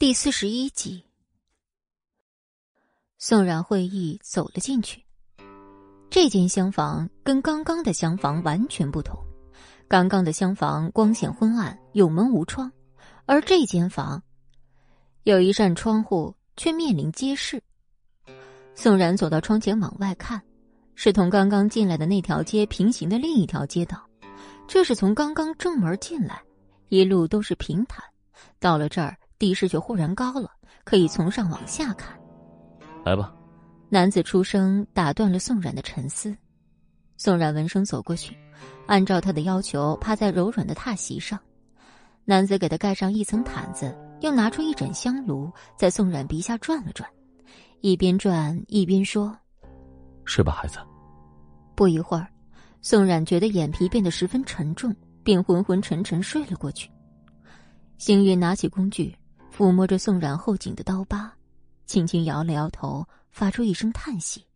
第四十一集，宋冉会意走了进去。这间厢房跟刚刚的厢房完全不同。刚刚的厢房光线昏暗，有门无窗，而这间房有一扇窗户，却面临街市。宋冉走到窗前往外看，是同刚刚进来的那条街平行的另一条街道。这是从刚刚正门进来，一路都是平坦，到了这儿。地势却忽然高了，可以从上往下看。来吧，男子出声打断了宋冉的沉思。宋冉闻声走过去，按照他的要求趴在柔软的榻席上。男子给他盖上一层毯子，又拿出一盏香炉，在宋冉鼻下转了转，一边转一边说：“睡吧，孩子。”不一会儿，宋冉觉得眼皮变得十分沉重，便昏昏沉沉睡了过去。星云拿起工具。抚摸着宋冉后颈的刀疤，轻轻摇了摇头，发出一声叹息。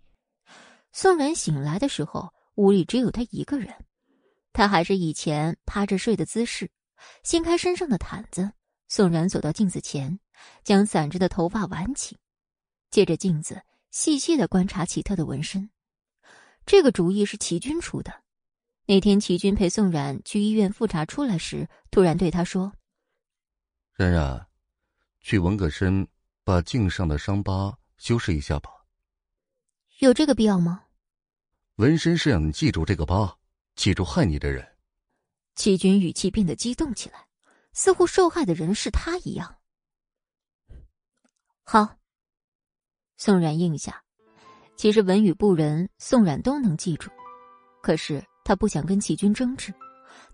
宋冉醒来的时候，屋里只有他一个人，他还是以前趴着睡的姿势，掀开身上的毯子。宋冉走到镜子前，将散着的头发挽起，借着镜子细细的观察起他的纹身。这个主意是齐军出的。那天齐军陪宋冉去医院复查出来时，突然对他说：“冉冉。”去纹个身，把颈上的伤疤修饰一下吧。有这个必要吗？纹身是让你记住这个疤，记住害你的人。齐军语气变得激动起来，似乎受害的人是他一样。好，宋冉应下。其实文与不仁，宋冉都能记住，可是他不想跟齐军争执，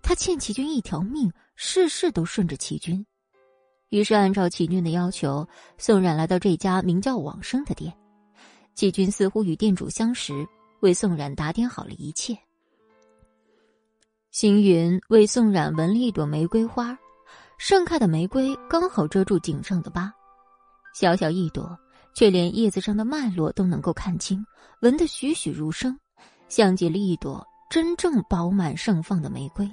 他欠齐军一条命，事事都顺着齐军。于是，按照齐军的要求，宋冉来到这家名叫“往生”的店。齐军似乎与店主相识，为宋冉打点好了一切。星云为宋冉纹了一朵玫瑰花，盛开的玫瑰刚好遮住颈上的疤，小小一朵，却连叶子上的脉络都能够看清，纹得栩栩如生，像极了一朵真正饱满盛放的玫瑰。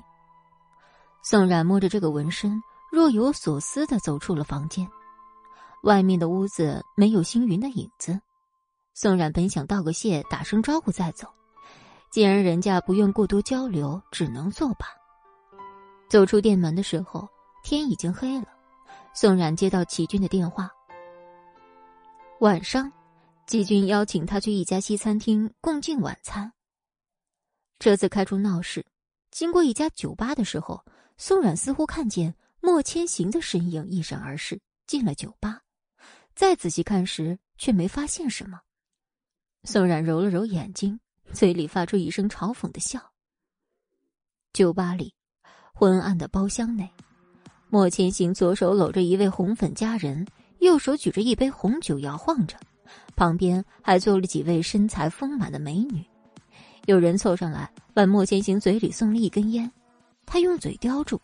宋冉摸着这个纹身。若有所思的走出了房间，外面的屋子没有星云的影子。宋冉本想道个谢，打声招呼再走，既然人家不愿过多交流，只能作罢。走出店门的时候，天已经黑了。宋冉接到齐军的电话，晚上，季军邀请他去一家西餐厅共进晚餐。车子开出闹市，经过一家酒吧的时候，宋冉似乎看见。莫千行的身影一闪而逝，进了酒吧。再仔细看时，却没发现什么。宋冉揉了揉眼睛，嘴里发出一声嘲讽的笑。酒吧里，昏暗的包厢内，莫千行左手搂着一位红粉佳人，右手举着一杯红酒摇晃着，旁边还坐了几位身材丰满的美女。有人凑上来往莫千行嘴里送了一根烟，他用嘴叼住。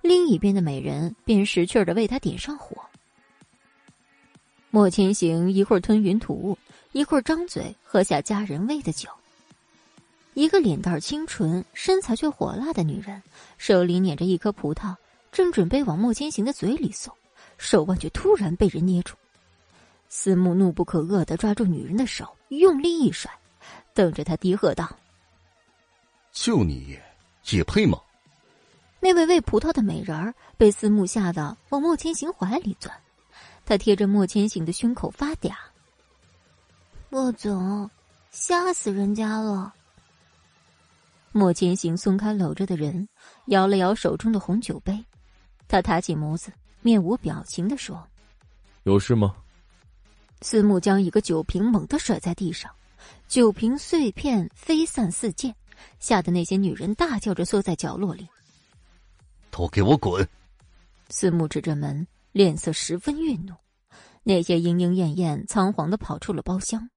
另一边的美人便识趣的为他点上火。莫千行一会儿吞云吐雾，一会儿张嘴喝下佳人喂的酒。一个脸蛋清纯、身材却火辣的女人，手里捻着一颗葡萄，正准备往莫千行的嘴里送，手腕却突然被人捏住。司慕怒不可遏的抓住女人的手，用力一甩，瞪着她低喝道：“就你，也配吗？”那位喂葡萄的美人儿被司慕吓得往莫千行怀里钻，他贴着莫千行的胸口发嗲：“莫总，吓死人家了。”莫千行松开搂着的人，摇了摇手中的红酒杯，他抬起眸子，面无表情的说：“有事吗？”司慕将一个酒瓶猛地甩在地上，酒瓶碎片飞散四溅，吓得那些女人大叫着缩在角落里。都给我滚！司慕指着门，脸色十分愠怒。那些莺莺燕燕仓皇的跑出了包厢。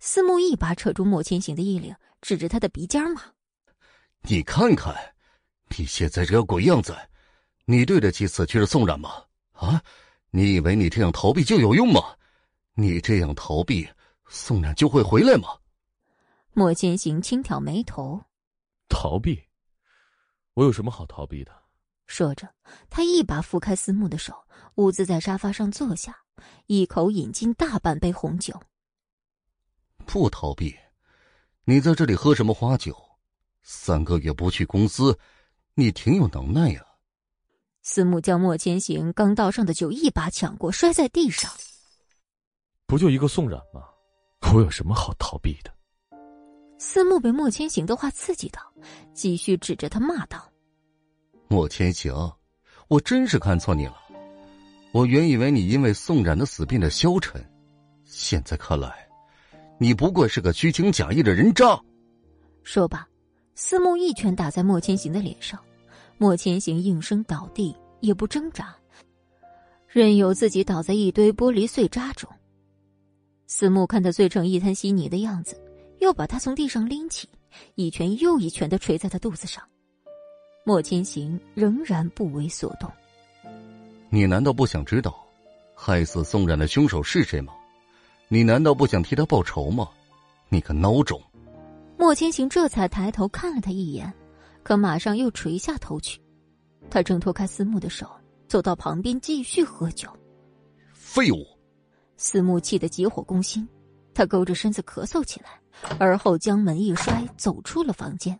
司慕一把扯住莫千行的衣领，指着他的鼻尖骂：“你看看，你现在这个鬼样子，你对得起死去的宋冉吗？啊，你以为你这样逃避就有用吗？你这样逃避，宋冉就会回来吗？”莫千行轻挑眉头：“逃避？我有什么好逃避的？说着，他一把扶开思慕的手，兀自在沙发上坐下，一口饮尽大半杯红酒。不逃避，你在这里喝什么花酒？三个月不去公司，你挺有能耐呀。思慕将莫千行刚倒上的酒一把抢过，摔在地上。不就一个宋冉吗？我有什么好逃避的？思慕被莫千行的话刺激到，继续指着他骂道：“莫千行，我真是看错你了。我原以为你因为宋冉的死变得消沉，现在看来，你不过是个虚情假意的人渣。”说罢，思慕一拳打在莫千行的脸上，莫千行应声倒地，也不挣扎，任由自己倒在一堆玻璃碎渣中。思慕看他醉成一滩稀泥的样子。又把他从地上拎起，一拳又一拳的捶在他肚子上。莫千行仍然不为所动。你难道不想知道，害死宋冉的凶手是谁吗？你难道不想替他报仇吗？你个孬种！莫千行这才抬头看了他一眼，可马上又垂下头去。他挣脱开思慕的手，走到旁边继续喝酒。废物！思慕气得急火攻心，他勾着身子咳嗽起来。而后将门一摔，走出了房间。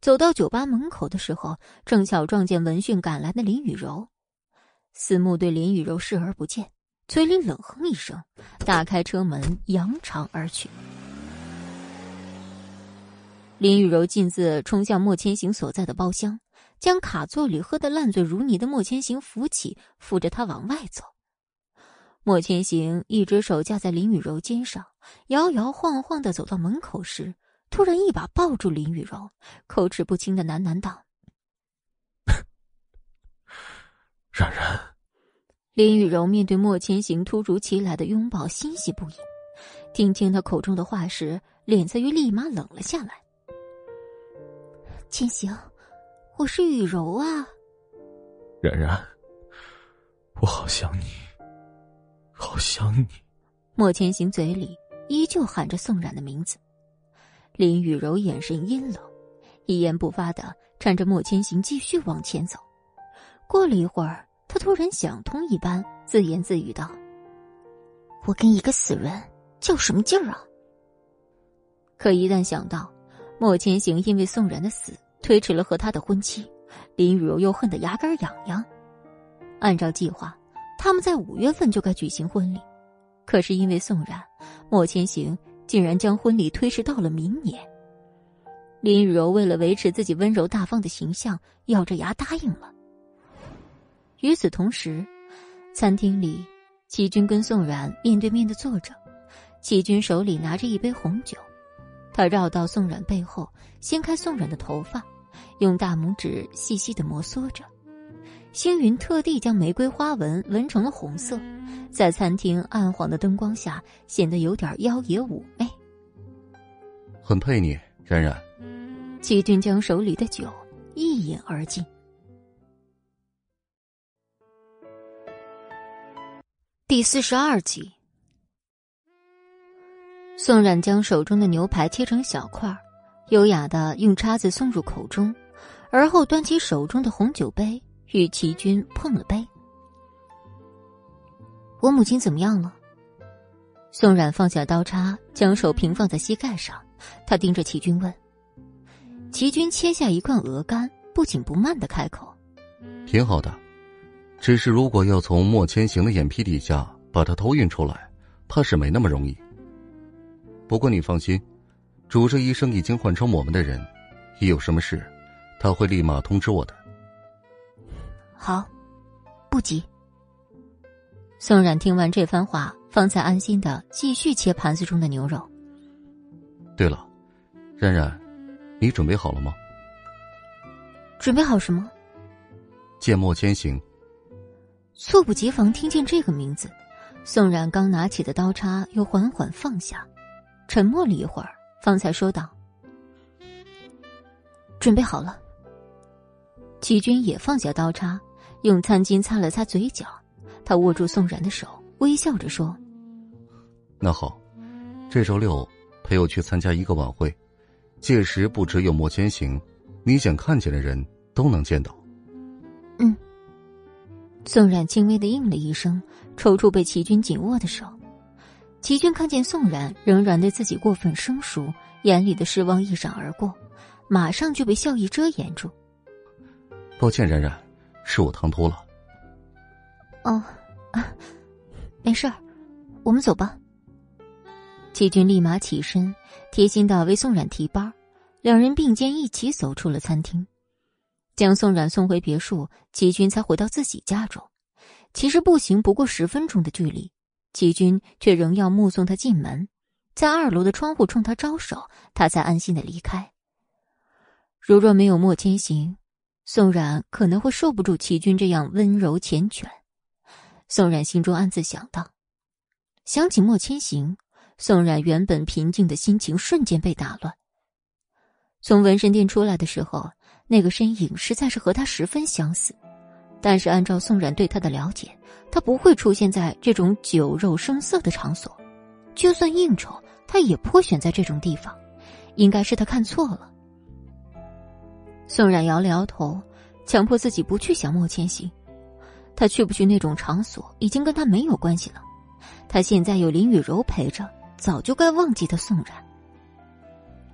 走到酒吧门口的时候，正巧撞见闻讯赶来的林雨柔。思慕对林雨柔视而不见，嘴里冷哼一声，打开车门，扬长而去。林雨柔径自冲向莫千行所在的包厢，将卡座里喝得烂醉如泥的莫千行扶起，扶着他往外走。莫千行一只手架在林雨柔肩上，摇摇晃晃的走到门口时，突然一把抱住林雨柔，口齿不清的喃喃道：“冉冉。”林雨柔面对莫千行突如其来的拥抱，欣喜不已。听清他口中的话时，脸色又立马冷了下来。“千行，我是雨柔啊。”冉冉，我好想你。好想你，莫千行嘴里依旧喊着宋冉的名字。林雨柔眼神阴冷，一言不发的搀着莫千行继续往前走。过了一会儿，他突然想通一般，自言自语道：“我跟一个死人较什么劲儿啊？”可一旦想到莫千行因为宋然的死推迟了和他的婚期，林雨柔又恨得牙根痒痒。按照计划。他们在五月份就该举行婚礼，可是因为宋然，莫千行竟然将婚礼推迟到了明年。林雨柔为了维持自己温柔大方的形象，咬着牙答应了。与此同时，餐厅里，齐军跟宋冉面对面的坐着，齐军手里拿着一杯红酒，他绕到宋冉背后，掀开宋冉的头发，用大拇指细细的摩挲着。星云特地将玫瑰花纹纹成了红色，在餐厅暗黄的灯光下显得有点妖冶妩媚。很配你，冉冉。齐军将手里的酒一饮而尽。第四十二集，宋冉将手中的牛排切成小块，优雅的用叉子送入口中，而后端起手中的红酒杯。与齐军碰了杯。我母亲怎么样了？宋冉放下刀叉，将手平放在膝盖上，他盯着齐军问。齐军切下一块鹅肝，不紧不慢的开口：“挺好的，只是如果要从莫千行的眼皮底下把他偷运出来，怕是没那么容易。不过你放心，主治医生已经换成我们的人，一有什么事，他会立马通知我的。”好，不急。宋冉听完这番话，方才安心的继续切盘子中的牛肉。对了，冉冉，你准备好了吗？准备好什么？见莫千行。猝不及防听见这个名字，宋冉刚拿起的刀叉又缓缓放下，沉默了一会儿，方才说道：“准备好了。”齐军也放下刀叉。用餐巾擦了擦嘴角，他握住宋然的手，微笑着说：“那好，这周六陪我去参加一个晚会，届时不只有莫千行，你想看见的人都能见到。”嗯。宋冉轻微的应了一声，抽出被齐军紧握的手。齐军看见宋冉仍然对自己过分生疏，眼里的失望一闪而过，马上就被笑意遮掩住。抱歉，冉冉，是我唐突了。哦，啊，没事儿，我们走吧。齐军立马起身，贴心的为宋冉提包，两人并肩一起走出了餐厅，将宋冉送回别墅。齐军才回到自己家中。其实步行不过十分钟的距离。齐军却仍要目送他进门，在二楼的窗户冲他招手，他才安心的离开。如若没有莫千行，宋冉可能会受不住齐军这样温柔缱绻。宋冉心中暗自想到，想起莫千行，宋冉原本平静的心情瞬间被打乱。从纹身店出来的时候，那个身影实在是和他十分相似。但是，按照宋冉对他的了解，他不会出现在这种酒肉声色的场所。就算应酬，他也不会选在这种地方。应该是他看错了。宋冉摇了摇头，强迫自己不去想莫千行。他去不去那种场所，已经跟他没有关系了。他现在有林雨柔陪着，早就该忘记他宋冉。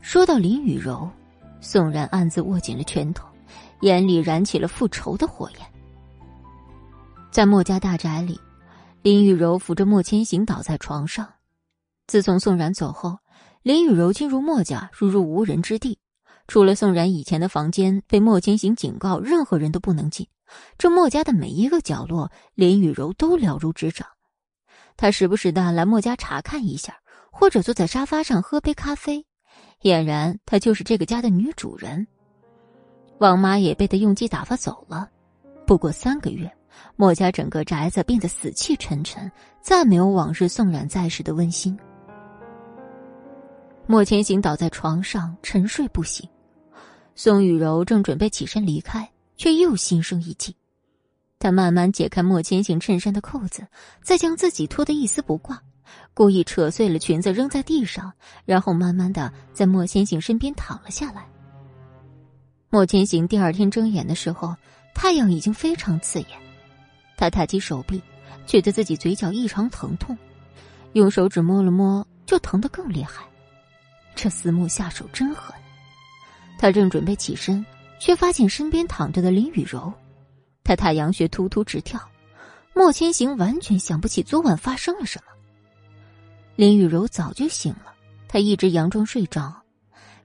说到林雨柔，宋冉暗自握紧了拳头，眼里燃起了复仇的火焰。在莫家大宅里，林雨柔扶着莫千行倒在床上。自从宋冉走后，林雨柔进入莫家如入无人之地，除了宋冉以前的房间被莫千行警告任何人都不能进，这莫家的每一个角落，林雨柔都了如指掌。她时不时的来莫家查看一下，或者坐在沙发上喝杯咖啡，俨然她就是这个家的女主人。王妈也被她用计打发走了，不过三个月。莫家整个宅子变得死气沉沉，再没有往日宋冉在时的温馨。莫千行倒在床上沉睡不醒，宋雨柔正准备起身离开，却又心生一计。她慢慢解开莫千行衬衫的扣子，再将自己脱得一丝不挂，故意扯碎了裙子扔在地上，然后慢慢的在莫千行身边躺了下来。莫千行第二天睁眼的时候，太阳已经非常刺眼。他抬起手臂，觉得自己嘴角异常疼痛，用手指摸了摸，就疼得更厉害。这思慕下手真狠。他正准备起身，却发现身边躺着的林雨柔，他太阳穴突突直跳。莫千行完全想不起昨晚发生了什么。林雨柔早就醒了，她一直佯装睡着，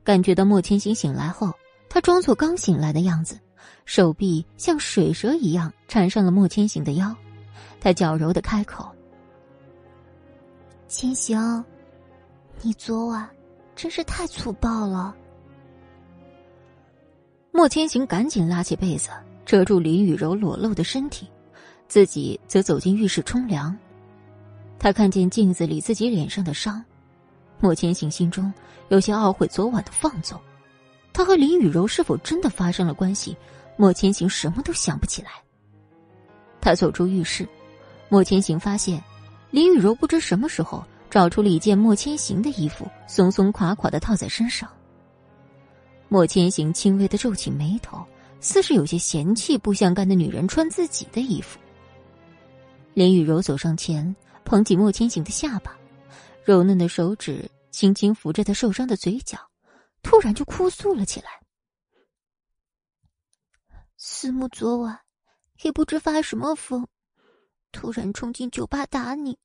感觉到莫千行醒来后，她装作刚醒来的样子。手臂像水蛇一样缠上了莫千行的腰，他娇柔的开口：“千行，你昨晚真是太粗暴了。”莫千行赶紧拉起被子遮住林雨柔裸露的身体，自己则走进浴室冲凉。他看见镜子里自己脸上的伤，莫千行心中有些懊悔昨晚的放纵。他和林雨柔是否真的发生了关系？莫千行什么都想不起来。他走出浴室，莫千行发现林雨柔不知什么时候找出了一件莫千行的衣服，松松垮垮的套在身上。莫千行轻微的皱起眉头，似是有些嫌弃不相干的女人穿自己的衣服。林雨柔走上前，捧起莫千行的下巴，柔嫩的手指轻轻扶着他受伤的嘴角，突然就哭诉了起来。思慕昨晚也不知发什么疯，突然冲进酒吧打你。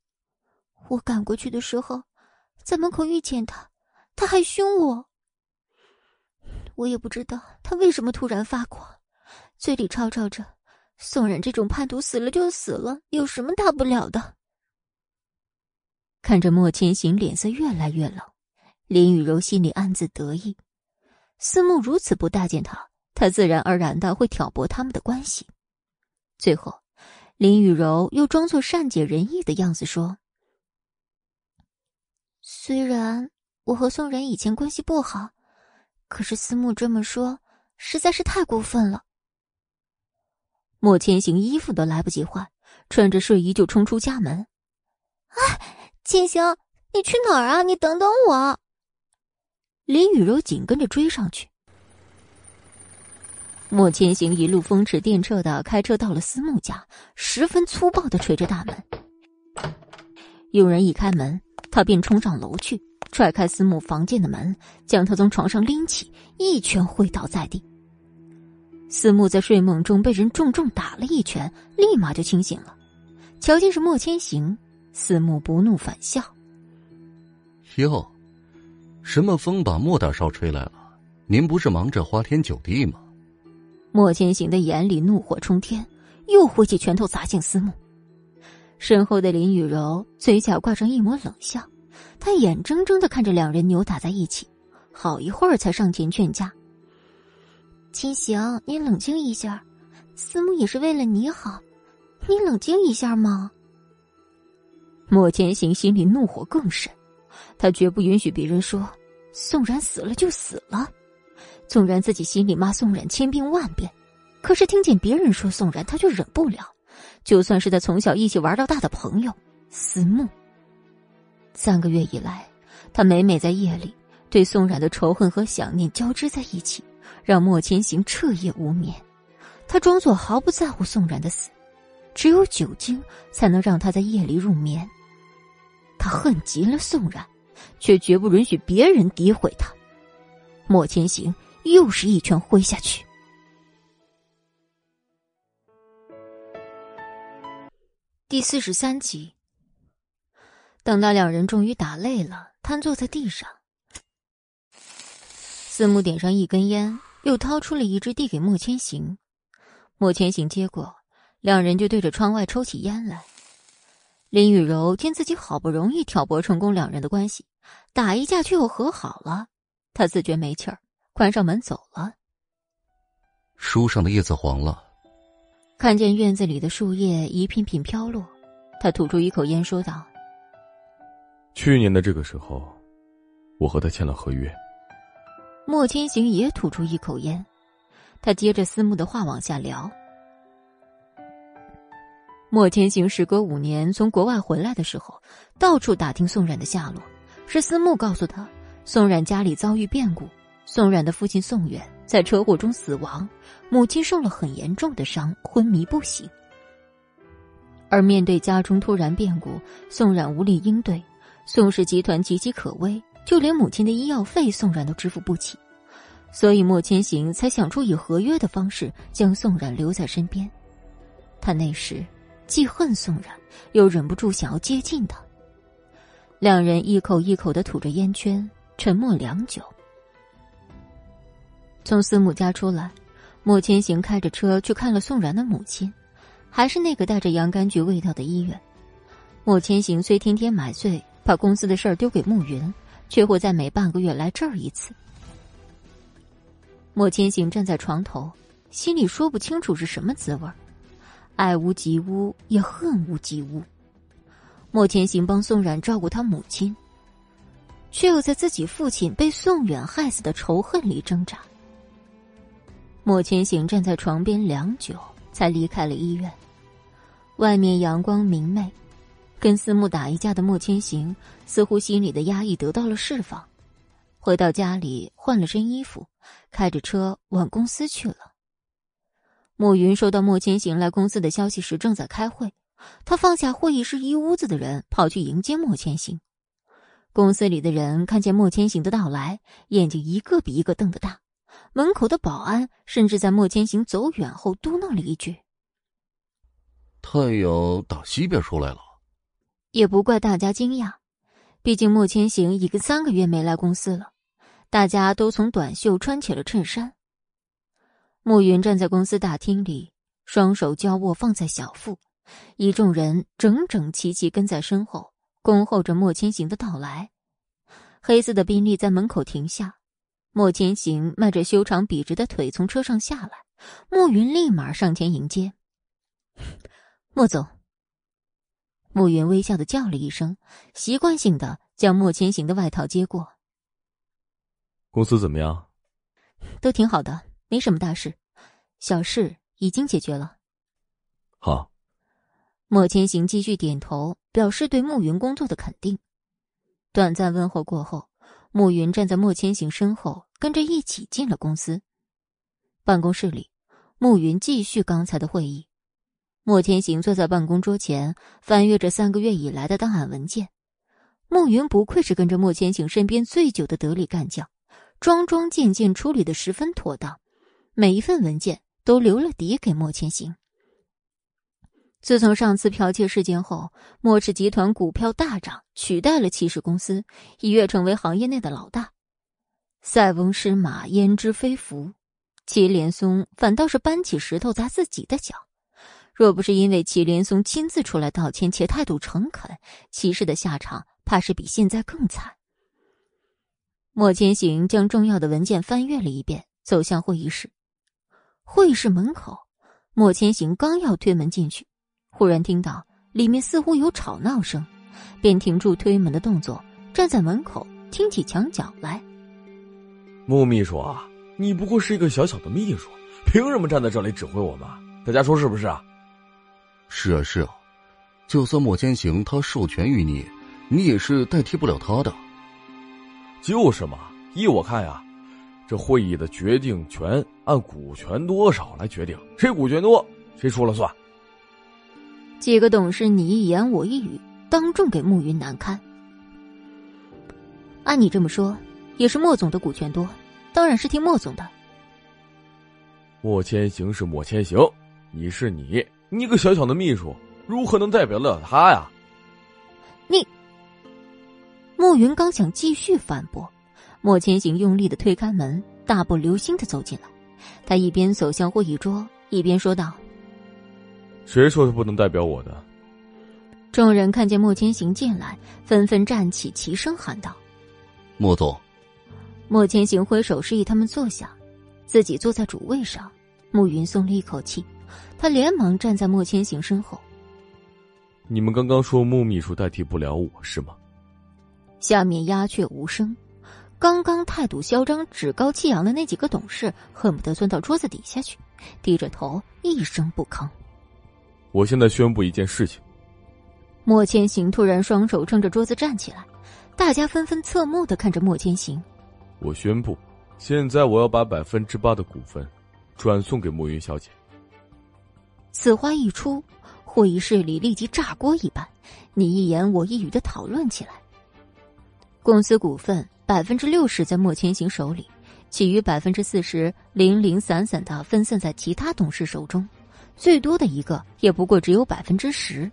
我赶过去的时候，在门口遇见他，他还凶我。我也不知道他为什么突然发狂，嘴里吵吵着：“宋冉这种叛徒死了就死了，有什么大不了的？”看着莫千行脸色越来越冷，林雨柔心里暗自得意，思慕如此不待见他。他自然而然的会挑拨他们的关系。最后，林雨柔又装作善解人意的样子说：“虽然我和宋然以前关系不好，可是思慕这么说实在是太过分了。”莫千行衣服都来不及换，穿着睡衣就冲出家门。“哎，千行，你去哪儿啊？你等等我！”林雨柔紧跟着追上去。莫千行一路风驰电掣的开车到了司慕家，十分粗暴的捶着大门。佣人一开门，他便冲上楼去，踹开司慕房间的门，将他从床上拎起，一拳挥倒在地。司慕在睡梦中被人重重打了一拳，立马就清醒了。瞧见是莫千行，司慕不怒反笑：“哟，什么风把莫大少吹来了？您不是忙着花天酒地吗？”莫千行的眼里怒火冲天，又挥起拳头砸向司慕。身后的林雨柔嘴角挂上一抹冷笑，他眼睁睁的看着两人扭打在一起，好一会儿才上前劝架。秦行，你冷静一下，思慕也是为了你好，你冷静一下嘛。莫千行心里怒火更甚，他绝不允许别人说宋然死了就死了，纵然自己心里骂宋冉千遍万遍，可是听见别人说宋冉，他却忍不了。就算是他从小一起玩到大的朋友思慕，三个月以来，他每每在夜里对宋冉的仇恨和想念交织在一起。让莫千行彻夜无眠，他装作毫不在乎宋冉的死，只有酒精才能让他在夜里入眠。他恨极了宋冉，却绝不允许别人诋毁他。莫千行又是一拳挥下去。第四十三集，等到两人终于打累了，瘫坐在地上，四目点上一根烟。又掏出了一支递给莫千行，莫千行接过，两人就对着窗外抽起烟来。林雨柔见自己好不容易挑拨成功两人的关系，打一架却又和好了，她自觉没气儿，关上门走了。书上的叶子黄了，看见院子里的树叶一片片飘落，他吐出一口烟，说道：“去年的这个时候，我和他签了合约。”莫千行也吐出一口烟，他接着思慕的话往下聊。莫千行时隔五年从国外回来的时候，到处打听宋冉的下落。是思慕告诉他，宋冉家里遭遇变故，宋冉的父亲宋远在车祸中死亡，母亲受了很严重的伤，昏迷不醒。而面对家中突然变故，宋冉无力应对，宋氏集团岌岌可危。就连母亲的医药费，宋冉都支付不起，所以莫千行才想出以合约的方式将宋冉留在身边。他那时既恨宋冉，又忍不住想要接近他。两人一口一口的吐着烟圈，沉默良久。从司母家出来，莫千行开着车去看了宋冉的母亲，还是那个带着洋甘菊味道的医院。莫千行虽天天买醉，把公司的事儿丢给慕云。却会在每半个月来这儿一次。莫千行站在床头，心里说不清楚是什么滋味爱屋及乌，也恨屋及乌。莫千行帮宋冉照顾他母亲，却又在自己父亲被宋远害死的仇恨里挣扎。莫千行站在床边良久，才离开了医院。外面阳光明媚。跟思慕打一架的莫千行，似乎心里的压抑得到了释放，回到家里换了身衣服，开着车往公司去了。莫云收到莫千行来公司的消息时，正在开会，他放下会议室一屋子的人，跑去迎接莫千行。公司里的人看见莫千行的到来，眼睛一个比一个瞪得大，门口的保安甚至在莫千行走远后嘟囔了一句：“太阳打西边出来了。”也不怪大家惊讶，毕竟莫千行已经三个月没来公司了，大家都从短袖穿起了衬衫。暮云站在公司大厅里，双手交握放在小腹，一众人整整齐齐跟在身后，恭候着莫千行的到来。黑色的宾利在门口停下，莫千行迈着修长笔直的腿从车上下来，暮云立马上前迎接，莫总。暮云微笑的叫了一声，习惯性的将莫千行的外套接过。公司怎么样？都挺好的，没什么大事，小事已经解决了。好。莫千行继续点头，表示对暮云工作的肯定。短暂问候过后，暮云站在莫千行身后，跟着一起进了公司。办公室里，暮云继续刚才的会议。莫千行坐在办公桌前，翻阅着三个月以来的档案文件。暮云不愧是跟着莫千行身边最久的得力干将，桩桩件件处理的十分妥当，每一份文件都留了底给莫千行。自从上次剽窃事件后，莫氏集团股票大涨，取代了骑士公司，一跃成为行业内的老大。塞翁失马，焉知非福？祁连松反倒是搬起石头砸自己的脚。若不是因为祁连松亲自出来道歉且态度诚恳，骑士的下场怕是比现在更惨。莫千行将重要的文件翻阅了一遍，走向会议室。会议室门口，莫千行刚要推门进去。忽然听到里面似乎有吵闹声，便停住推门的动作，站在门口听起墙角来。穆秘书啊，你不过是一个小小的秘书，凭什么站在这里指挥我们？大家说是不是啊？是啊，是啊，就算莫千行他授权于你，你也是代替不了他的。就是嘛，依我看呀，这会议的决定权按股权多少来决定，谁股权多，谁说了算。几个董事你一言我一语，当众给慕云难堪。按你这么说，也是莫总的股权多，当然是听莫总的。莫千行是莫千行，你是你，你个小小的秘书，如何能代表得了他呀？你，慕云刚想继续反驳，莫千行用力的推开门，大步流星的走进来。他一边走向会议桌，一边说道。谁说他不能代表我的？众人看见莫千行进来，纷纷站起，齐声喊道：“莫总！”莫千行挥手示意他们坐下，自己坐在主位上。慕云松了一口气，他连忙站在莫千行身后。你们刚刚说穆秘书代替不了我是吗？下面鸦雀无声。刚刚态度嚣张、趾高气扬的那几个董事，恨不得钻到桌子底下去，低着头一声不吭。我现在宣布一件事情。莫千行突然双手撑着桌子站起来，大家纷纷侧目的看着莫千行。我宣布，现在我要把百分之八的股份转送给莫云小姐。此话一出，会议室里立即炸锅一般，你一言我一语的讨论起来。公司股份百分之六十在莫千行手里，其余百分之四十零零散散的分散在其他董事手中。最多的一个也不过只有百分之十，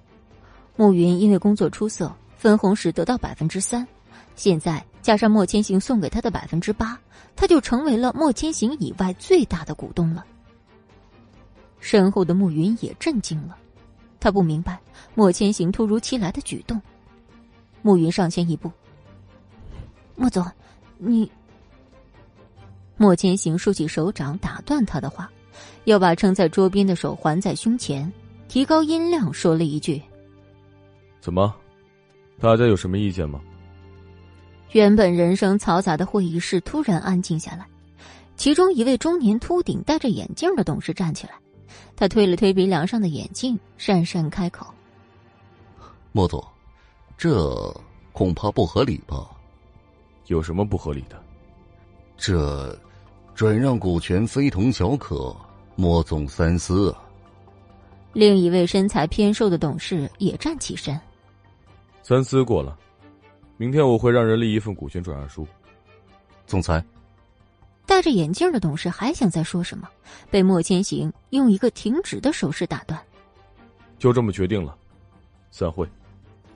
慕云因为工作出色，分红时得到百分之三，现在加上莫千行送给他的百分之八，他就成为了莫千行以外最大的股东了。身后的慕云也震惊了，他不明白莫千行突如其来的举动。慕云上前一步：“莫总，你……”莫千行竖起手掌打断他的话。又把撑在桌边的手环在胸前，提高音量说了一句：“怎么，大家有什么意见吗？”原本人声嘈杂的会议室突然安静下来，其中一位中年秃顶、戴着眼镜的董事站起来，他推了推鼻梁上的眼镜，讪讪开口：“莫总，这恐怕不合理吧？有什么不合理的？这……”转让股权非同小可，莫总三思啊。另一位身材偏瘦的董事也站起身。三思过了，明天我会让人立一份股权转让书。总裁，戴着眼镜的董事还想再说什么，被莫千行用一个停止的手势打断。就这么决定了，散会。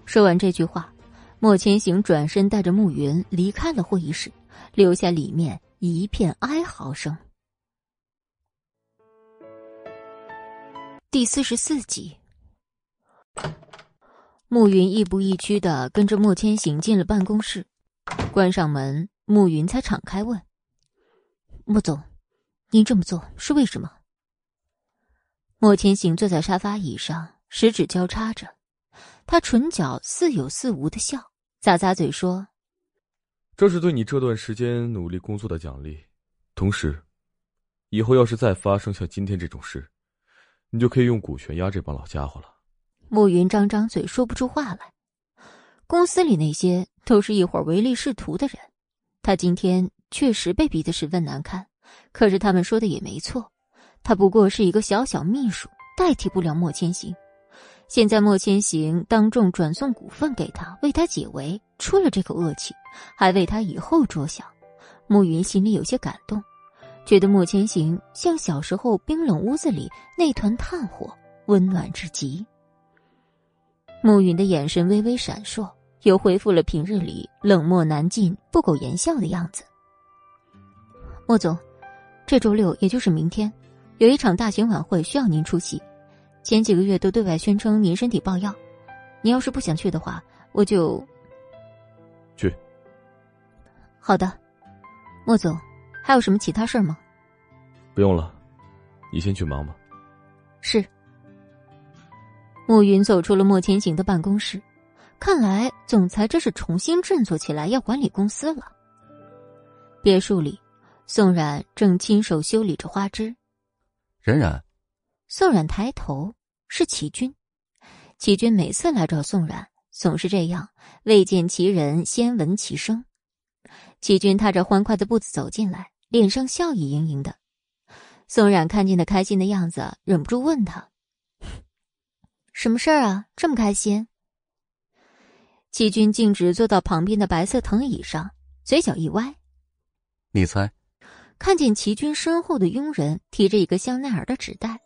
说完这句话，莫千行转身带着暮云离开了会议室，留下里面。一片哀嚎声。第四十四集，暮云亦步亦趋的跟着莫千行进了办公室，关上门，暮云才敞开问：“莫总，您这么做是为什么？”莫千行坐在沙发椅上，十指交叉着，他唇角似有似无的笑，咂咂嘴说。这是对你这段时间努力工作的奖励，同时，以后要是再发生像今天这种事，你就可以用股权压这帮老家伙了。暮云张张嘴说不出话来。公司里那些都是一伙唯利是图的人，他今天确实被逼得十分难堪。可是他们说的也没错，他不过是一个小小秘书，代替不了莫千行。现在莫千行当众转送股份给他，为他解围，出了这口恶气，还为他以后着想。暮云心里有些感动，觉得莫千行像小时候冰冷屋子里那团炭火，温暖至极。暮云的眼神微微闪烁，又恢复了平日里冷漠难近、不苟言笑的样子。莫总，这周六也就是明天，有一场大型晚会需要您出席。前几个月都对外宣称您身体抱恙，您要是不想去的话，我就去。好的，莫总，还有什么其他事儿吗？不用了，你先去忙吧。是。暮云走出了莫千行的办公室，看来总裁这是重新振作起来，要管理公司了。别墅里，宋冉正亲手修理着花枝。冉冉。宋冉抬头。是齐军，齐军每次来找宋冉，总是这样，未见其人，先闻其声。齐军踏着欢快的步子走进来，脸上笑意盈盈的。宋冉看见他开心的样子，忍不住问他：“什么事儿啊？这么开心？”齐军径直坐到旁边的白色藤椅上，嘴角一歪：“你猜？”看见齐军身后的佣人提着一个香奈儿的纸袋。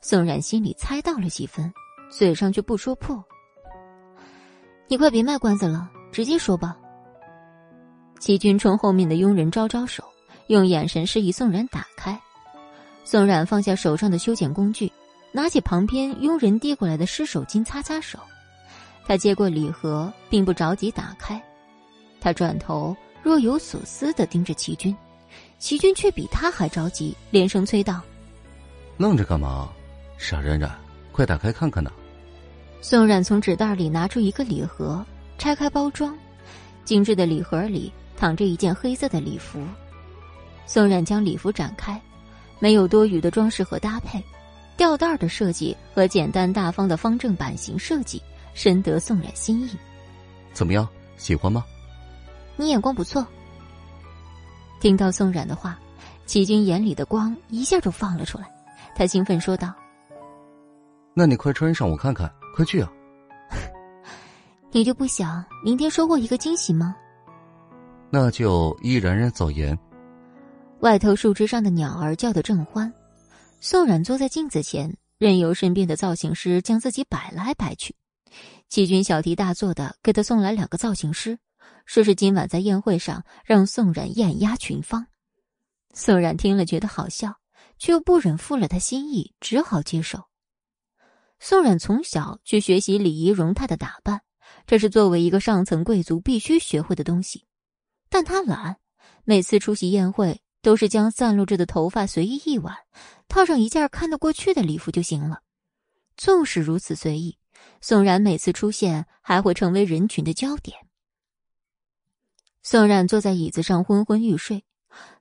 宋冉心里猜到了几分，嘴上却不说破。你快别卖关子了，直接说吧。齐军冲后面的佣人招招手，用眼神示意宋冉打开。宋冉放下手上的修剪工具，拿起旁边佣人递过来的湿手巾擦擦手。他接过礼盒，并不着急打开。他转头若有所思的盯着齐军，齐军却比他还着急，连声催道。愣着干嘛？傻冉冉，快打开看看呐！宋冉从纸袋里拿出一个礼盒，拆开包装，精致的礼盒里躺着一件黑色的礼服。宋冉将礼服展开，没有多余的装饰和搭配，吊带的设计和简单大方的方正版型设计深得宋冉心意。怎么样，喜欢吗？你眼光不错。听到宋冉的话，齐军眼里的光一下就放了出来。他兴奋说道：“那你快穿上我看看，快去啊！你就不想明天收获一个惊喜吗？那就依然然走言。”外头树枝上的鸟儿叫得正欢，宋冉坐在镜子前，任由身边的造型师将自己摆来摆去。齐军小题大做的给他送来两个造型师，说是今晚在宴会上让宋冉艳压群芳。宋冉听了觉得好笑。却又不忍负了他心意，只好接受。宋冉从小去学习礼仪容态的打扮，这是作为一个上层贵族必须学会的东西。但他懒，每次出席宴会都是将散落着的头发随意一挽，套上一件看得过去的礼服就行了。纵使如此随意，宋冉每次出现还会成为人群的焦点。宋冉坐在椅子上昏昏欲睡，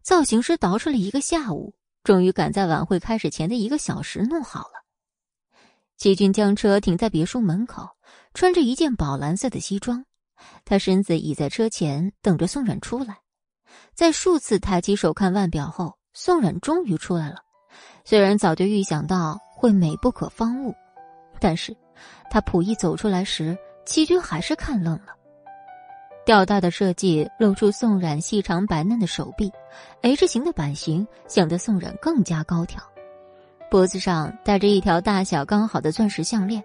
造型师捯饬了一个下午。终于赶在晚会开始前的一个小时弄好了。齐军将车停在别墅门口，穿着一件宝蓝色的西装，他身子倚在车前，等着宋冉出来。在数次抬起手看腕表后，宋冉终于出来了。虽然早就预想到会美不可方物，但是他甫一走出来时，齐军还是看愣了。吊带的设计露出宋冉细长白嫩的手臂，H 型的版型显得宋冉更加高挑。脖子上戴着一条大小刚好的钻石项链，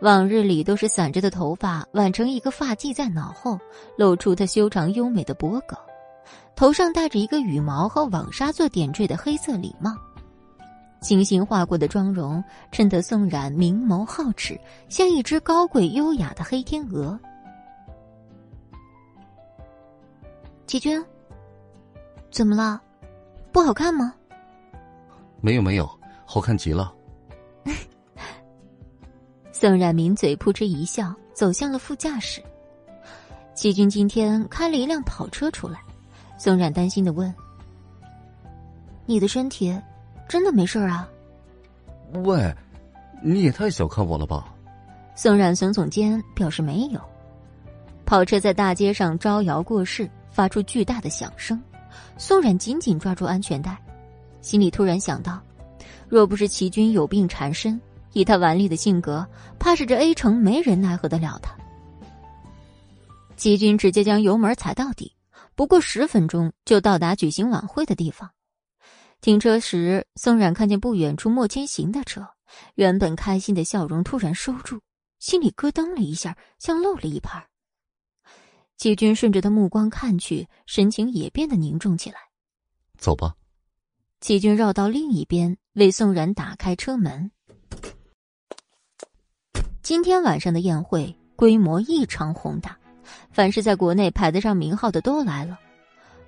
往日里都是散着的头发挽成一个发髻在脑后，露出她修长优美的脖颈。头上戴着一个羽毛和网纱做点缀的黑色礼帽，精心画过的妆容衬得宋冉明眸皓齿，像一只高贵优雅的黑天鹅。齐军，怎么了？不好看吗？没有没有，好看极了。宋冉抿嘴扑哧一笑，走向了副驾驶。齐军今天开了一辆跑车出来，宋冉担心的问：“你的身体真的没事啊？”喂，你也太小看我了吧？宋冉耸耸肩，表示没有。跑车在大街上招摇过市。发出巨大的响声，宋冉紧紧抓住安全带，心里突然想到，若不是齐军有病缠身，以他顽劣的性格，怕是这 A 城没人奈何得了他。齐军直接将油门踩到底，不过十分钟就到达举行晚会的地方。停车时，宋冉看见不远处莫千行的车，原本开心的笑容突然收住，心里咯噔了一下，像漏了一拍。齐军顺着他目光看去，神情也变得凝重起来。走吧。齐军绕到另一边，为宋冉打开车门。今天晚上的宴会规模异常宏大，凡是在国内排得上名号的都来了。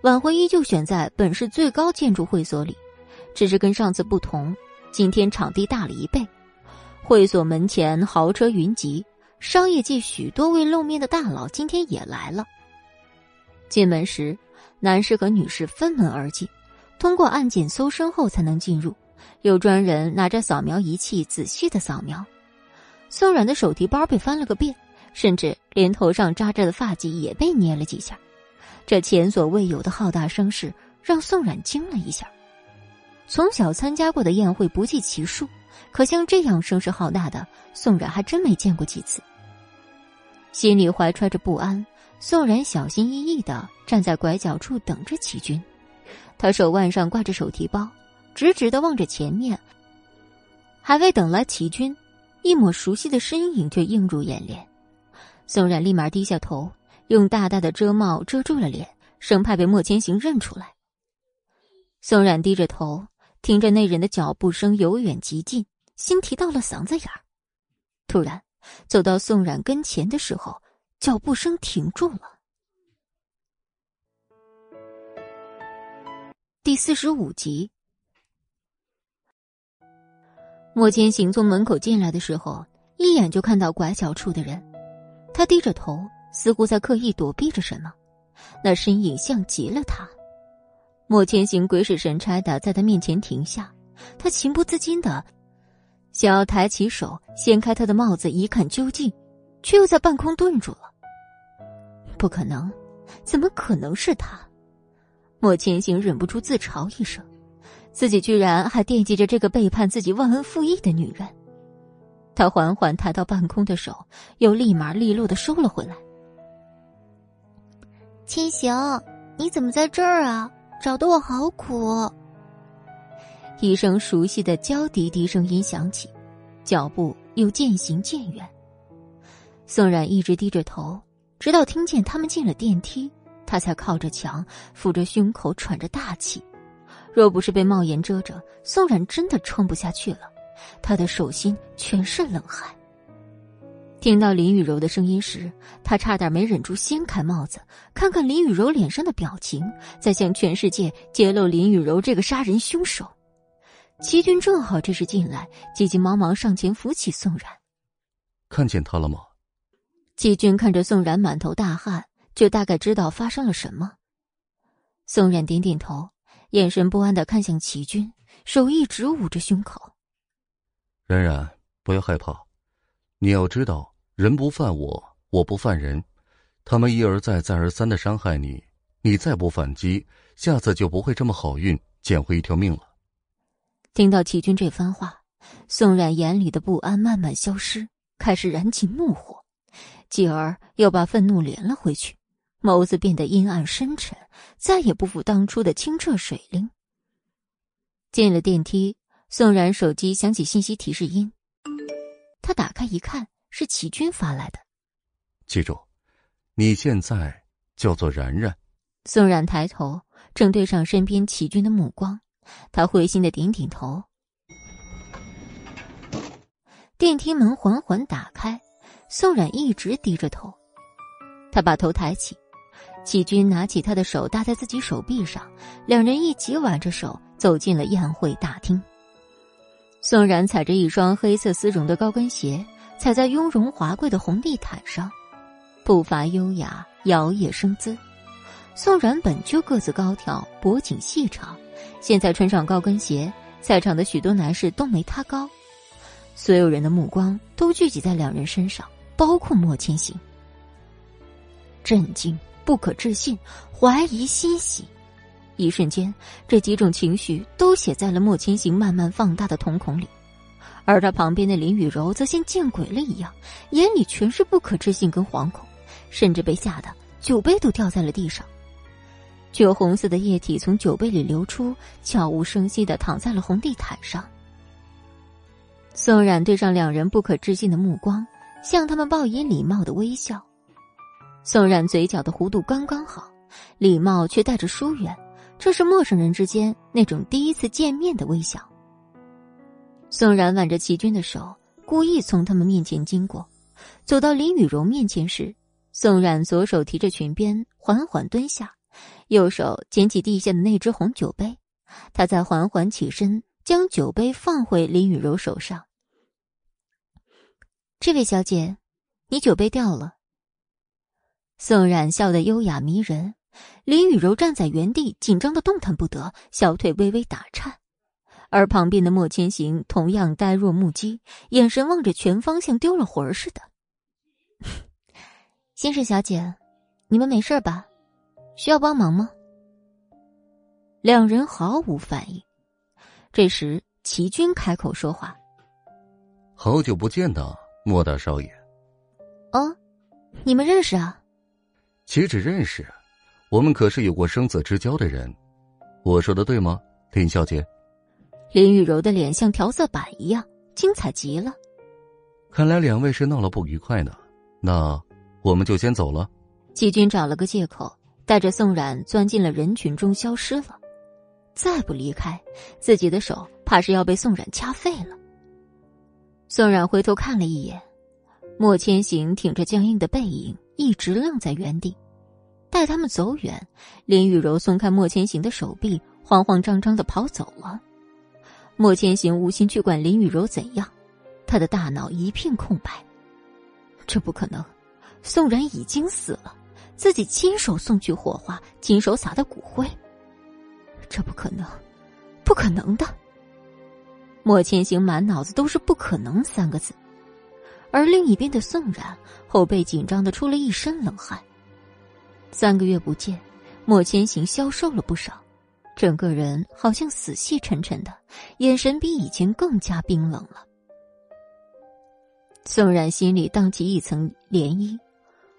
晚会依旧选在本市最高建筑会所里，只是跟上次不同，今天场地大了一倍。会所门前豪车云集。商业界许多未露面的大佬今天也来了。进门时，男士和女士分门而进，通过安检搜身后才能进入。有专人拿着扫描仪器仔细的扫描。宋冉的手提包被翻了个遍，甚至连头上扎着的发髻也被捏了几下。这前所未有的浩大声势让宋冉惊了一下。从小参加过的宴会不计其数，可像这样声势浩大的，宋冉还真没见过几次。心里怀揣着不安，宋冉小心翼翼的站在拐角处等着齐军。他手腕上挂着手提包，直直的望着前面。还未等来齐军，一抹熟悉的身影就映入眼帘。宋冉立马低下头，用大大的遮帽遮住了脸，生怕被莫千行认出来。宋冉低着头，听着那人的脚步声由远及近，心提到了嗓子眼儿。突然。走到宋冉跟前的时候，脚步声停住了。第四十五集，莫千行从门口进来的时候，一眼就看到拐角处的人，他低着头，似乎在刻意躲避着什么，那身影像极了他。莫千行鬼使神差的在他面前停下，他情不自禁的。想要抬起手掀开他的帽子一看究竟，却又在半空顿住了。不可能，怎么可能是他？莫千行忍不住自嘲一声，自己居然还惦记着这个背叛自己忘恩负义的女人。他缓缓抬到半空的手，又立马利落的收了回来。千行，你怎么在这儿啊？找的我好苦。一声熟悉的娇滴滴声音响起，脚步又渐行渐远。宋冉一直低着头，直到听见他们进了电梯，他才靠着墙，扶着胸口喘着大气。若不是被帽檐遮着，宋冉真的撑不下去了。他的手心全是冷汗。听到林雨柔的声音时，他差点没忍住掀开帽子，看看林雨柔脸上的表情，再向全世界揭露林雨柔这个杀人凶手。齐军正好这时进来，急急忙忙上前扶起宋然。看见他了吗？齐军看着宋然满头大汗，就大概知道发生了什么。宋然点点头，眼神不安的看向齐军，手一直捂着胸口。冉冉，不要害怕，你要知道，人不犯我，我不犯人。他们一而再、再而三的伤害你，你再不反击，下次就不会这么好运，捡回一条命了。听到齐军这番话，宋冉眼里的不安慢慢消失，开始燃起怒火，继而又把愤怒敛了回去，眸子变得阴暗深沉，再也不复当初的清澈水灵。进了电梯，宋冉手机响起信息提示音，他打开一看，是齐军发来的。记住，你现在叫做然然。宋冉抬头，正对上身边齐军的目光。他会心的点点头。电梯门缓缓打开，宋冉一直低着头。他把头抬起，齐军拿起他的手搭在自己手臂上，两人一起挽着手走进了宴会大厅。宋冉踩着一双黑色丝绒的高跟鞋，踩在雍容华贵的红地毯上，步伐优雅，摇曳生姿。宋冉本就个子高挑，脖颈细长。现在穿上高跟鞋，在场的许多男士都没他高。所有人的目光都聚集在两人身上，包括莫千行。震惊、不可置信、怀疑、欣喜，一瞬间，这几种情绪都写在了莫千行慢慢放大的瞳孔里，而他旁边的林雨柔则像见鬼了一样，眼里全是不可置信跟惶恐，甚至被吓得酒杯都掉在了地上。酒红色的液体从酒杯里流出，悄无声息的躺在了红地毯上。宋冉对上两人不可置信的目光，向他们报以礼貌的微笑。宋冉嘴角的弧度刚刚好，礼貌却带着疏远，这是陌生人之间那种第一次见面的微笑。宋冉挽着齐军的手，故意从他们面前经过，走到林雨柔面前时，宋冉左手提着裙边，缓缓蹲下。右手捡起地下的那只红酒杯，他再缓缓起身，将酒杯放回林雨柔手上。这位小姐，你酒杯掉了。宋冉笑得优雅迷人，林雨柔站在原地，紧张的动弹不得，小腿微微打颤，而旁边的莫千行同样呆若木鸡，眼神望着全方向，丢了魂儿似的。先生小姐，你们没事吧？需要帮忙吗？两人毫无反应。这时，齐军开口说话：“好久不见的莫大少爷。”“哦，你们认识啊？”“岂止认识，我们可是有过生死之交的人。我说的对吗，林小姐？”林雨柔的脸像调色板一样，精彩极了。看来两位是闹了不愉快呢。那我们就先走了。季军找了个借口。带着宋冉钻进了人群中，消失了。再不离开，自己的手怕是要被宋冉掐废了。宋冉回头看了一眼，莫千行挺着僵硬的背影，一直愣在原地。待他们走远，林雨柔松开莫千行的手臂，慌慌张张的跑走了。莫千行无心去管林雨柔怎样，他的大脑一片空白。这不可能，宋冉已经死了。自己亲手送去火化，亲手撒的骨灰，这不可能，不可能的。莫千行满脑子都是“不可能”三个字，而另一边的宋冉后背紧张的出了一身冷汗。三个月不见，莫千行消瘦了不少，整个人好像死气沉沉的，眼神比以前更加冰冷了。宋冉心里荡起一层涟漪。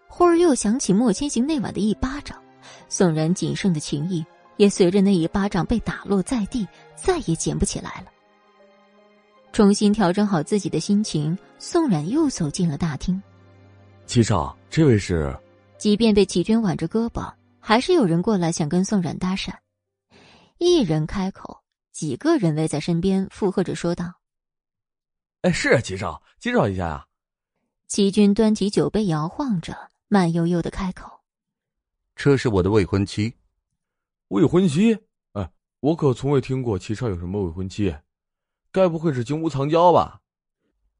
忽而又想起莫千行那晚的一巴掌，宋冉仅剩的情谊也随着那一巴掌被打落在地，再也捡不起来了。重新调整好自己的心情，宋冉又走进了大厅。齐少，这位是？即便被齐军挽着胳膊，还是有人过来想跟宋冉搭讪。一人开口，几个人围在身边附和着说道：“哎，是啊，齐少，介绍一下呀。”齐军端起酒杯，摇晃着。慢悠悠的开口：“这是我的未婚妻。”未婚妻？哎，我可从未听过齐少有什么未婚妻，该不会是金屋藏娇吧？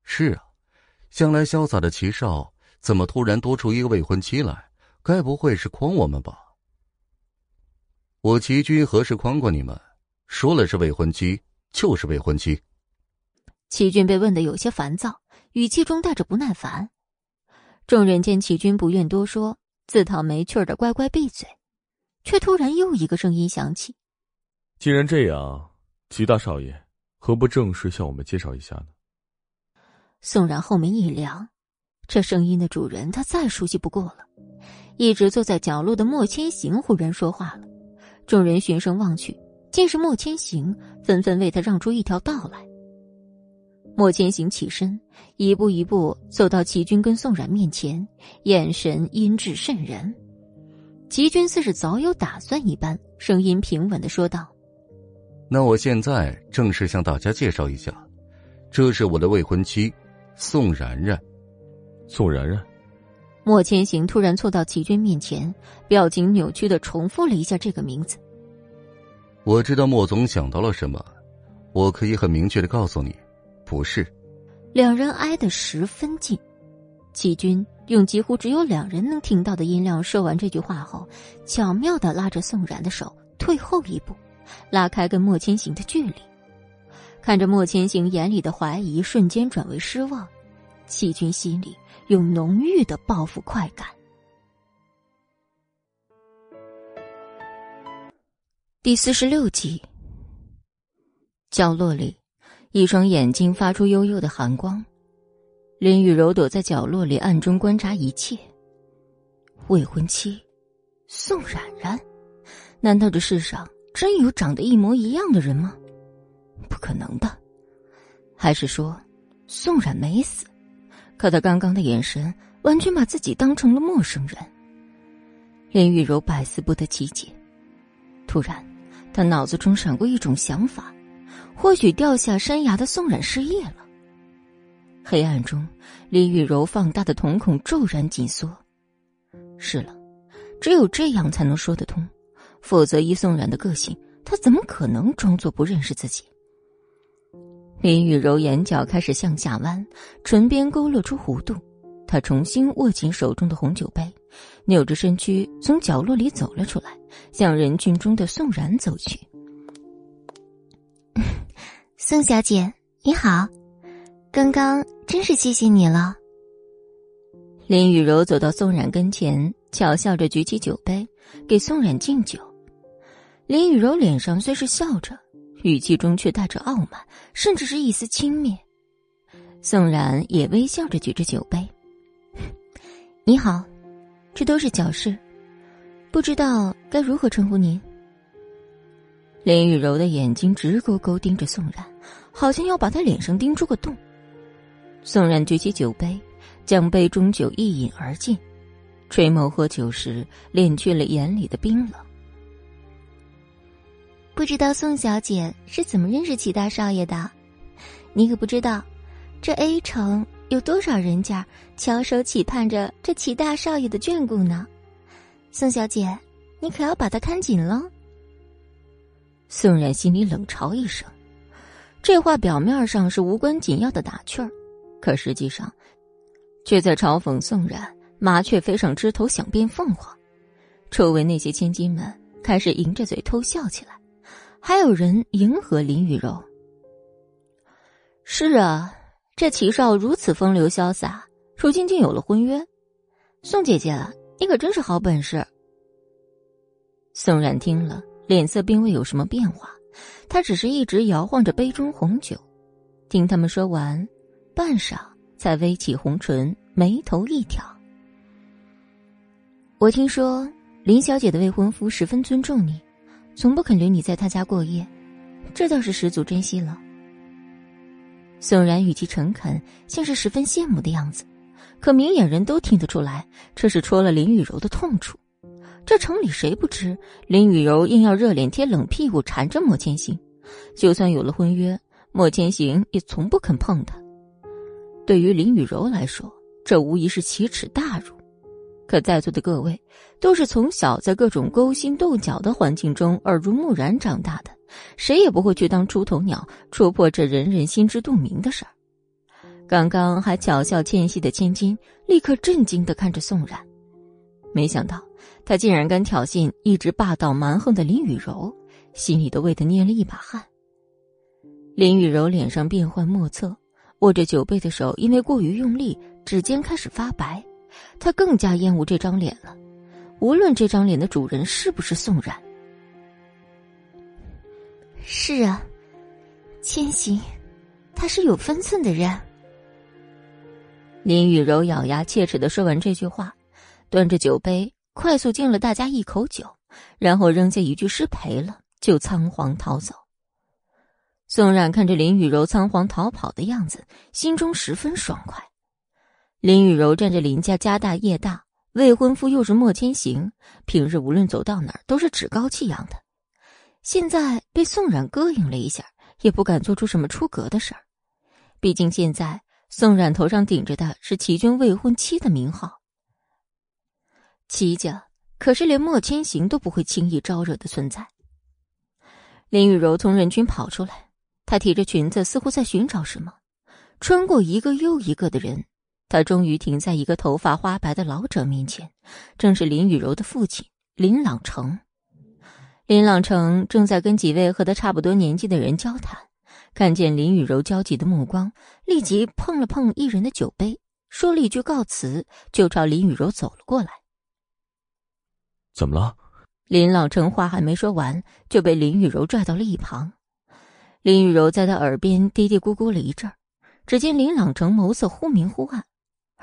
是啊，向来潇洒的齐少，怎么突然多出一个未婚妻来？该不会是诓我们吧？我齐军何时诓过你们？说了是未婚妻，就是未婚妻。齐军被问的有些烦躁，语气中带着不耐烦。众人见齐军不愿多说，自讨没趣的乖乖闭嘴，却突然又一个声音响起：“既然这样，齐大少爷何不正式向我们介绍一下呢？”宋然后面一凉，这声音的主人他再熟悉不过了。一直坐在角落的莫千行忽然说话了，众人循声望去，见是莫千行，纷纷为他让出一条道来。莫千行起身，一步一步走到齐军跟宋冉面前，眼神阴鸷渗人。齐军似是早有打算一般，声音平稳的说道：“那我现在正式向大家介绍一下，这是我的未婚妻，宋然然。”宋然然。莫千行突然凑到齐军面前，表情扭曲的重复了一下这个名字。我知道莫总想到了什么，我可以很明确的告诉你。不是，两人挨得十分近。齐军用几乎只有两人能听到的音量说完这句话后，巧妙的拉着宋冉的手退后一步，拉开跟莫千行的距离。看着莫千行眼里的怀疑瞬间转为失望，齐军心里有浓郁的报复快感。第四十六集，角落里，一双眼睛发出幽幽的寒光。林雨柔躲在角落里，暗中观察一切。未婚妻，宋冉冉，难道这世上真有长得一模一样的人吗？不可能的。还是说，宋冉没死？可他刚刚的眼神，完全把自己当成了陌生人。林雨柔百思不得其解。突然。他脑子中闪过一种想法，或许掉下山崖的宋冉失业了。黑暗中，李雨柔放大的瞳孔骤然紧缩。是了，只有这样才能说得通，否则依宋冉的个性，他怎么可能装作不认识自己？林雨柔眼角开始向下弯，唇边勾勒出弧度。她重新握紧手中的红酒杯，扭着身躯从角落里走了出来，向人群中的宋冉走去。宋小姐，你好，刚刚真是谢谢你了。林雨柔走到宋冉跟前，巧笑着举起酒杯，给宋冉敬酒。林雨柔脸上虽是笑着，语气中却带着傲慢，甚至是一丝轻蔑。宋冉也微笑着举着酒杯。你好，这都是小事，不知道该如何称呼您。林雨柔的眼睛直勾勾盯着宋冉，好像要把他脸上盯出个洞。宋冉举起酒杯，将杯中酒一饮而尽，垂眸喝酒时敛去了眼里的冰冷。不知道宋小姐是怎么认识齐大少爷的？你可不知道，这 A 城。有多少人家翘首企盼着这齐大少爷的眷顾呢？宋小姐，你可要把他看紧了。宋冉心里冷嘲一声，这话表面上是无关紧要的打趣儿，可实际上，却在嘲讽宋冉麻雀飞上枝头想变凤凰。周围那些千金们开始迎着嘴偷笑起来，还有人迎合林雨柔。是啊。这齐少如此风流潇洒，如今竟有了婚约。宋姐姐，你可真是好本事。宋冉听了，脸色并未有什么变化，他只是一直摇晃着杯中红酒，听他们说完，半晌才微起红唇，眉头一挑。我听说林小姐的未婚夫十分尊重你，从不肯留你在他家过夜，这倒是十足珍惜了。宋然语气诚恳，像是十分羡慕的样子，可明眼人都听得出来，这是戳了林雨柔的痛处。这城里谁不知林雨柔硬要热脸贴冷屁股缠着莫千行，就算有了婚约，莫千行也从不肯碰她。对于林雨柔来说，这无疑是奇耻大辱。可在座的各位，都是从小在各种勾心斗角的环境中耳濡目染长大的。谁也不会去当出头鸟，戳破这人人心知肚明的事儿。刚刚还巧笑倩兮的千金，立刻震惊的看着宋冉，没想到他竟然敢挑衅一直霸道蛮横的林雨柔，心里都为他捏了一把汗。林雨柔脸上变幻莫测，握着酒杯的手因为过于用力，指尖开始发白，她更加厌恶这张脸了，无论这张脸的主人是不是宋冉。是啊，千行，他是有分寸的人。林雨柔咬牙切齿的说完这句话，端着酒杯快速敬了大家一口酒，然后扔下一句“失陪了”，就仓皇逃走。宋冉看着林雨柔仓皇逃跑的样子，心中十分爽快。林雨柔占着林家家大业大，未婚夫又是莫千行，平日无论走到哪儿都是趾高气扬的。现在被宋冉膈应了一下，也不敢做出什么出格的事儿。毕竟现在宋冉头上顶着的是齐军未婚妻的名号。齐家可是连莫千行都不会轻易招惹的存在。林雨柔从人群跑出来，她提着裙子，似乎在寻找什么。穿过一个又一个的人，她终于停在一个头发花白的老者面前，正是林雨柔的父亲林朗成。林朗成正在跟几位和他差不多年纪的人交谈，看见林雨柔焦急的目光，立即碰了碰一人的酒杯，说了一句告辞，就朝林雨柔走了过来。怎么了？林朗成话还没说完，就被林雨柔拽到了一旁。林雨柔在他耳边嘀嘀咕咕了一阵儿，只见林朗成眸色忽明忽暗，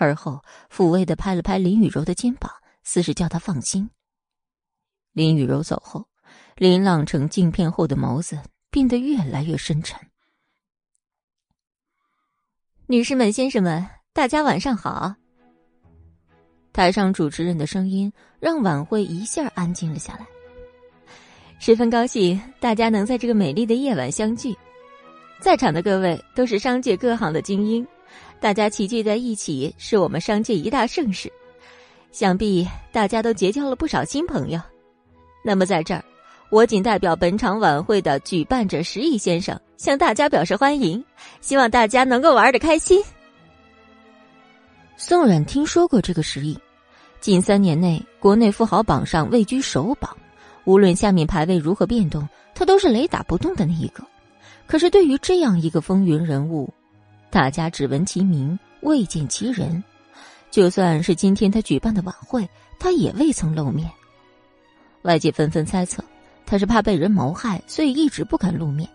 而后抚慰的拍了拍林雨柔的肩膀，似是叫她放心。林雨柔走后，林朗成镜片后的眸子变得越来越深沉。女士们、先生们，大家晚上好。台上主持人的声音让晚会一下安静了下来。十分高兴大家能在这个美丽的夜晚相聚，在场的各位都是商界各行的精英，大家齐聚在一起是我们商界一大盛事，想必大家都结交了不少新朋友。那么在这儿，我仅代表本场晚会的举办者石毅先生向大家表示欢迎，希望大家能够玩的开心。宋冉听说过这个石毅，近三年内国内富豪榜上位居首榜。无论下面排位如何变动，他都是雷打不动的那一个。可是对于这样一个风云人物，大家只闻其名，未见其人。就算是今天他举办的晚会，他也未曾露面。外界纷纷猜测，他是怕被人谋害，所以一直不敢露面，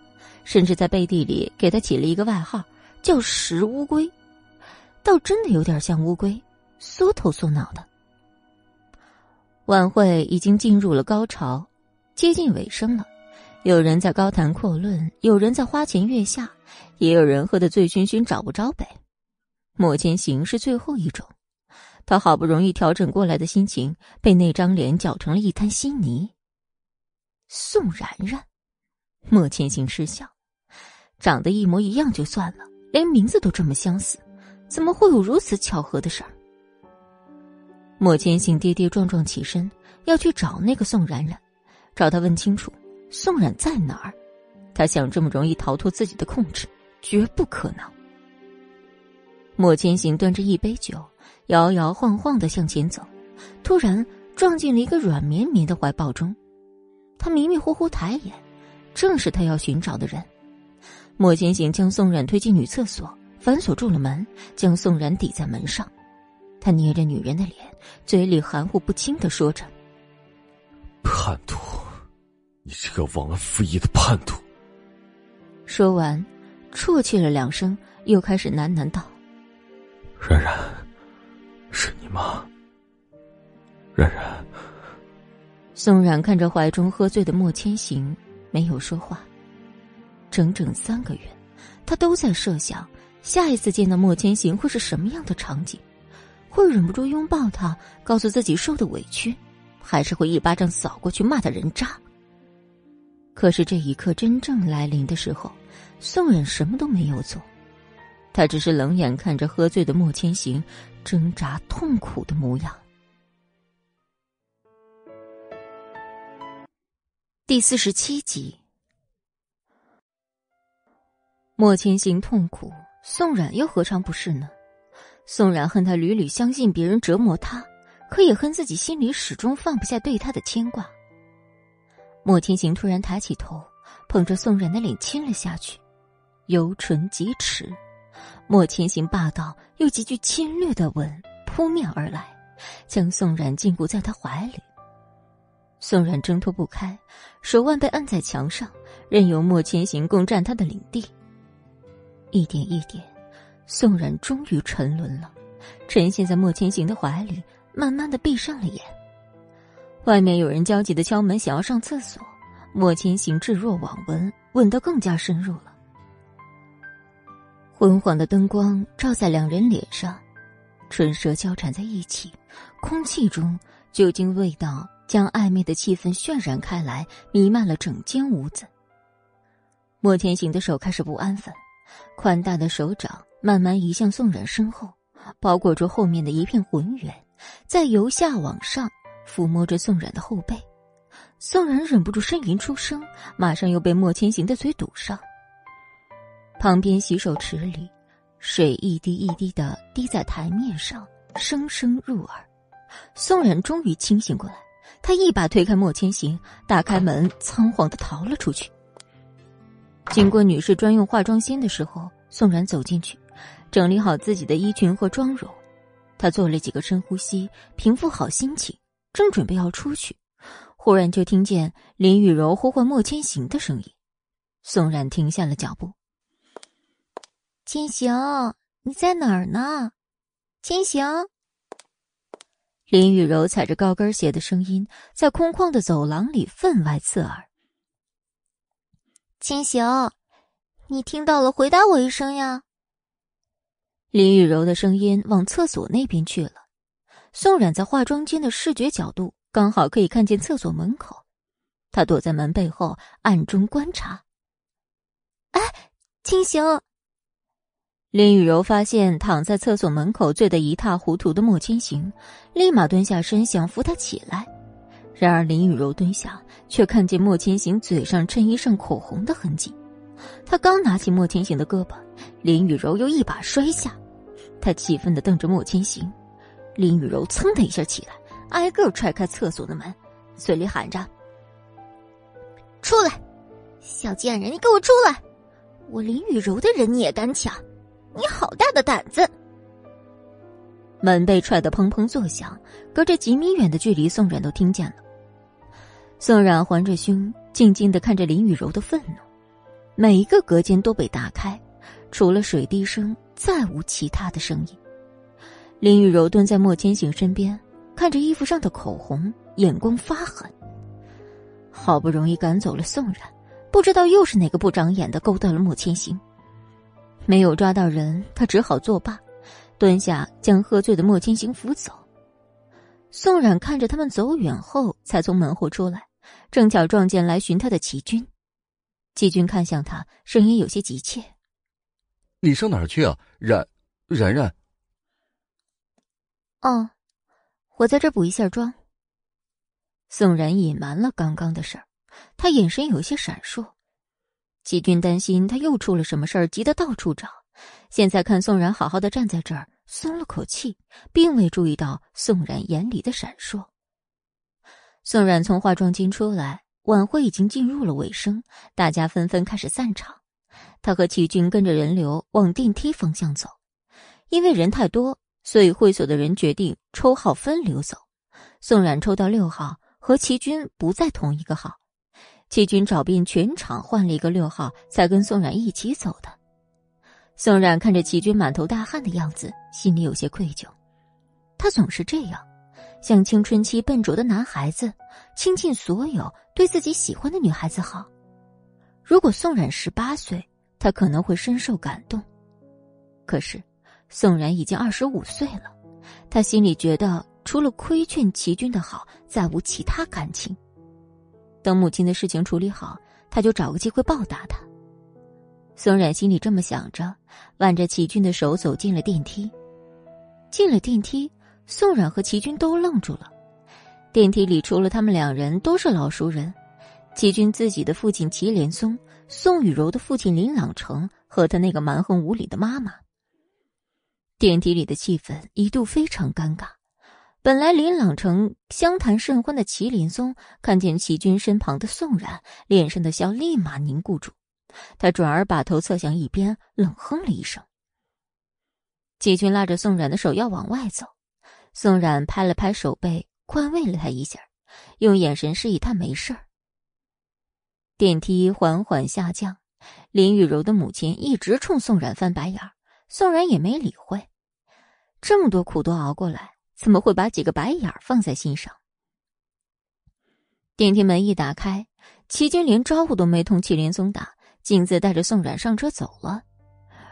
甚至在背地里给他起了一个外号，叫“石乌龟”，倒真的有点像乌龟，缩头缩脑的。晚会已经进入了高潮，接近尾声了。有人在高谈阔论，有人在花前月下，也有人喝得醉醺醺找不着北。莫千行是最后一种，他好不容易调整过来的心情，被那张脸搅成了一滩稀泥。宋然然，莫千行失笑，长得一模一样就算了，连名字都这么相似，怎么会有如此巧合的事儿？莫千行跌跌撞撞起身，要去找那个宋冉冉，找他问清楚宋冉在哪儿。他想这么容易逃脱自己的控制，绝不可能。莫千行端着一杯酒，摇摇晃晃的向前走，突然撞进了一个软绵绵的怀抱中。他迷迷糊糊抬眼，正是他要寻找的人。莫千行将宋冉推进女厕所，反锁住了门，将宋冉抵在门上。他捏着女人的脸，嘴里含糊不清的说着：“叛徒，你这个忘恩负义的叛徒！”说完，啜泣了两声，又开始喃喃道：“冉冉，是你吗？冉冉。”宋冉看着怀中喝醉的莫千行，没有说话。整整三个月，他都在设想下一次见到莫千行会是什么样的场景。会忍不住拥抱他，告诉自己受的委屈，还是会一巴掌扫过去骂他人渣？可是这一刻真正来临的时候，宋冉什么都没有做，他只是冷眼看着喝醉的莫千行挣扎痛苦的模样。第四十七集，莫千行痛苦，宋冉又何尝不是呢？宋冉恨他屡屡相信别人折磨他，可也恨自己心里始终放不下对他的牵挂。莫千行突然抬起头，捧着宋冉的脸亲了下去，由唇及齿。莫千行霸道又极具侵略的吻扑面而来，将宋冉禁锢在他怀里。宋冉挣脱不开，手腕被按在墙上，任由莫千行攻占他的领地。一点一点。宋冉终于沉沦了，沉陷在莫千行的怀里，慢慢的闭上了眼。外面有人焦急的敲门，想要上厕所。莫千行置若罔闻，吻得更加深入了。昏黄的灯光照在两人脸上，唇舌交缠在一起，空气中酒精味道将暧昧的气氛渲染开来，弥漫了整间屋子。莫千行的手开始不安分，宽大的手掌。慢慢移向宋冉身后，包裹住后面的一片浑圆，再由下往上抚摸着宋冉的后背。宋冉忍不住呻吟出声，马上又被莫千行的嘴堵上。旁边洗手池里，水一滴一滴的滴在台面上，声声入耳。宋冉终于清醒过来，他一把推开莫千行，打开门，仓皇的逃了出去。经过女士专用化妆间的时候，宋冉走进去。整理好自己的衣裙和妆容，他做了几个深呼吸，平复好心情，正准备要出去，忽然就听见林雨柔呼唤莫千行的声音，宋冉停下了脚步。千行，你在哪儿呢？千行。林雨柔踩着高跟鞋的声音在空旷的走廊里分外刺耳。千行，你听到了，回答我一声呀。林雨柔的声音往厕所那边去了。宋冉在化妆间的视觉角度刚好可以看见厕所门口，他躲在门背后暗中观察。哎，千行。林雨柔发现躺在厕所门口醉得一塌糊涂的莫千行，立马蹲下身想扶他起来。然而林雨柔蹲下，却看见莫千行嘴上衬衣上口红的痕迹。他刚拿起莫千行的胳膊，林雨柔又一把摔下。他气愤的瞪着莫千行，林雨柔噌的一下起来，挨个踹开厕所的门，嘴里喊着：“出来，小贱人，你给我出来！我林雨柔的人你也敢抢？”你好大的胆子！门被踹得砰砰作响，隔着几米远的距离，宋冉都听见了。宋冉环着胸，静静的看着林雨柔的愤怒。每一个隔间都被打开，除了水滴声，再无其他的声音。林雨柔蹲在莫千行身边，看着衣服上的口红，眼光发狠。好不容易赶走了宋冉，不知道又是哪个不长眼的勾到了莫千行。没有抓到人，他只好作罢，蹲下将喝醉的莫千行扶走。宋冉看着他们走远后，才从门后出来，正巧撞见来寻他的齐军。齐军看向他，声音有些急切：“你上哪儿去啊，冉，冉冉？”“哦，我在这补一下妆。”宋冉隐瞒了刚刚的事儿，他眼神有些闪烁。齐军担心他又出了什么事儿，急得到处找。现在看宋冉好好的站在这儿，松了口气，并未注意到宋冉眼里的闪烁。宋冉从化妆间出来，晚会已经进入了尾声，大家纷纷开始散场。他和齐军跟着人流往电梯方向走，因为人太多，所以会所的人决定抽号分流走。宋冉抽到六号，和齐军不在同一个号。齐军找遍全场换了一个六号，才跟宋冉一起走的。宋冉看着齐军满头大汗的样子，心里有些愧疚。他总是这样，像青春期笨拙的男孩子，倾尽所有对自己喜欢的女孩子好。如果宋冉十八岁，他可能会深受感动。可是，宋冉已经二十五岁了，他心里觉得除了亏欠齐军的好，再无其他感情。等母亲的事情处理好，他就找个机会报答他。宋冉心里这么想着，挽着齐军的手走进了电梯。进了电梯，宋冉和齐军都愣住了。电梯里除了他们两人，都是老熟人：齐军自己的父亲齐连松，宋雨柔的父亲林朗成和他那个蛮横无理的妈妈。电梯里的气氛一度非常尴尬。本来林朗成相谈甚欢的祁连松看见齐军身旁的宋冉，脸上的笑立马凝固住，他转而把头侧向一边，冷哼了一声。齐军拉着宋冉的手要往外走，宋冉拍了拍手背，宽慰了他一下，用眼神示意他没事儿。电梯缓缓下降，林雨柔的母亲一直冲宋冉翻白眼儿，宋冉也没理会，这么多苦都熬过来。怎么会把几个白眼放在心上？电梯门一打开，齐军连招呼都没同祁连松打，径自带着宋冉上车走了。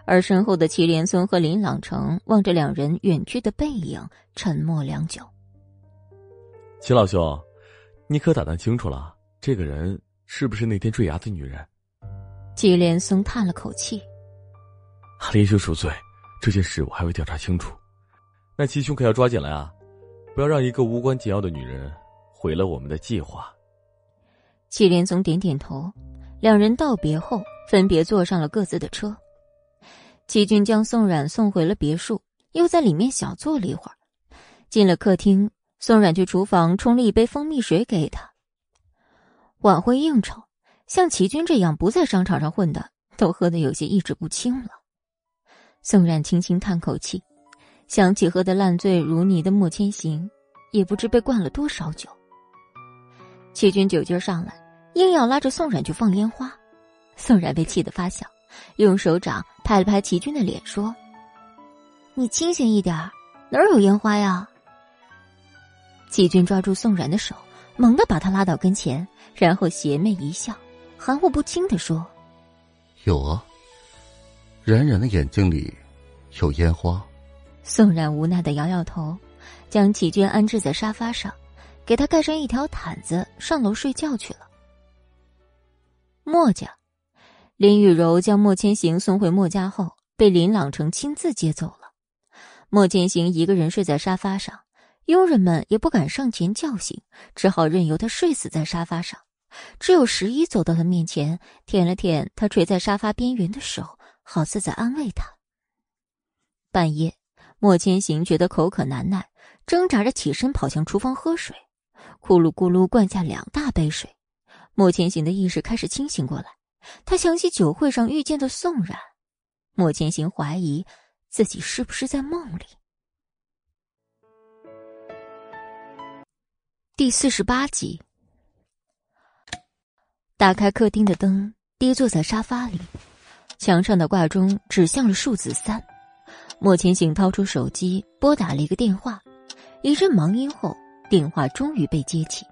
而身后的祁连松和林朗成望着两人远去的背影，沉默良久。齐老兄，你可打探清楚了，这个人是不是那天坠崖的女人？祁连松叹了口气：“林兄赎罪，这件事我还会调查清楚。”那齐兄可要抓紧了啊！不要让一个无关紧要的女人毁了我们的计划。祁连松点点头，两人道别后分别坐上了各自的车。齐军将宋冉送回了别墅，又在里面小坐了一会儿。进了客厅，宋冉去厨房冲了一杯蜂蜜水给他。晚会应酬，像齐军这样不在商场上混的，都喝得有些意志不清了。宋冉轻轻叹口气。想起喝得烂醉如泥的莫千行，也不知被灌了多少酒。齐军酒劲上来，硬要拉着宋冉去放烟花。宋冉被气得发笑，用手掌拍了拍齐军的脸，说：“你清醒一点，哪有烟花呀？”齐军抓住宋冉的手，猛地把他拉到跟前，然后邪魅一笑，含糊不清的说：“有啊，冉冉的眼睛里有烟花。”宋冉无奈的摇摇头，将齐军安置在沙发上。给他盖上一条毯子，上楼睡觉去了。墨家，林雨柔将莫千行送回墨家后，被林朗成亲自接走了。莫千行一个人睡在沙发上，佣人们也不敢上前叫醒，只好任由他睡死在沙发上。只有十一走到他面前，舔了舔他垂在沙发边缘的手，好似在安慰他。半夜，莫千行觉得口渴难耐，挣扎着起身跑向厨房喝水。咕噜咕噜灌下两大杯水，莫千行的意识开始清醒过来。他想起酒会上遇见的宋冉，莫千行怀疑自己是不是在梦里。第四十八集，打开客厅的灯，低坐在沙发里，墙上的挂钟指向了数字三。莫千行掏出手机，拨打了一个电话，一阵忙音后。电话终于被接起，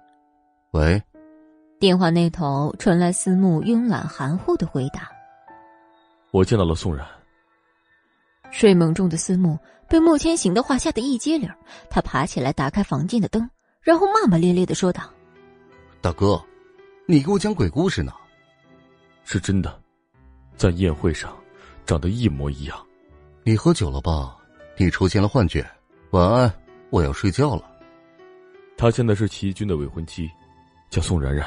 喂。电话那头传来思慕慵懒含糊的回答：“我见到了宋冉。”睡梦中的思慕被莫千行的话吓得一激灵，他爬起来打开房间的灯，然后骂骂咧咧的说道：“大哥，你给我讲鬼故事呢？是真的，在宴会上长得一模一样。你喝酒了吧？你出现了幻觉。晚安，我要睡觉了。”她现在是齐军的未婚妻，叫宋冉冉。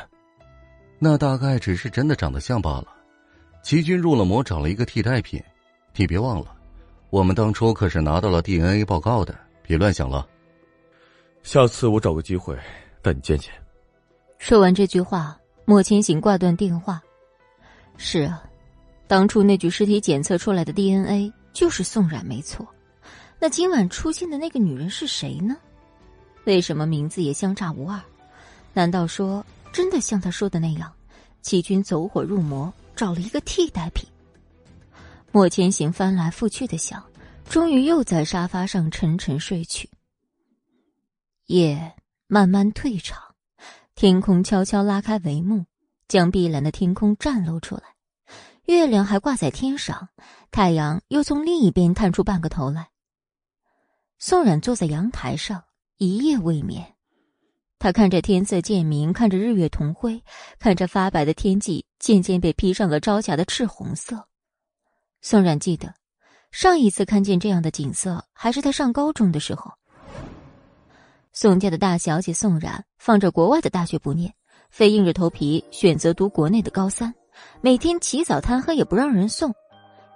那大概只是真的长得像罢了。齐军入了魔，找了一个替代品。你别忘了，我们当初可是拿到了 DNA 报告的。别乱想了。下次我找个机会带你见见。说完这句话，莫千行挂断电话。是啊，当初那具尸体检测出来的 DNA 就是宋冉没错。那今晚出现的那个女人是谁呢？为什么名字也相差无二？难道说真的像他说的那样，齐军走火入魔，找了一个替代品？莫千行翻来覆去的想，终于又在沙发上沉沉睡去。夜慢慢退场，天空悄悄拉开帷幕，将碧蓝的天空绽露出来。月亮还挂在天上，太阳又从另一边探出半个头来。宋冉坐在阳台上。一夜未眠，他看着天色渐明，看着日月同辉，看着发白的天际渐渐被披上了朝霞的赤红色。宋冉记得，上一次看见这样的景色，还是他上高中的时候。宋家的大小姐宋冉，放着国外的大学不念，非硬着头皮选择读国内的高三，每天起早贪黑也不让人送，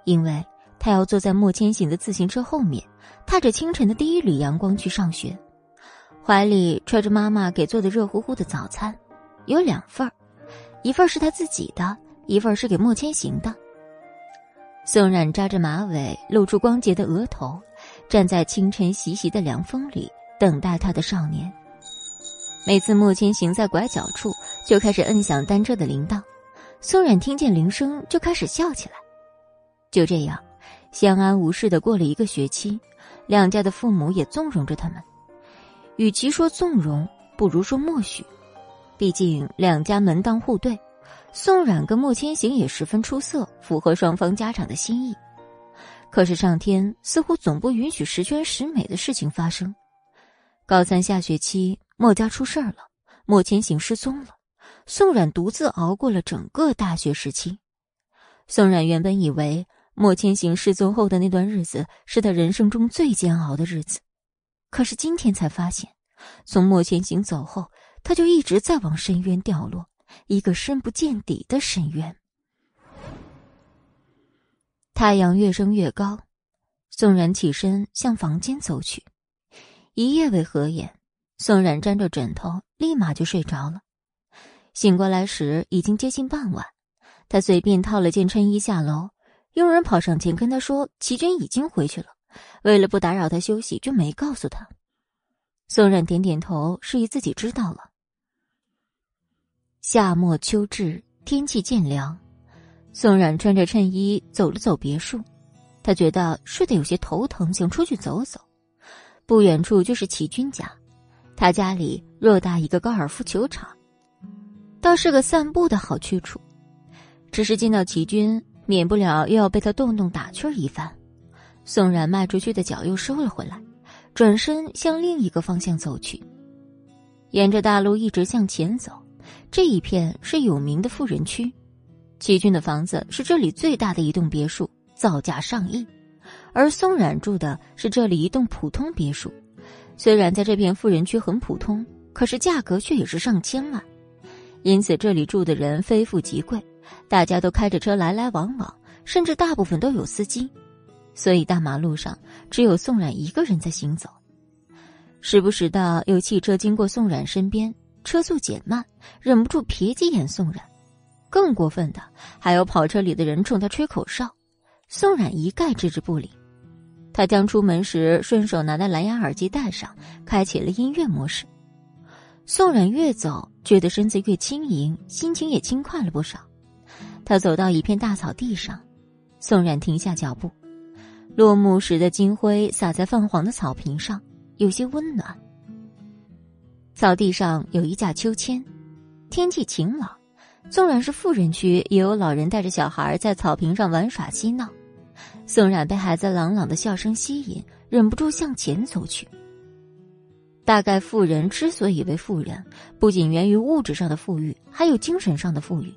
因为他要坐在莫千行的自行车后面，踏着清晨的第一缕阳光去上学。怀里揣着妈妈给做的热乎乎的早餐，有两份，一份是他自己的，一份是给莫千行的。宋冉扎着马尾，露出光洁的额头，站在清晨习习的凉风里，等待他的少年。每次莫千行在拐角处，就开始摁响单车的铃铛，宋冉听见铃声就开始笑起来。就这样，相安无事的过了一个学期，两家的父母也纵容着他们。与其说纵容，不如说默许。毕竟两家门当户对，宋冉跟莫千行也十分出色，符合双方家长的心意。可是上天似乎总不允许十全十美的事情发生。高三下学期，莫家出事儿了，莫千行失踪了，宋冉独自熬过了整个大学时期。宋冉原本以为莫千行失踪后的那段日子是他人生中最煎熬的日子。可是今天才发现，从莫千行走后，他就一直在往深渊掉落，一个深不见底的深渊。太阳越升越高，宋冉起身向房间走去。一夜未合眼，宋冉沾着枕头，立马就睡着了。醒过来时已经接近傍晚，他随便套了件衬衣下楼，佣人跑上前跟他说：“齐军已经回去了。”为了不打扰他休息，就没告诉他。宋冉点点头，示意自己知道了。夏末秋至，天气渐凉。宋冉穿着衬衣走了走别墅，他觉得睡得有些头疼，想出去走走。不远处就是齐军家，他家里偌大一个高尔夫球场，倒是个散步的好去处。只是见到齐军，免不了又要被他动动打趣一番。宋冉迈出去的脚又收了回来，转身向另一个方向走去。沿着大路一直向前走，这一片是有名的富人区。齐军的房子是这里最大的一栋别墅，造价上亿；而宋冉住的是这里一栋普通别墅，虽然在这片富人区很普通，可是价格却也是上千万。因此，这里住的人非富即贵，大家都开着车来来往往，甚至大部分都有司机。所以，大马路上只有宋冉一个人在行走。时不时的有汽车经过宋冉身边，车速减慢，忍不住瞥几眼宋冉。更过分的，还有跑车里的人冲他吹口哨，宋冉一概置之不理。他将出门时顺手拿的蓝牙耳机戴上，开启了音乐模式。宋冉越走，觉得身子越轻盈，心情也轻快了不少。他走到一片大草地上，宋冉停下脚步，落幕时的金辉洒在泛黄的草坪上，有些温暖。草地上有一架秋千，天气晴朗。纵然是富人区，也有老人带着小孩在草坪上玩耍嬉闹。宋冉被孩子朗朗的笑声吸引，忍不住向前走去。大概富人之所以为富人，不仅源于物质上的富裕，还有精神上的富裕。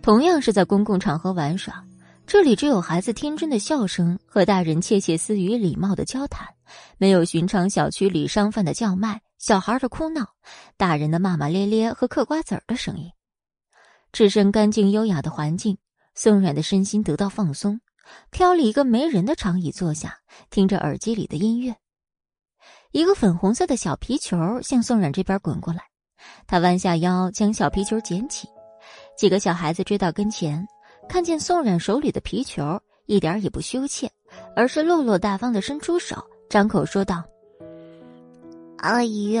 同样是在公共场合玩耍，这里只有孩子天真的笑声和大人窃窃私语、礼貌的交谈，没有寻常小区里商贩的叫卖、小孩的哭闹、大人的骂骂咧咧和嗑瓜子儿的声音。置身干净优雅的环境，宋冉的身心得到放松，挑了一个没人的长椅坐下，听着耳机里的音乐。一个粉红色的小皮球向宋冉这边滚过来，他弯下腰将小皮球捡起。几个小孩子追到跟前，看见宋冉手里的皮球，一点也不羞怯，而是落落大方的伸出手，张口说道：“阿姨，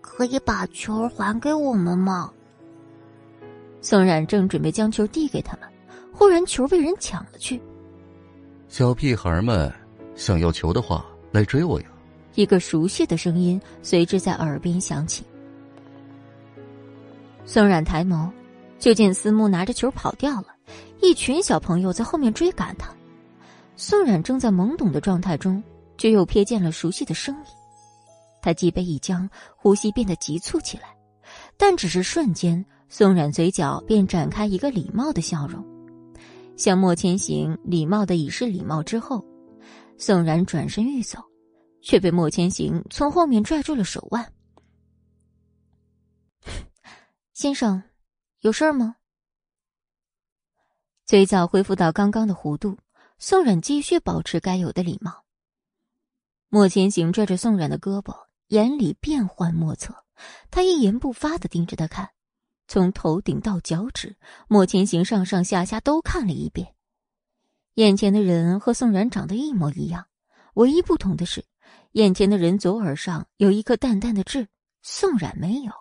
可以把球还给我们吗？”宋冉正准备将球递给他们，忽然球被人抢了去。小屁孩们想要球的话，来追我呀！一个熟悉的声音随之在耳边响起。宋冉抬眸，就见思慕拿着球跑掉了，一群小朋友在后面追赶他。宋冉正在懵懂的状态中，却又瞥见了熟悉的身影。他脊背一僵，呼吸变得急促起来，但只是瞬间。宋冉嘴角便展开一个礼貌的笑容，向莫千行礼貌的以示礼貌之后，宋冉转身欲走，却被莫千行从后面拽住了手腕。先生，有事儿吗？嘴角恢复到刚刚的弧度，宋冉继续保持该有的礼貌。莫千行拽着宋冉的胳膊，眼里变幻莫测，他一言不发的盯着他看。从头顶到脚趾，莫千行上上下下都看了一遍。眼前的人和宋冉长得一模一样，唯一不同的是，眼前的人左耳上有一颗淡淡的痣，宋冉没有；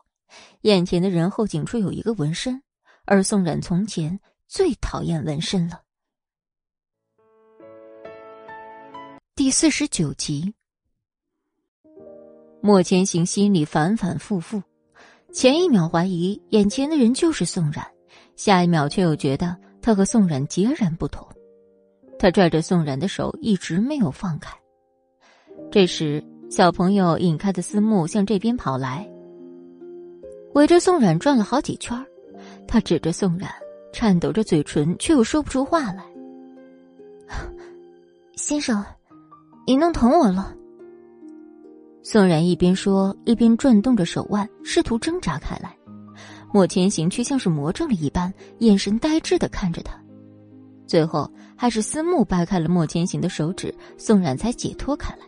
眼前的人后颈处有一个纹身，而宋冉从前最讨厌纹身了。第四十九集，莫千行心里反反复复。前一秒怀疑眼前的人就是宋冉，下一秒却又觉得他和宋冉截然不同。他拽着宋冉的手一直没有放开。这时，小朋友引开的思慕向这边跑来，围着宋冉转了好几圈。他指着宋冉，颤抖着嘴唇，却又说不出话来。先生，你弄疼我了。宋冉一边说，一边转动着手腕，试图挣扎开来。莫千行却像是魔怔了一般，眼神呆滞的看着他。最后，还是思慕掰开了莫千行的手指，宋冉才解脱开来。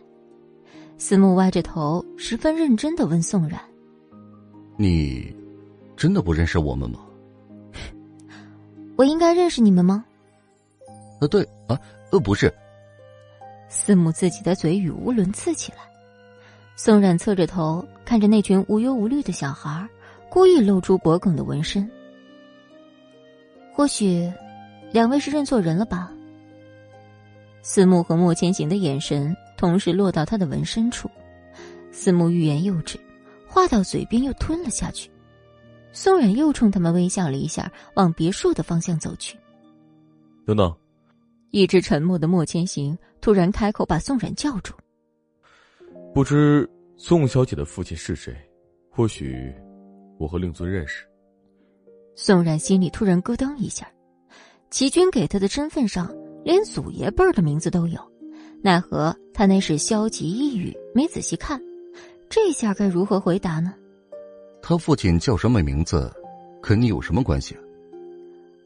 思慕歪着头，十分认真的问宋冉：“你真的不认识我们吗？”“ 我应该认识你们吗？”“呃，对啊，呃，不是。”思慕自己的嘴语无伦次起来。宋冉侧着头看着那群无忧无虑的小孩，故意露出脖梗的纹身。或许，两位是认错人了吧？思慕和莫千行的眼神同时落到他的纹身处，思慕欲言又止，话到嘴边又吞了下去。宋冉又冲他们微笑了一下，往别墅的方向走去。等等，一直沉默的莫千行突然开口，把宋冉叫住。不知宋小姐的父亲是谁？或许我和令尊认识。宋冉心里突然咯噔一下，齐军给他的身份上连祖爷辈儿的名字都有，奈何他那是消极抑郁，没仔细看，这下该如何回答呢？他父亲叫什么名字？跟你有什么关系？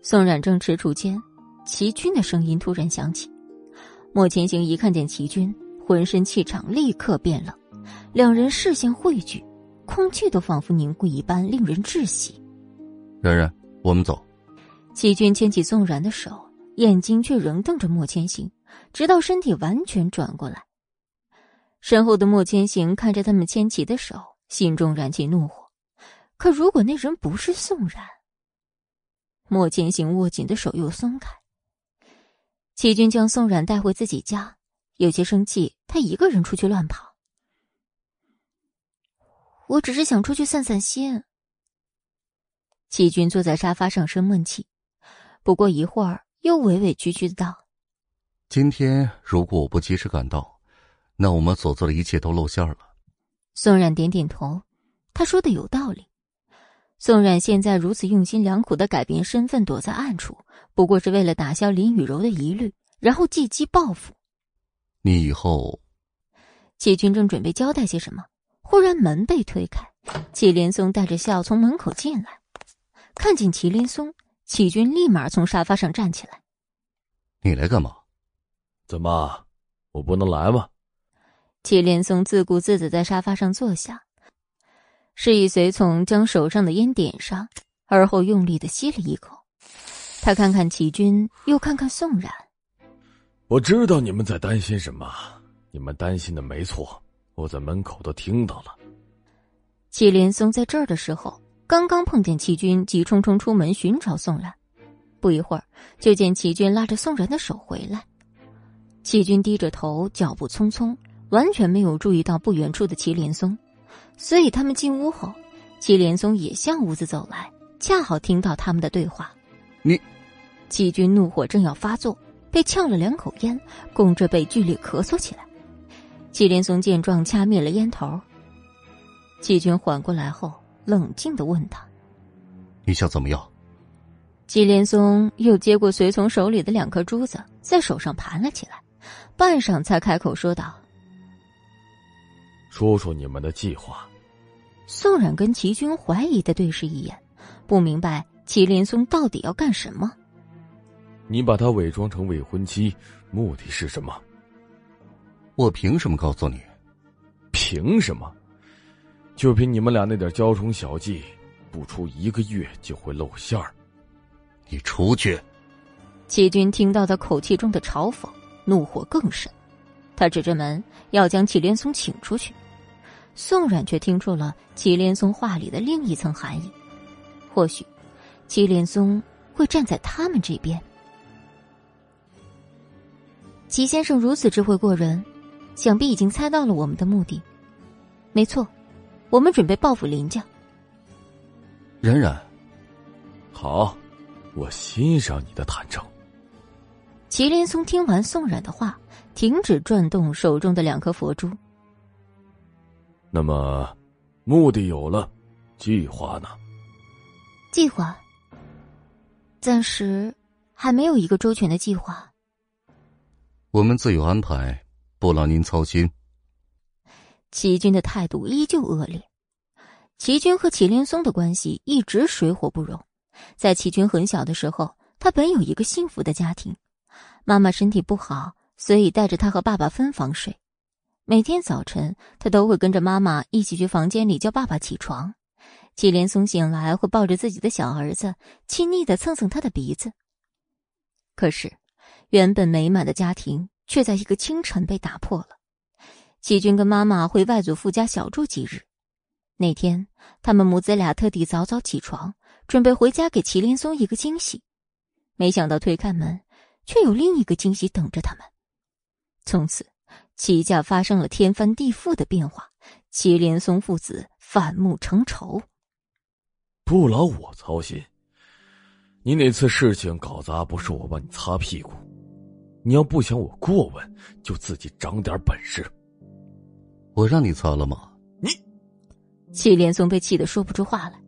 宋冉正踟蹰间，齐军的声音突然响起。莫千行一看见齐军，浑身气场立刻变了，两人视线汇聚，空气都仿佛凝固一般，令人窒息。冉冉，我们走。齐军牵起宋冉的手，眼睛却仍瞪着莫千行，直到身体完全转过来。身后的莫千行看着他们牵起的手，心中燃起怒火。可如果那人不是宋冉，莫千行握紧的手又松开。齐军将宋冉带回自己家，有些生气，他一个人出去乱跑。我只是想出去散散心。齐军坐在沙发上生闷气，不过一会儿又委委屈屈的道：“今天如果我不及时赶到，那我们所做的一切都露馅了。”宋冉点点头，他说的有道理。宋冉现在如此用心良苦的改变身份，躲在暗处，不过是为了打消林雨柔的疑虑，然后借机报复。你以后，齐军正准备交代些什么，忽然门被推开，祁连松带着笑从门口进来。看见祁连松，齐军立马从沙发上站起来：“你来干嘛？怎么，我不能来吗？”祁连松自顾自的在沙发上坐下。示意随从将手上的烟点上，而后用力的吸了一口。他看看齐军，又看看宋冉。我知道你们在担心什么，你们担心的没错，我在门口都听到了。祁连松在这儿的时候，刚刚碰见齐军急冲冲出门寻找宋冉，不一会儿就见齐军拉着宋冉的手回来。齐军低着头，脚步匆匆，完全没有注意到不远处的祁连松。所以他们进屋后，祁连松也向屋子走来，恰好听到他们的对话。你，季军怒火正要发作，被呛了两口烟，拱着背剧烈咳嗽起来。祁连松见状，掐灭了烟头。季军缓过来后，冷静的问他：“你想怎么样？”祁连松又接过随从手里的两颗珠子，在手上盘了起来，半晌才开口说道。说说你们的计划。宋冉跟齐军怀疑的对视一眼，不明白祁连松到底要干什么。你把他伪装成未婚妻，目的是什么？我凭什么告诉你？凭什么？就凭你们俩那点娇虫小技，不出一个月就会露馅儿。你出去！齐军听到他口气中的嘲讽，怒火更甚，他指着门要将祁连松请出去。宋冉却听出了祁连松话里的另一层含义，或许，祁连松会站在他们这边。祁先生如此智慧过人，想必已经猜到了我们的目的。没错，我们准备报复林家。冉冉，好，我欣赏你的坦诚。祁连松听完宋冉的话，停止转动手中的两颗佛珠。那么，目的有了，计划呢？计划暂时还没有一个周全的计划。我们自有安排，不劳您操心。齐军的态度依旧恶劣。齐军和祁连松的关系一直水火不容。在齐军很小的时候，他本有一个幸福的家庭，妈妈身体不好，所以带着他和爸爸分房睡。每天早晨，他都会跟着妈妈一起去房间里叫爸爸起床。祁连松醒来会抱着自己的小儿子，亲昵的蹭蹭他的鼻子。可是，原本美满的家庭却在一个清晨被打破了。祁军跟妈妈回外祖父家小住几日，那天，他们母子俩特地早早起床，准备回家给祁连松一个惊喜。没想到推开门，却有另一个惊喜等着他们。从此，齐家发生了天翻地覆的变化，祁连松父子反目成仇。不劳我操心。你哪次事情搞砸，不是我帮你擦屁股。你要不想我过问，就自己长点本事。我让你擦了吗？你，祁连松被气得说不出话来，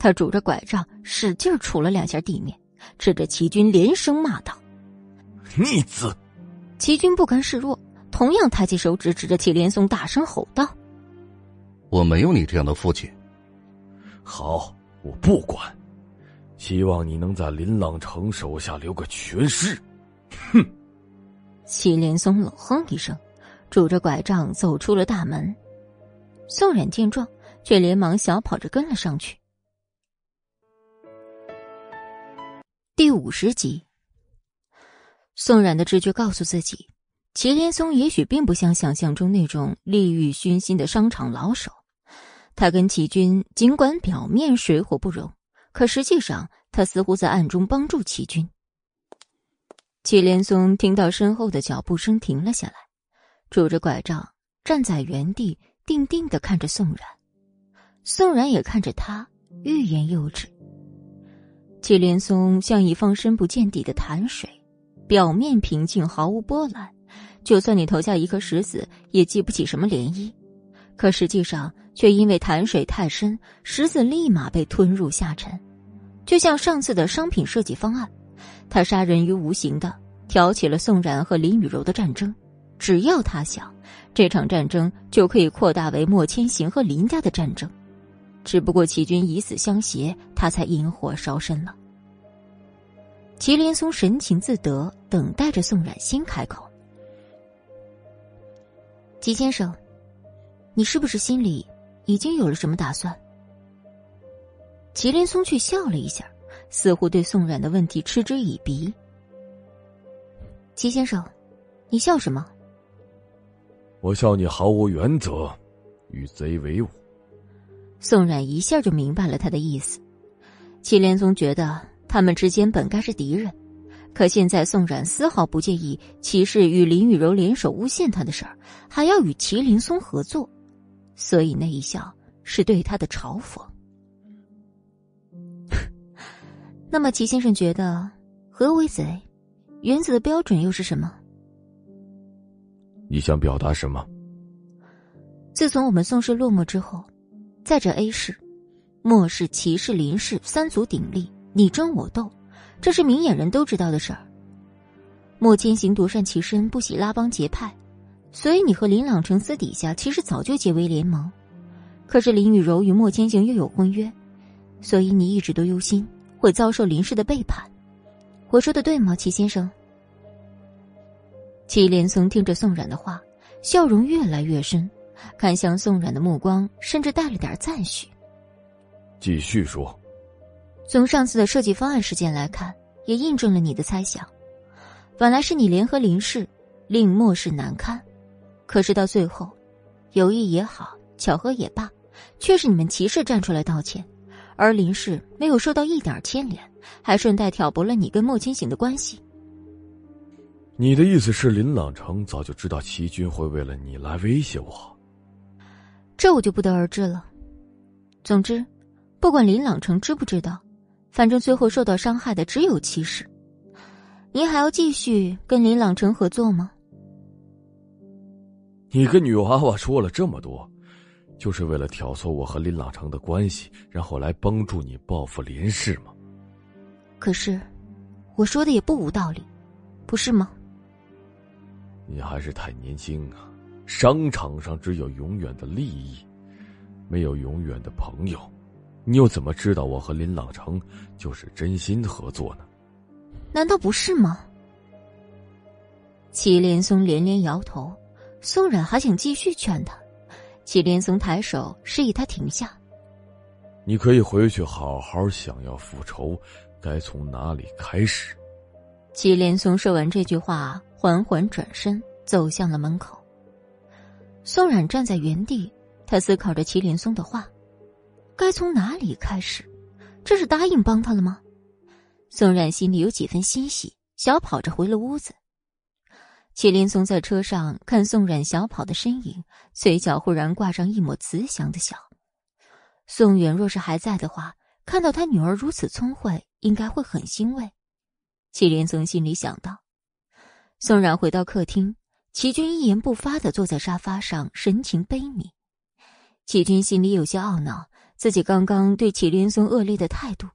他拄着拐杖使劲杵了两下地面，指着齐军连声骂道：“逆子！”齐军不甘示弱，同样抬起手指指着祁连松，大声吼道：“我没有你这样的父亲。”好，我不管。希望你能在林朗城手下留个全尸。哼！祁连松冷哼一声，拄着拐杖走出了大门。宋冉见状，却连忙小跑着跟了上去。第五十集，宋冉的直觉告诉自己，祁连松也许并不像想象中那种利欲熏心的商场老手。他跟齐军尽管表面水火不容。可实际上，他似乎在暗中帮助齐军。祁连松听到身后的脚步声，停了下来，拄着拐杖站在原地，定定的看着宋冉。宋冉也看着他，欲言又止。祁连松像一方深不见底的潭水，表面平静，毫无波澜，就算你投下一颗石子，也激不起什么涟漪。可实际上，却因为潭水太深，石子立马被吞入下沉。就像上次的商品设计方案，他杀人于无形的挑起了宋冉和林雨柔的战争。只要他想，这场战争就可以扩大为莫千行和林家的战争。只不过齐军以死相挟，他才引火烧身了。祁连松神情自得，等待着宋冉先开口：“齐先生，你是不是心里已经有了什么打算？”祁连松却笑了一下，似乎对宋冉的问题嗤之以鼻。齐先生，你笑什么？我笑你毫无原则，与贼为伍。宋冉一下就明白了他的意思。祁连松觉得他们之间本该是敌人，可现在宋冉丝毫不介意齐氏与林雨柔联手诬陷他的事儿，还要与麒麟松合作，所以那一笑是对他的嘲讽。那么，齐先生觉得何为贼？原子的标准又是什么？你想表达什么？自从我们宋氏落寞之后，在这 A 市，莫氏、齐氏、林氏三足鼎立，你争我斗，这是明眼人都知道的事儿。莫千行独善其身，不喜拉帮结派，所以你和林朗成私底下其实早就结为联盟。可是林雨柔与莫千行又有婚约，所以你一直都忧心。会遭受林氏的背叛，我说的对吗，齐先生？齐连松听着宋冉的话，笑容越来越深，看向宋冉的目光甚至带了点赞许。继续说。从上次的设计方案事件来看，也印证了你的猜想。本来是你联合林氏，令末世难堪，可是到最后，有意也好，巧合也罢，却是你们骑士站出来道歉。而林氏没有受到一点牵连，还顺带挑拨了你跟莫清醒的关系。你的意思是林朗成早就知道齐军会为了你来威胁我？这我就不得而知了。总之，不管林朗成知不知道，反正最后受到伤害的只有骑士。您还要继续跟林朗成合作吗？你跟女娃娃说了这么多。就是为了挑唆我和林朗城的关系，然后来帮助你报复林氏吗？可是，我说的也不无道理，不是吗？你还是太年轻啊！商场上只有永远的利益，没有永远的朋友。你又怎么知道我和林朗成就是真心合作呢？难道不是吗？祁连松连连摇头，宋冉还想继续劝他。祁连松抬手示意他停下。你可以回去好好想，要复仇，该从哪里开始？祁连松说完这句话，缓缓转身走向了门口。宋冉站在原地，他思考着祁连松的话，该从哪里开始？这是答应帮他了吗？宋冉心里有几分欣喜，小跑着回了屋子。祁连松在车上看宋冉小跑的身影，嘴角忽然挂上一抹慈祥的笑。宋远若是还在的话，看到他女儿如此聪慧，应该会很欣慰。祁连松心里想到。宋冉回到客厅，齐军一言不发的坐在沙发上，神情悲悯。齐军心里有些懊恼，自己刚刚对祁连松恶劣的态度。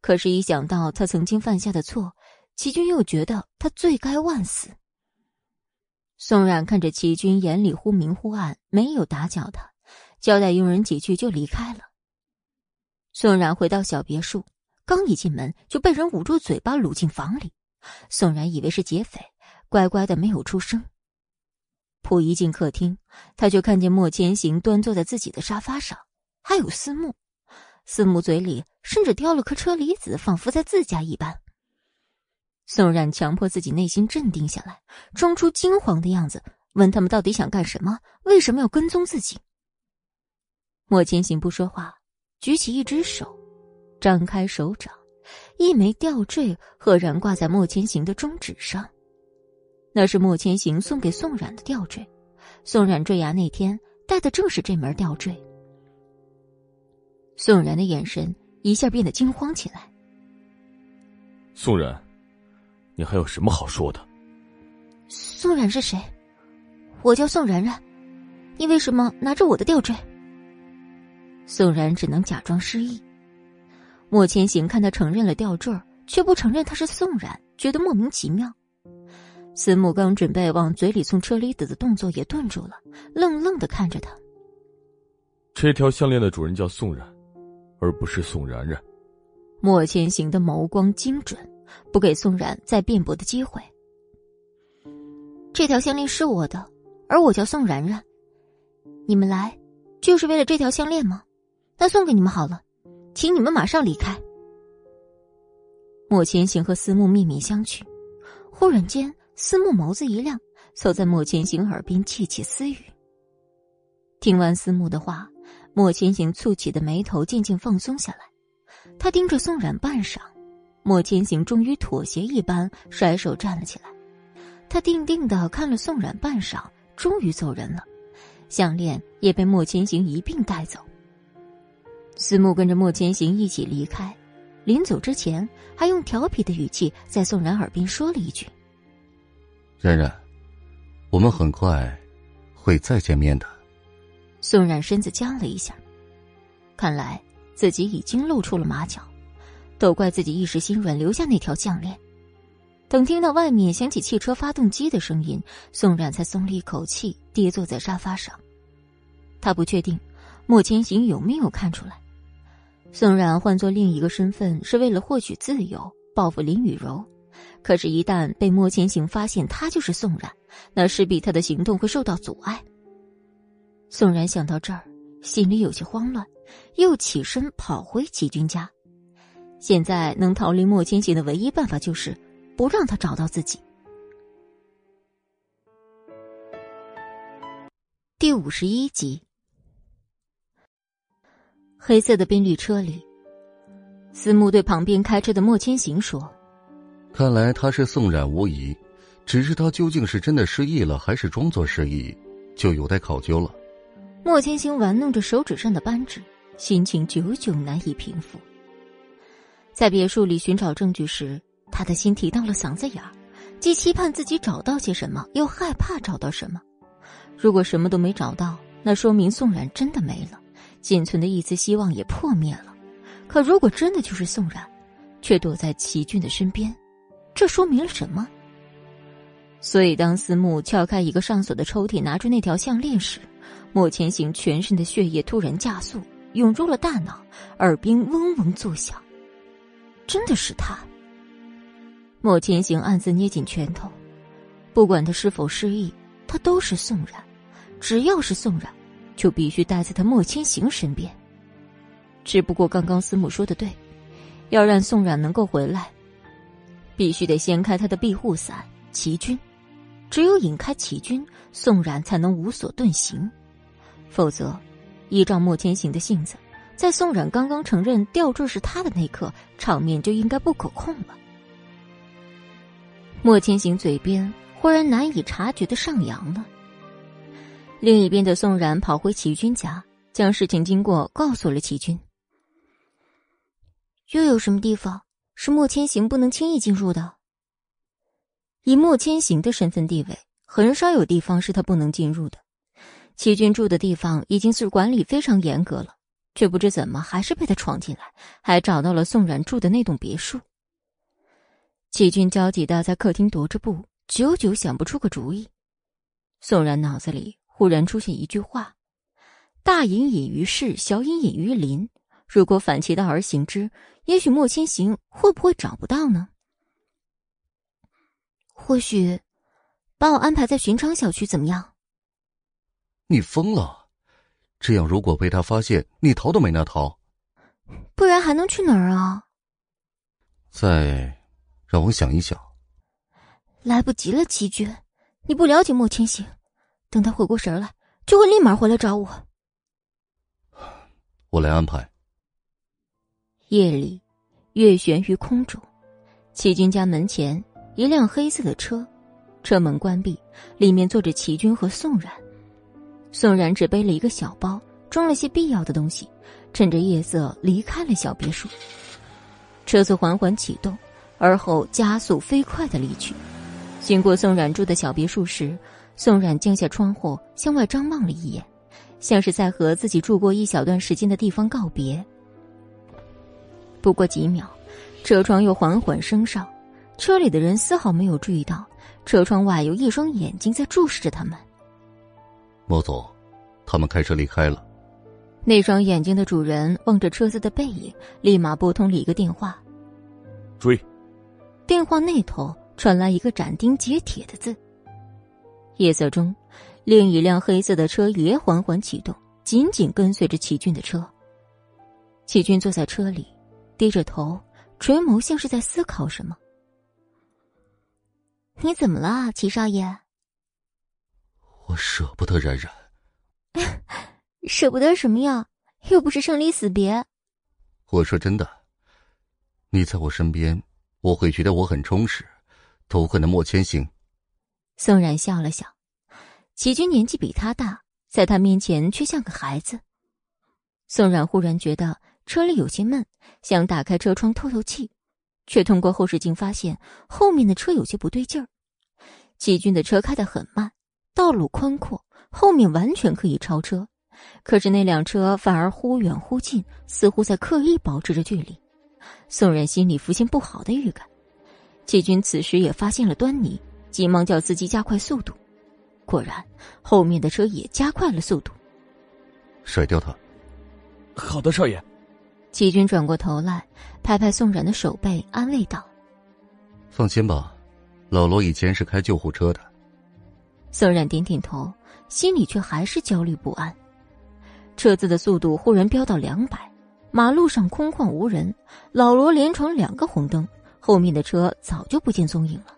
可是，一想到他曾经犯下的错，齐军又觉得他罪该万死。宋冉看着齐军眼里忽明忽暗，没有打搅他，交代佣人几句就离开了。宋冉回到小别墅，刚一进门就被人捂住嘴巴掳进房里。宋冉以为是劫匪，乖乖的没有出声。仆一进客厅，他就看见莫千行端坐在自己的沙发上，还有思慕。思慕嘴里甚至叼了颗车厘子，仿佛在自家一般。宋冉强迫自己内心镇定下来，装出惊慌的样子，问他们到底想干什么？为什么要跟踪自己？莫千行不说话，举起一只手，张开手掌，一枚吊坠赫然挂在莫千行的中指上。那是莫千行送给宋冉的吊坠，宋冉坠崖那天戴的正是这枚吊坠。宋然的眼神一下变得惊慌起来。宋然，你还有什么好说的？宋然是谁？我叫宋然然，你为什么拿着我的吊坠？宋然只能假装失忆。莫千行看他承认了吊坠，却不承认他是宋然，觉得莫名其妙。司母刚准备往嘴里送车厘子的动作也顿住了，愣愣的看着他。这条项链的主人叫宋冉。而不是宋然然。莫千行的眸光精准，不给宋冉再辩驳的机会。这条项链是我的，而我叫宋然然。你们来，就是为了这条项链吗？那送给你们好了，请你们马上离开。莫千行和思慕面面相觑，忽然间，思慕眸子一亮，凑在莫千行耳边窃窃私语。听完思慕的话。莫千行蹙起的眉头渐渐放松下来，他盯着宋冉半晌，莫千行终于妥协一般甩手站了起来。他定定的看了宋冉半晌，终于走人了，项链也被莫千行一并带走。思慕跟着莫千行一起离开，临走之前还用调皮的语气在宋冉耳边说了一句：“冉冉，我们很快会再见面的。”宋冉身子僵了一下，看来自己已经露出了马脚，都怪自己一时心软留下那条项链。等听到外面响起汽车发动机的声音，宋冉才松了一口气，跌坐在沙发上。他不确定莫千行有没有看出来，宋冉换做另一个身份是为了获取自由，报复林雨柔。可是，一旦被莫千行发现他就是宋冉，那势必他的行动会受到阻碍。宋然想到这儿，心里有些慌乱，又起身跑回齐军家。现在能逃离莫千行的唯一办法就是不让他找到自己。第五十一集，黑色的宾利车里，思慕对旁边开车的莫千行说：“看来他是宋冉无疑，只是他究竟是真的失忆了，还是装作失忆，就有待考究了。”莫千行玩弄着手指上的扳指，心情久久难以平复。在别墅里寻找证据时，他的心提到了嗓子眼儿，既期盼自己找到些什么，又害怕找到什么。如果什么都没找到，那说明宋冉真的没了，仅存的一丝希望也破灭了。可如果真的就是宋冉，却躲在齐俊的身边，这说明了什么？所以，当思慕撬开一个上锁的抽屉，拿出那条项链时，莫千行全身的血液突然加速，涌入了大脑，耳边嗡嗡作响。真的是他。莫千行暗自捏紧拳头，不管他是否失忆，他都是宋冉。只要是宋冉，就必须待在他莫千行身边。只不过刚刚思慕说的对，要让宋冉能够回来，必须得掀开他的庇护伞齐军。只有引开齐军，宋冉才能无所遁形。否则，依照莫千行的性子，在宋冉刚刚承认吊坠是他的那刻，场面就应该不可控了。莫千行嘴边忽然难以察觉的上扬了。另一边的宋冉跑回齐军家，将事情经过告诉了齐军。又有什么地方是莫千行不能轻易进入的？以莫千行的身份地位，很少有地方是他不能进入的。齐军住的地方已经是管理非常严格了。却不知怎么还是被他闯进来，还找到了宋冉住的那栋别墅。齐军焦急的在客厅踱着步，久久想不出个主意。宋冉脑子里忽然出现一句话：“大隐隐于市，小隐隐于林。如果反其道而行之，也许莫千行会不会找不到呢？或许，把我安排在寻常小区怎么样？”你疯了！这样，如果被他发现，你逃都没那逃。不然还能去哪儿啊？再让我想一想。来不及了，齐军，你不了解莫千行，等他回过神来，就会立马回来找我。我来安排。夜里，月悬于空中，齐军家门前一辆黑色的车，车门关闭，里面坐着齐军和宋冉。宋然只背了一个小包，装了些必要的东西，趁着夜色离开了小别墅。车子缓缓启动，而后加速飞快的离去。经过宋冉住的小别墅时，宋冉降下窗户，向外张望了一眼，像是在和自己住过一小段时间的地方告别。不过几秒，车窗又缓缓升上，车里的人丝毫没有注意到，车窗外有一双眼睛在注视着他们。莫总，他们开车离开了。那双眼睛的主人望着车子的背影，立马拨通了一个电话。追。电话那头传来一个斩钉截铁的字。夜色中，另一辆黑色的车也缓缓启动，紧紧跟随着齐军的车。齐军坐在车里，低着头，垂眸，像是在思考什么。你怎么了，齐少爷？我舍不得冉冉，舍不得什么呀？又不是生离死别。我说真的，你在我身边，我会觉得我很充实。都恨的莫千行。宋冉笑了笑，齐军年纪比他大，在他面前却像个孩子。宋冉忽然觉得车里有些闷，想打开车窗透透气，却通过后视镜发现后面的车有些不对劲儿。齐军的车开得很慢。道路宽阔，后面完全可以超车，可是那辆车反而忽远忽近，似乎在刻意保持着距离。宋冉心里浮现不好的预感。季军此时也发现了端倪，急忙叫司机加快速度。果然，后面的车也加快了速度。甩掉他。好的，少爷。季军转过头来，拍拍宋冉的手背，安慰道：“放心吧，老罗以前是开救护车的。”宋冉点点头，心里却还是焦虑不安。车子的速度忽然飙到两百，马路上空旷无人，老罗连闯两个红灯，后面的车早就不见踪影了。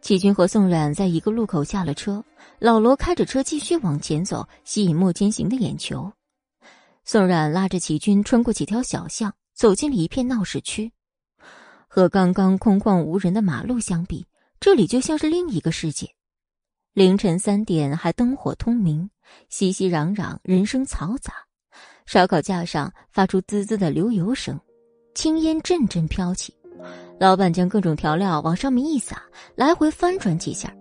齐军和宋冉在一个路口下了车，老罗开着车继续往前走，吸引莫千行的眼球。宋冉拉着齐军穿过几条小巷，走进了一片闹市区。和刚刚空旷无人的马路相比，这里就像是另一个世界。凌晨三点还灯火通明，熙熙攘攘，人声嘈杂。烧烤架上发出滋滋的流油声，青烟阵阵飘起。老板将各种调料往上面一撒，来回翻转几下，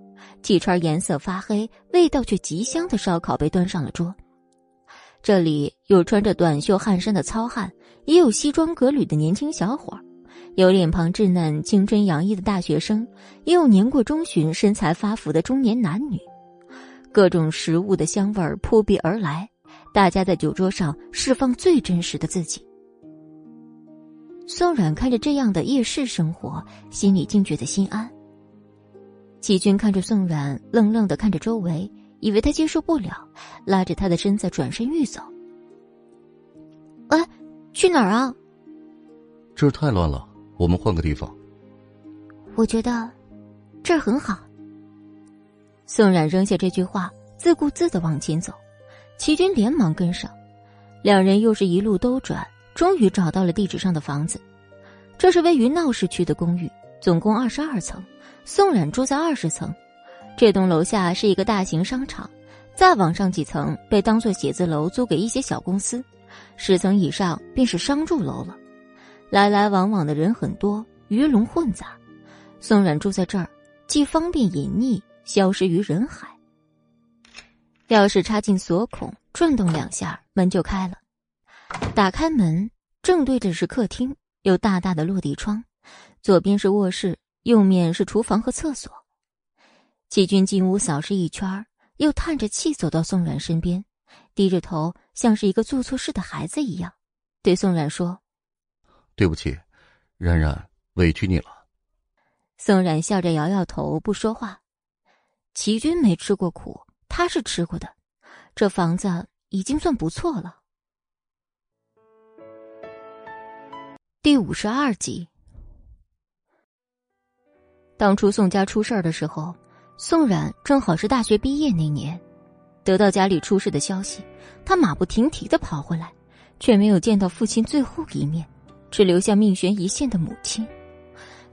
几串颜色发黑、味道却极香的烧烤被端上了桌。这里有穿着短袖汗衫的糙汉，也有西装革履的年轻小伙。有脸庞稚嫩、青春洋溢的大学生，也有年过中旬、身材发福的中年男女。各种食物的香味儿扑鼻而来，大家在酒桌上释放最真实的自己。宋冉看着这样的夜市生活，心里竟觉得心安。齐军看着宋冉，愣愣的看着周围，以为他接受不了，拉着他的身子转身欲走。哎，去哪儿啊？这儿太乱了。我们换个地方。我觉得这儿很好。宋冉扔下这句话，自顾自的往前走。齐军连忙跟上，两人又是一路兜转，终于找到了地址上的房子。这是位于闹市区的公寓，总共二十二层。宋冉住在二十层，这栋楼下是一个大型商场，再往上几层被当做写字楼租给一些小公司，十层以上便是商住楼了。来来往往的人很多，鱼龙混杂。宋冉住在这儿，既方便隐匿，消失于人海。钥匙插进锁孔，转动两下，门就开了。打开门，正对着是客厅，有大大的落地窗，左边是卧室。右面是厨房和厕所。齐军进屋扫视一圈，又叹着气走到宋冉身边，低着头，像是一个做错事的孩子一样，对宋冉说：“对不起，冉冉，委屈你了。”宋冉笑着摇摇头，不说话。齐军没吃过苦，他是吃过的，这房子已经算不错了。第五十二集。当初宋家出事儿的时候，宋冉正好是大学毕业那年，得到家里出事的消息，他马不停蹄的跑回来，却没有见到父亲最后一面，只留下命悬一线的母亲。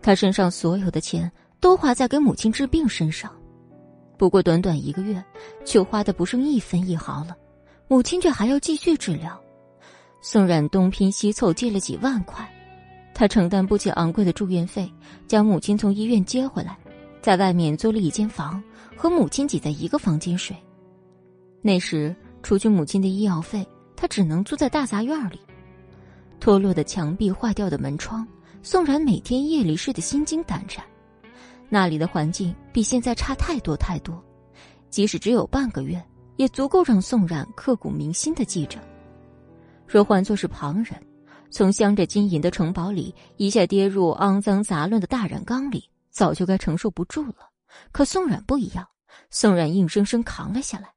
他身上所有的钱都花在给母亲治病身上，不过短短一个月，就花的不剩一分一毫了，母亲却还要继续治疗。宋冉东拼西凑借了几万块。他承担不起昂贵的住院费，将母亲从医院接回来，在外面租了一间房，和母亲挤在一个房间睡。那时，除去母亲的医药费，他只能住在大杂院里。脱落的墙壁、坏掉的门窗，宋然每天夜里睡得心惊胆战。那里的环境比现在差太多太多，即使只有半个月，也足够让宋冉刻骨铭心的记着。若换作是旁人，从镶着金银的城堡里一下跌入肮脏杂乱的大染缸里，早就该承受不住了。可宋冉不一样，宋冉硬生生扛了下来。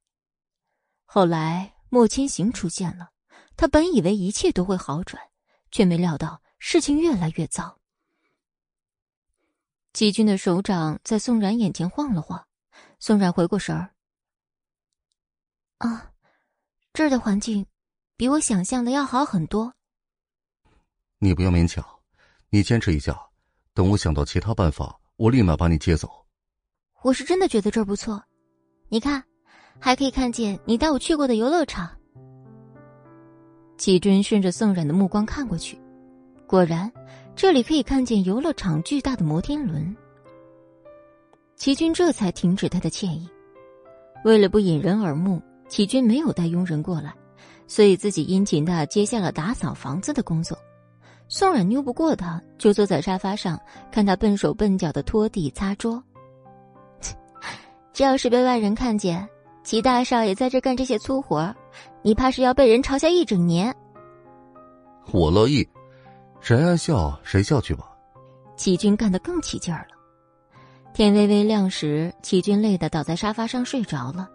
后来莫千行出现了，他本以为一切都会好转，却没料到事情越来越糟。季军的手掌在宋冉眼前晃了晃，宋冉回过神儿。啊，这儿的环境比我想象的要好很多。你不要勉强，你坚持一下，等我想到其他办法，我立马把你接走。我是真的觉得这儿不错，你看，还可以看见你带我去过的游乐场。季军顺着宋冉的目光看过去，果然，这里可以看见游乐场巨大的摩天轮。齐军这才停止他的歉意，为了不引人耳目，齐军没有带佣人过来，所以自己殷勤的接下了打扫房子的工作。宋冉拗不过他，就坐在沙发上看他笨手笨脚的拖地擦桌。这要是被外人看见，齐大少爷在这干这些粗活，你怕是要被人嘲笑一整年。我乐意，谁爱笑谁笑去吧。齐军干得更起劲儿了。天微微亮时，齐军累得倒在沙发上睡着了。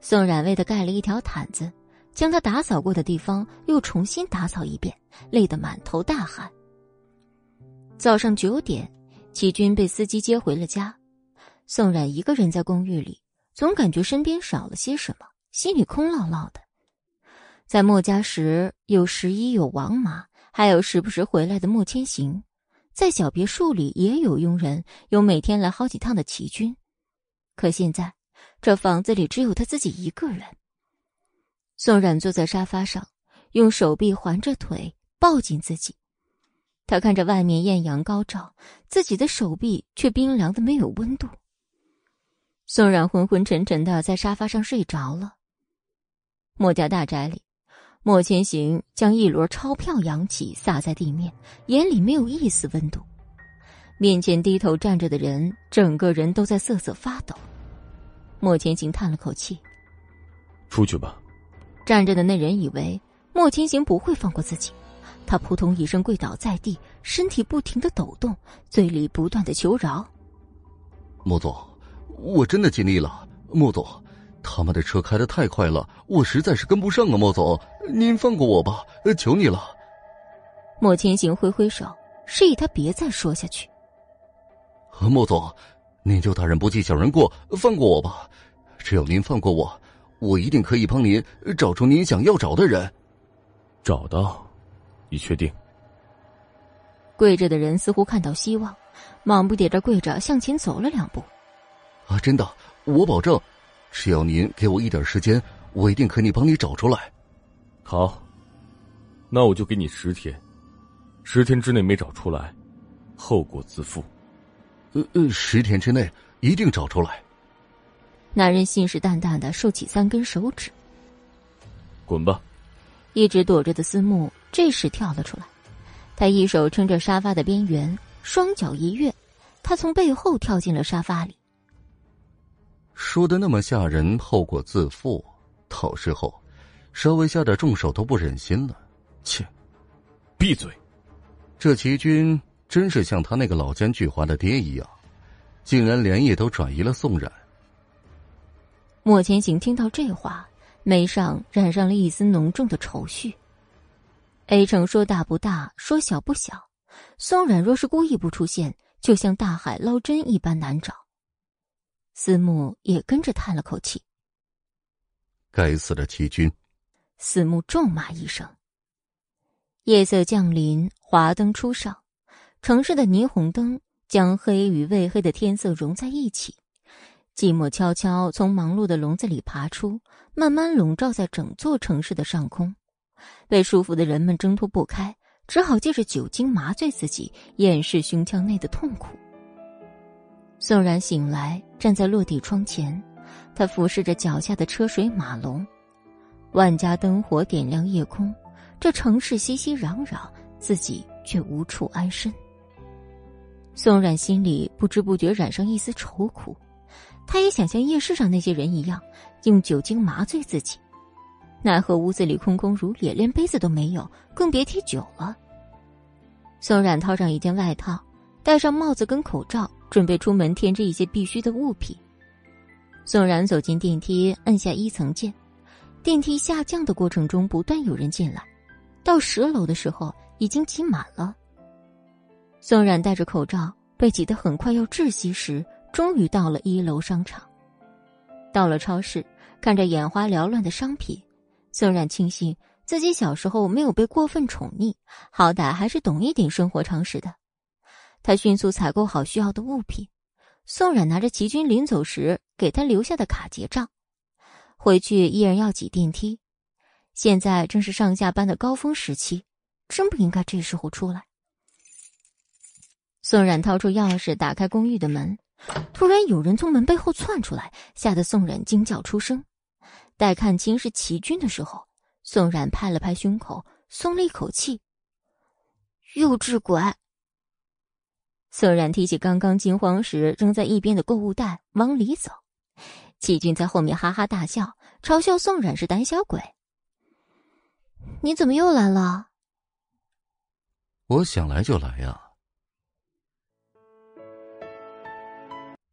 宋冉为他盖了一条毯子。将他打扫过的地方又重新打扫一遍，累得满头大汗。早上九点，齐军被司机接回了家。宋冉一个人在公寓里，总感觉身边少了些什么，心里空落落的。在莫家时，有十一，有王麻，还有时不时回来的莫千行；在小别墅里，也有佣人，有每天来好几趟的齐军。可现在，这房子里只有他自己一个人。宋冉坐在沙发上，用手臂环着腿，抱紧自己。他看着外面艳阳高照，自己的手臂却冰凉的没有温度。宋冉昏昏沉沉的在沙发上睡着了。莫家大宅里，莫千行将一摞钞票扬起，撒在地面，眼里没有一丝温度。面前低头站着的人，整个人都在瑟瑟发抖。莫千行叹了口气：“出去吧。”站着的那人以为莫千行不会放过自己，他扑通一声跪倒在地，身体不停的抖动，嘴里不断的求饶：“莫总，我真的尽力了。莫总，他们的车开的太快了，我实在是跟不上啊。莫总，您放过我吧，求你了。”莫千行挥挥手，示意他别再说下去。莫总，您就大人不计小人过，放过我吧。只要您放过我。我一定可以帮您找出您想要找的人。找到，你确定？跪着的人似乎看到希望，忙不迭的跪着向前走了两步。啊，真的，我保证，只要您给我一点时间，我一定可以帮你找出来。好，那我就给你十天，十天之内没找出来，后果自负。呃呃，十天之内一定找出来。男人信誓旦旦的竖起三根手指。滚吧！一直躲着的思慕这时跳了出来，他一手撑着沙发的边缘，双脚一跃，他从背后跳进了沙发里。说的那么吓人，后果自负，到时候稍微下点重手都不忍心了。切！闭嘴！这齐军真是像他那个老奸巨猾的爹一样，竟然连夜都转移了宋冉。莫千行听到这话。眉上染上了一丝浓重的愁绪。A 城说大不大，说小不小，宋冉若是故意不出现，就像大海捞针一般难找。思慕也跟着叹了口气。该死的齐军！司慕咒骂一声。夜色降临，华灯初上，城市的霓虹灯将黑与未黑的天色融在一起。寂寞悄悄从忙碌的笼子里爬出，慢慢笼罩在整座城市的上空。被束缚的人们挣脱不开，只好借着酒精麻醉自己，掩饰胸腔内的痛苦。宋然醒来，站在落地窗前，他俯视着脚下的车水马龙，万家灯火点亮夜空，这城市熙熙攘攘，自己却无处安身。宋冉心里不知不觉染上一丝愁苦。他也想像夜市上那些人一样，用酒精麻醉自己，奈何屋子里空空如也，连杯子都没有，更别提酒了。宋冉套上一件外套，戴上帽子跟口罩，准备出门添置一些必须的物品。宋冉走进电梯，按下一层键，电梯下降的过程中不断有人进来，到十楼的时候已经挤满了。宋冉戴着口罩，被挤得很快要窒息时。终于到了一楼商场，到了超市，看着眼花缭乱的商品，宋冉庆幸自己小时候没有被过分宠溺，好歹还是懂一点生活常识的。他迅速采购好需要的物品，宋冉拿着齐军临走时给他留下的卡结账，回去依然要挤电梯。现在正是上下班的高峰时期，真不应该这时候出来。宋冉掏出钥匙，打开公寓的门。突然有人从门背后窜出来，吓得宋冉惊叫出声。待看清是齐军的时候，宋冉拍了拍胸口，松了一口气。幼稚鬼！宋冉提起刚刚惊慌时扔在一边的购物袋，往里走。齐军在后面哈哈大笑，嘲笑宋冉是胆小鬼。你怎么又来了？我想来就来呀。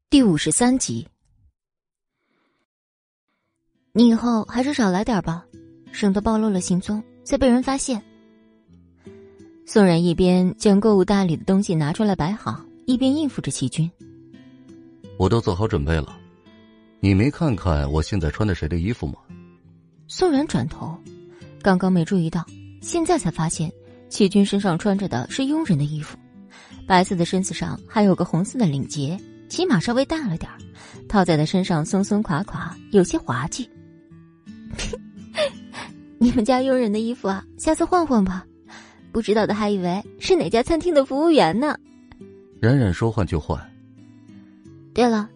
第五十三集，你以后还是少来点吧，省得暴露了行踪再被人发现。宋冉一边将购物袋里的东西拿出来摆好，一边应付着齐军。我都做好准备了，你没看看我现在穿的谁的衣服吗？宋冉转头，刚刚没注意到，现在才发现齐军身上穿着的是佣人的衣服，白色的身子上还有个红色的领结。起码稍微大了点儿，套在他身上松松垮垮，有些滑稽。你们家佣人的衣服啊，下次换换吧。不知道的还以为是哪家餐厅的服务员呢。冉冉说换就换。对了，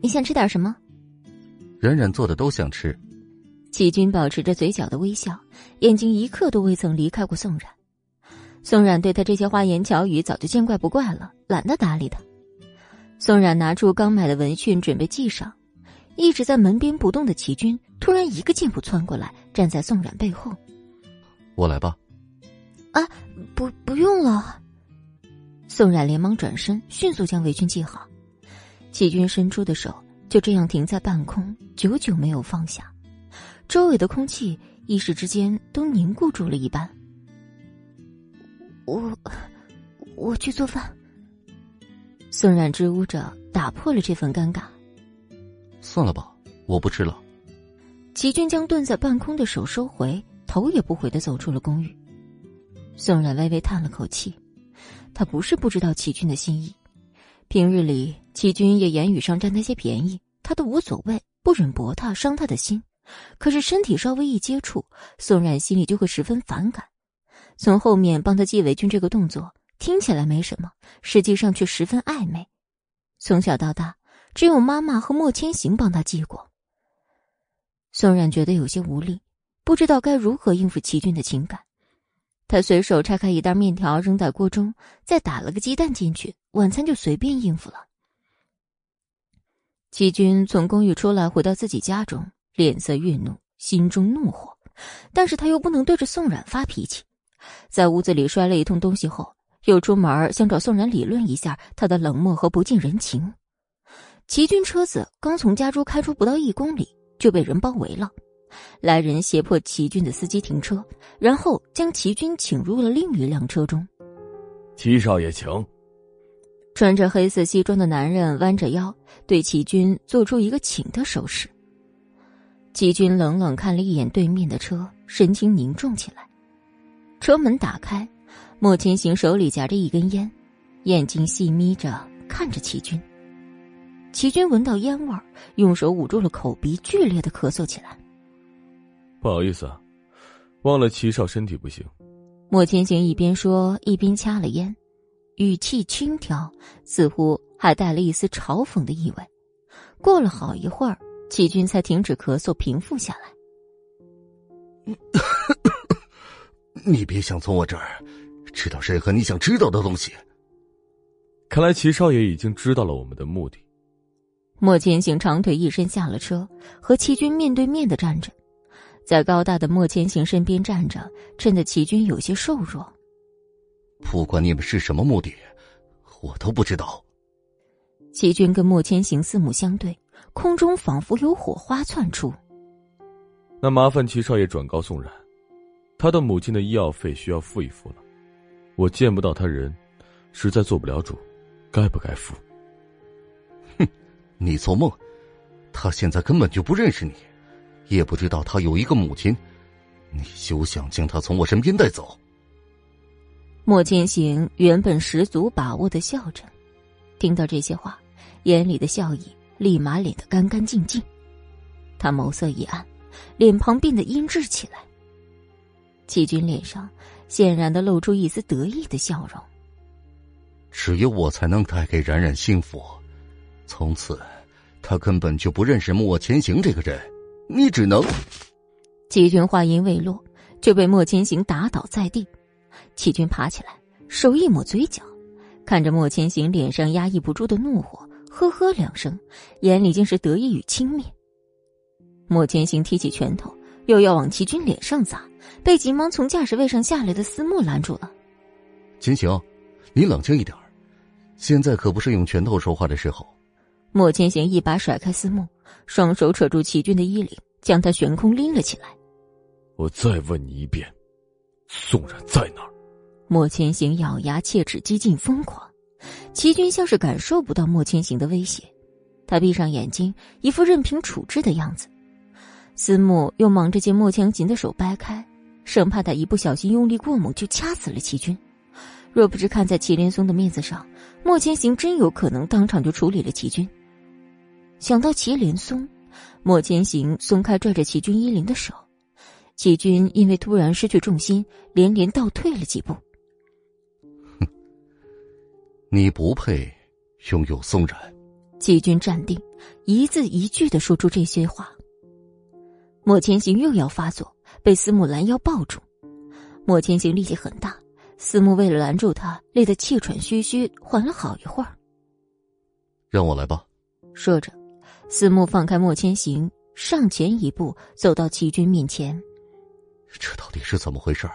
你想吃点什么？冉冉做的都想吃。齐军保持着嘴角的微笑，眼睛一刻都未曾离开过宋冉。宋冉对他这些花言巧语早就见怪不怪了，懒得搭理他。宋冉拿出刚买的文讯，准备系上。一直在门边不动的齐军突然一个箭步窜过来，站在宋冉背后。我来吧。啊，不，不用了。宋冉连忙转身，迅速将围裙系好。齐军伸出的手就这样停在半空，久久没有放下。周围的空气一时之间都凝固住了一般。我，我去做饭。宋冉支吾着，打破了这份尴尬。算了吧，我不吃了。齐军将顿在半空的手收回，头头也不回的走出了公寓。宋冉微微叹了口气，他不是不知道齐军的心意，平日里齐军也言语上占他些便宜，他都无所谓，不忍驳他伤他的心。可是身体稍微一接触，宋冉心里就会十分反感。从后面帮他系围裙这个动作听起来没什么，实际上却十分暧昧。从小到大，只有妈妈和莫千行帮他系过。宋冉觉得有些无力，不知道该如何应付齐军的情感。他随手拆开一袋面条扔在锅中，再打了个鸡蛋进去，晚餐就随便应付了。齐军从公寓出来，回到自己家中，脸色愠怒，心中怒火，但是他又不能对着宋冉发脾气，在屋子里摔了一通东西后，又出门想找宋冉理论一下他的冷漠和不近人情。齐军车子刚从家中开出不到一公里。就被人包围了，来人胁迫齐军的司机停车，然后将齐军请入了另一辆车中。齐少爷，请。穿着黑色西装的男人弯着腰，对齐军做出一个请的手势。齐军冷冷看了一眼对面的车，神情凝重起来。车门打开，莫千行手里夹着一根烟，眼睛细眯着看着齐军。齐军闻到烟味儿，用手捂住了口鼻，剧烈的咳嗽起来。不好意思啊，忘了齐少身体不行。莫千行一边说一边掐了烟，语气轻佻，似乎还带了一丝嘲讽的意味。过了好一会儿，齐军才停止咳嗽，平复下来。你别想从我这儿知道任何你想知道的东西。看来齐少爷已经知道了我们的目的。莫千行长腿一伸下了车，和齐军面对面的站着，在高大的莫千行身边站着，衬得齐军有些瘦弱。不管你们是什么目的，我都不知道。齐军跟莫千行四目相对，空中仿佛有火花窜出。那麻烦齐少爷转告宋冉，他的母亲的医药费需要付一付了。我见不到他人，实在做不了主，该不该付？哼你做梦，他现在根本就不认识你，也不知道他有一个母亲，你休想将他从我身边带走。莫千行原本十足把握的笑着，听到这些话，眼里的笑意立马敛得干干净净，他眸色一暗，脸庞变得阴鸷起来。齐军脸上显然的露出一丝得意的笑容。只有我才能带给冉冉幸福。从此，他根本就不认识莫千行这个人。你只能……齐军话音未落，就被莫千行打倒在地。齐军爬起来，手一抹嘴角，看着莫千行脸上压抑不住的怒火，呵呵两声，眼里竟是得意与轻蔑。莫千行提起拳头，又要往齐军脸上砸，被急忙从驾驶位上下来的思慕拦住了。千行，你冷静一点现在可不是用拳头说话的时候。莫千行一把甩开思慕，双手扯住齐军的衣领，将他悬空拎了起来。我再问你一遍，宋冉在哪儿？莫千行咬牙切齿，几近疯狂。齐军像是感受不到莫千行的威胁，他闭上眼睛，一副任凭处置的样子。思慕又忙着将莫千行的手掰开，生怕他一不小心用力过猛就掐死了齐军。若不是看在祁连松的面子上，莫千行真有可能当场就处理了齐军。想到祁连松，莫千行松开拽着祁军衣领的手，祁军因为突然失去重心，连连倒退了几步。哼，你不配拥有松然。齐军站定，一字一句的说出这些话。莫千行又要发作，被司慕拦腰抱住。莫千行力气很大，司慕为了拦住他，累得气喘吁吁，缓了好一会儿。让我来吧，说着。思慕放开莫千行，上前一步，走到齐军面前。这到底是怎么回事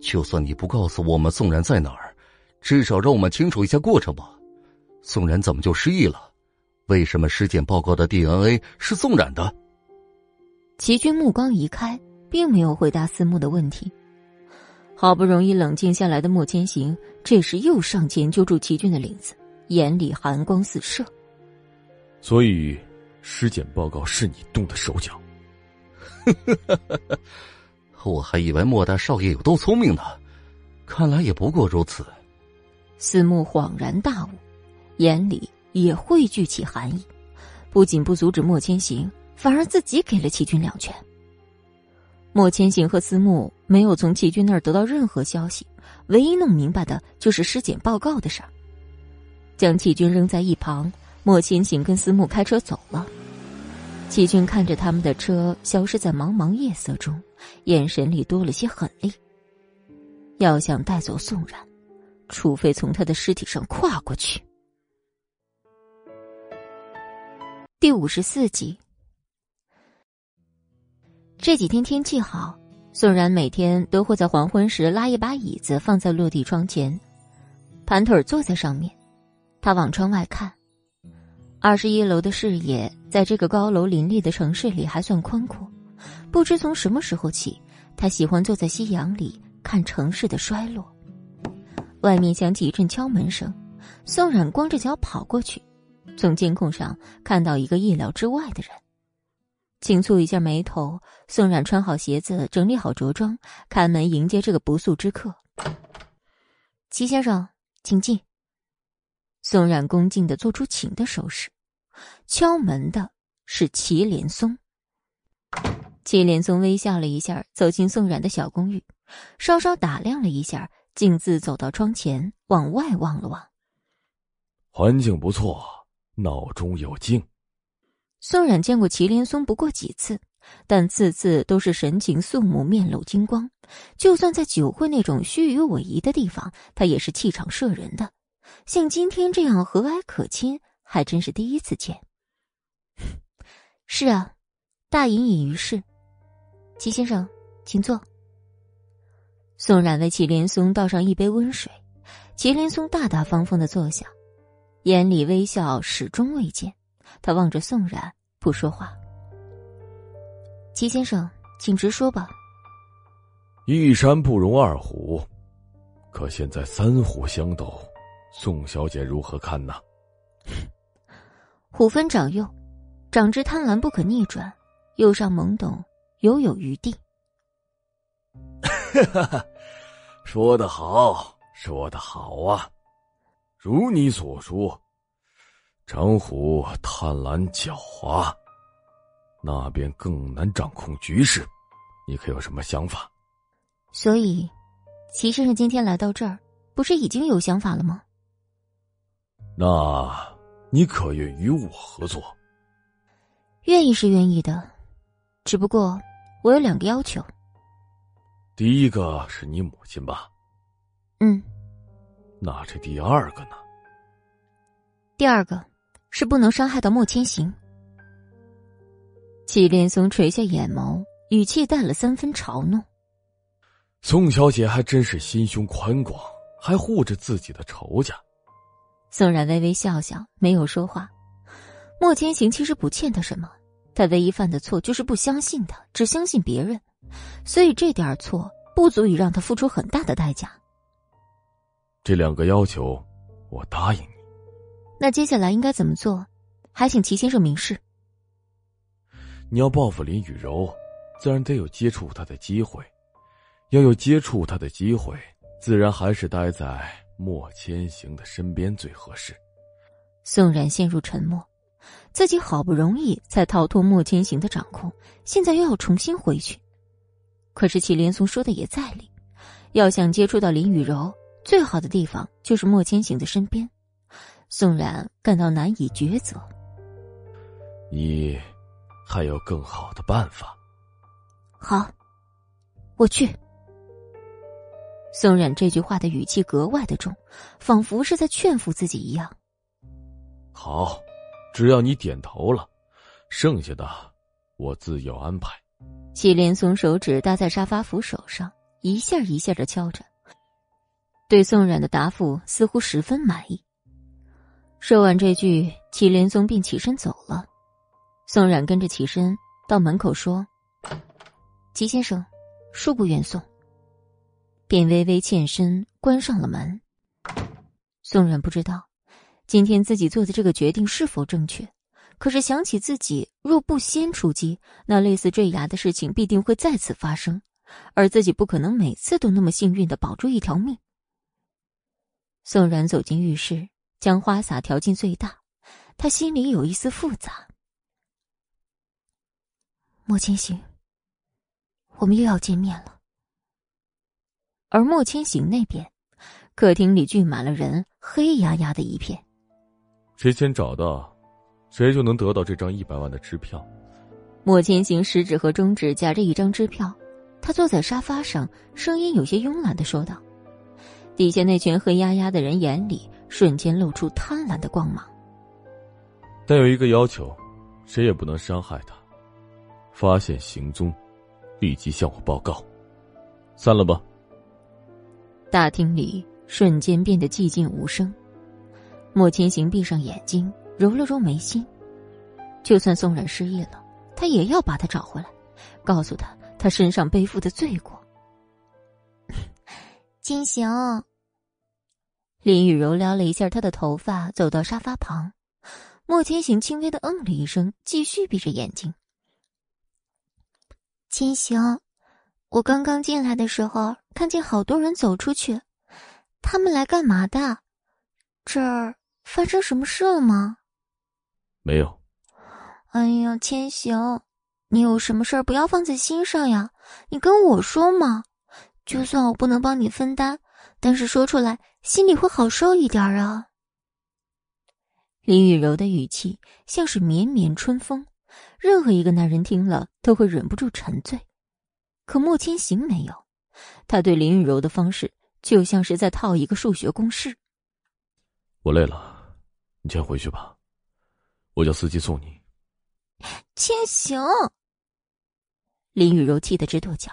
就算你不告诉我们宋然在哪儿，至少让我们清楚一下过程吧。宋然怎么就失忆了？为什么尸检报告的 DNA 是宋冉的？齐军目光移开，并没有回答思慕的问题。好不容易冷静下来的莫千行，这时又上前揪住齐军的领子，眼里寒光四射。所以，尸检报告是你动的手脚。我还以为莫大少爷有多聪明呢，看来也不过如此。司慕恍然大悟，眼里也汇聚起寒意，不仅不阻止莫千行，反而自己给了齐军两拳。莫千行和司慕没有从齐军那儿得到任何消息，唯一弄明白的就是尸检报告的事儿。将齐军扔在一旁，莫青青跟思慕开车走了。齐军看着他们的车消失在茫茫夜色中，眼神里多了些狠厉。要想带走宋冉，除非从他的尸体上跨过去。第五十四集。这几天天气好，宋然每天都会在黄昏时拉一把椅子放在落地窗前，盘腿坐在上面。他往窗外看，二十一楼的视野在这个高楼林立的城市里还算宽阔。不知从什么时候起，他喜欢坐在夕阳里看城市的衰落。外面响起一阵敲门声，宋冉光着脚跑过去，从监控上看到一个意料之外的人。轻蹙一下眉头，宋冉穿好鞋子，整理好着装，开门迎接这个不速之客。齐先生，请进。宋冉恭敬的做出请的手势。敲门的是祁连松。祁连松微笑了一下，走进宋冉的小公寓，稍稍打量了一下，径自走到窗前，往外望了望。环境不错，闹中有静。宋冉见过祁连松不过几次，但次次都是神情肃穆、面露金光。就算在酒会那种虚与委蛇的地方，他也是气场慑人的。像今天这样和蔼可亲，还真是第一次见。是啊，大隐隐于市。齐先生，请坐。宋冉为祁连松倒上一杯温水，祁连松大大方方的坐下，眼里微笑始终未见。他望着宋冉，不说话。齐先生，请直说吧。一山不容二虎，可现在三虎相斗，宋小姐如何看呢？虎分长幼，长之贪婪不可逆转，幼尚懵懂，犹有余地。哈哈，说得好，说得好啊！如你所说。长虎贪婪狡猾，那便更难掌控局势。你可有什么想法？所以，齐先生今天来到这儿，不是已经有想法了吗？那你可愿与我合作？愿意是愿意的，只不过我有两个要求。第一个是你母亲吧？嗯。那这第二个呢？第二个。是不能伤害到莫千行。祁连松垂下眼眸，语气带了三分嘲弄。宋小姐还真是心胸宽广，还护着自己的仇家。宋冉微微笑笑，没有说话。莫千行其实不欠他什么，他唯一犯的错就是不相信他，只相信别人，所以这点错不足以让他付出很大的代价。这两个要求，我答应你。那接下来应该怎么做？还请齐先生明示。你要报复林雨柔，自然得有接触她的机会。要有接触她的机会，自然还是待在莫千行的身边最合适。宋冉陷入沉默，自己好不容易才逃脱莫千行的掌控，现在又要重新回去。可是祁连松说的也在理，要想接触到林雨柔，最好的地方就是莫千行的身边。宋冉感到难以抉择。你还有更好的办法？好，我去。宋冉这句话的语气格外的重，仿佛是在劝服自己一样。好，只要你点头了，剩下的我自有安排。祁连松手指搭在沙发扶手上，一下一下的敲着，对宋冉的答复似乎十分满意。说完这句，祁连松便起身走了。宋冉跟着起身到门口说：“祁先生，恕不远送。”便微微欠身关上了门。宋冉不知道今天自己做的这个决定是否正确，可是想起自己若不先出击，那类似坠崖的事情必定会再次发生。而自己不可能每次都那么幸运的保住一条命。宋然走进浴室，将花洒调进最大，他心里有一丝复杂。莫千行，我们又要见面了。而莫千行那边，客厅里聚满了人，黑压压的一片。谁先找到，谁就能得到这张一百万的支票。莫千行食指和中指夹着一张支票，他坐在沙发上，声音有些慵懒的说道。底下那群黑压压的人眼里瞬间露出贪婪的光芒。但有一个要求，谁也不能伤害他。发现行踪，立即向我报告。散了吧。大厅里瞬间变得寂静无声。莫千行闭上眼睛，揉了揉眉心。就算宋冉失忆了，他也要把他找回来，告诉他他身上背负的罪过。金行，林雨柔撩了一下他的头发，走到沙发旁。莫千行轻微的嗯了一声，继续闭着眼睛。千行，我刚刚进来的时候，看见好多人走出去，他们来干嘛的？这儿发生什么事了吗？没有。哎呀，千行，你有什么事儿不要放在心上呀，你跟我说嘛。就算我不能帮你分担，但是说出来心里会好受一点啊。林雨柔的语气像是绵绵春风，任何一个男人听了都会忍不住沉醉。可莫千行没有，他对林雨柔的方式就像是在套一个数学公式。我累了，你先回去吧，我叫司机送你。千行，林雨柔气得直跺脚。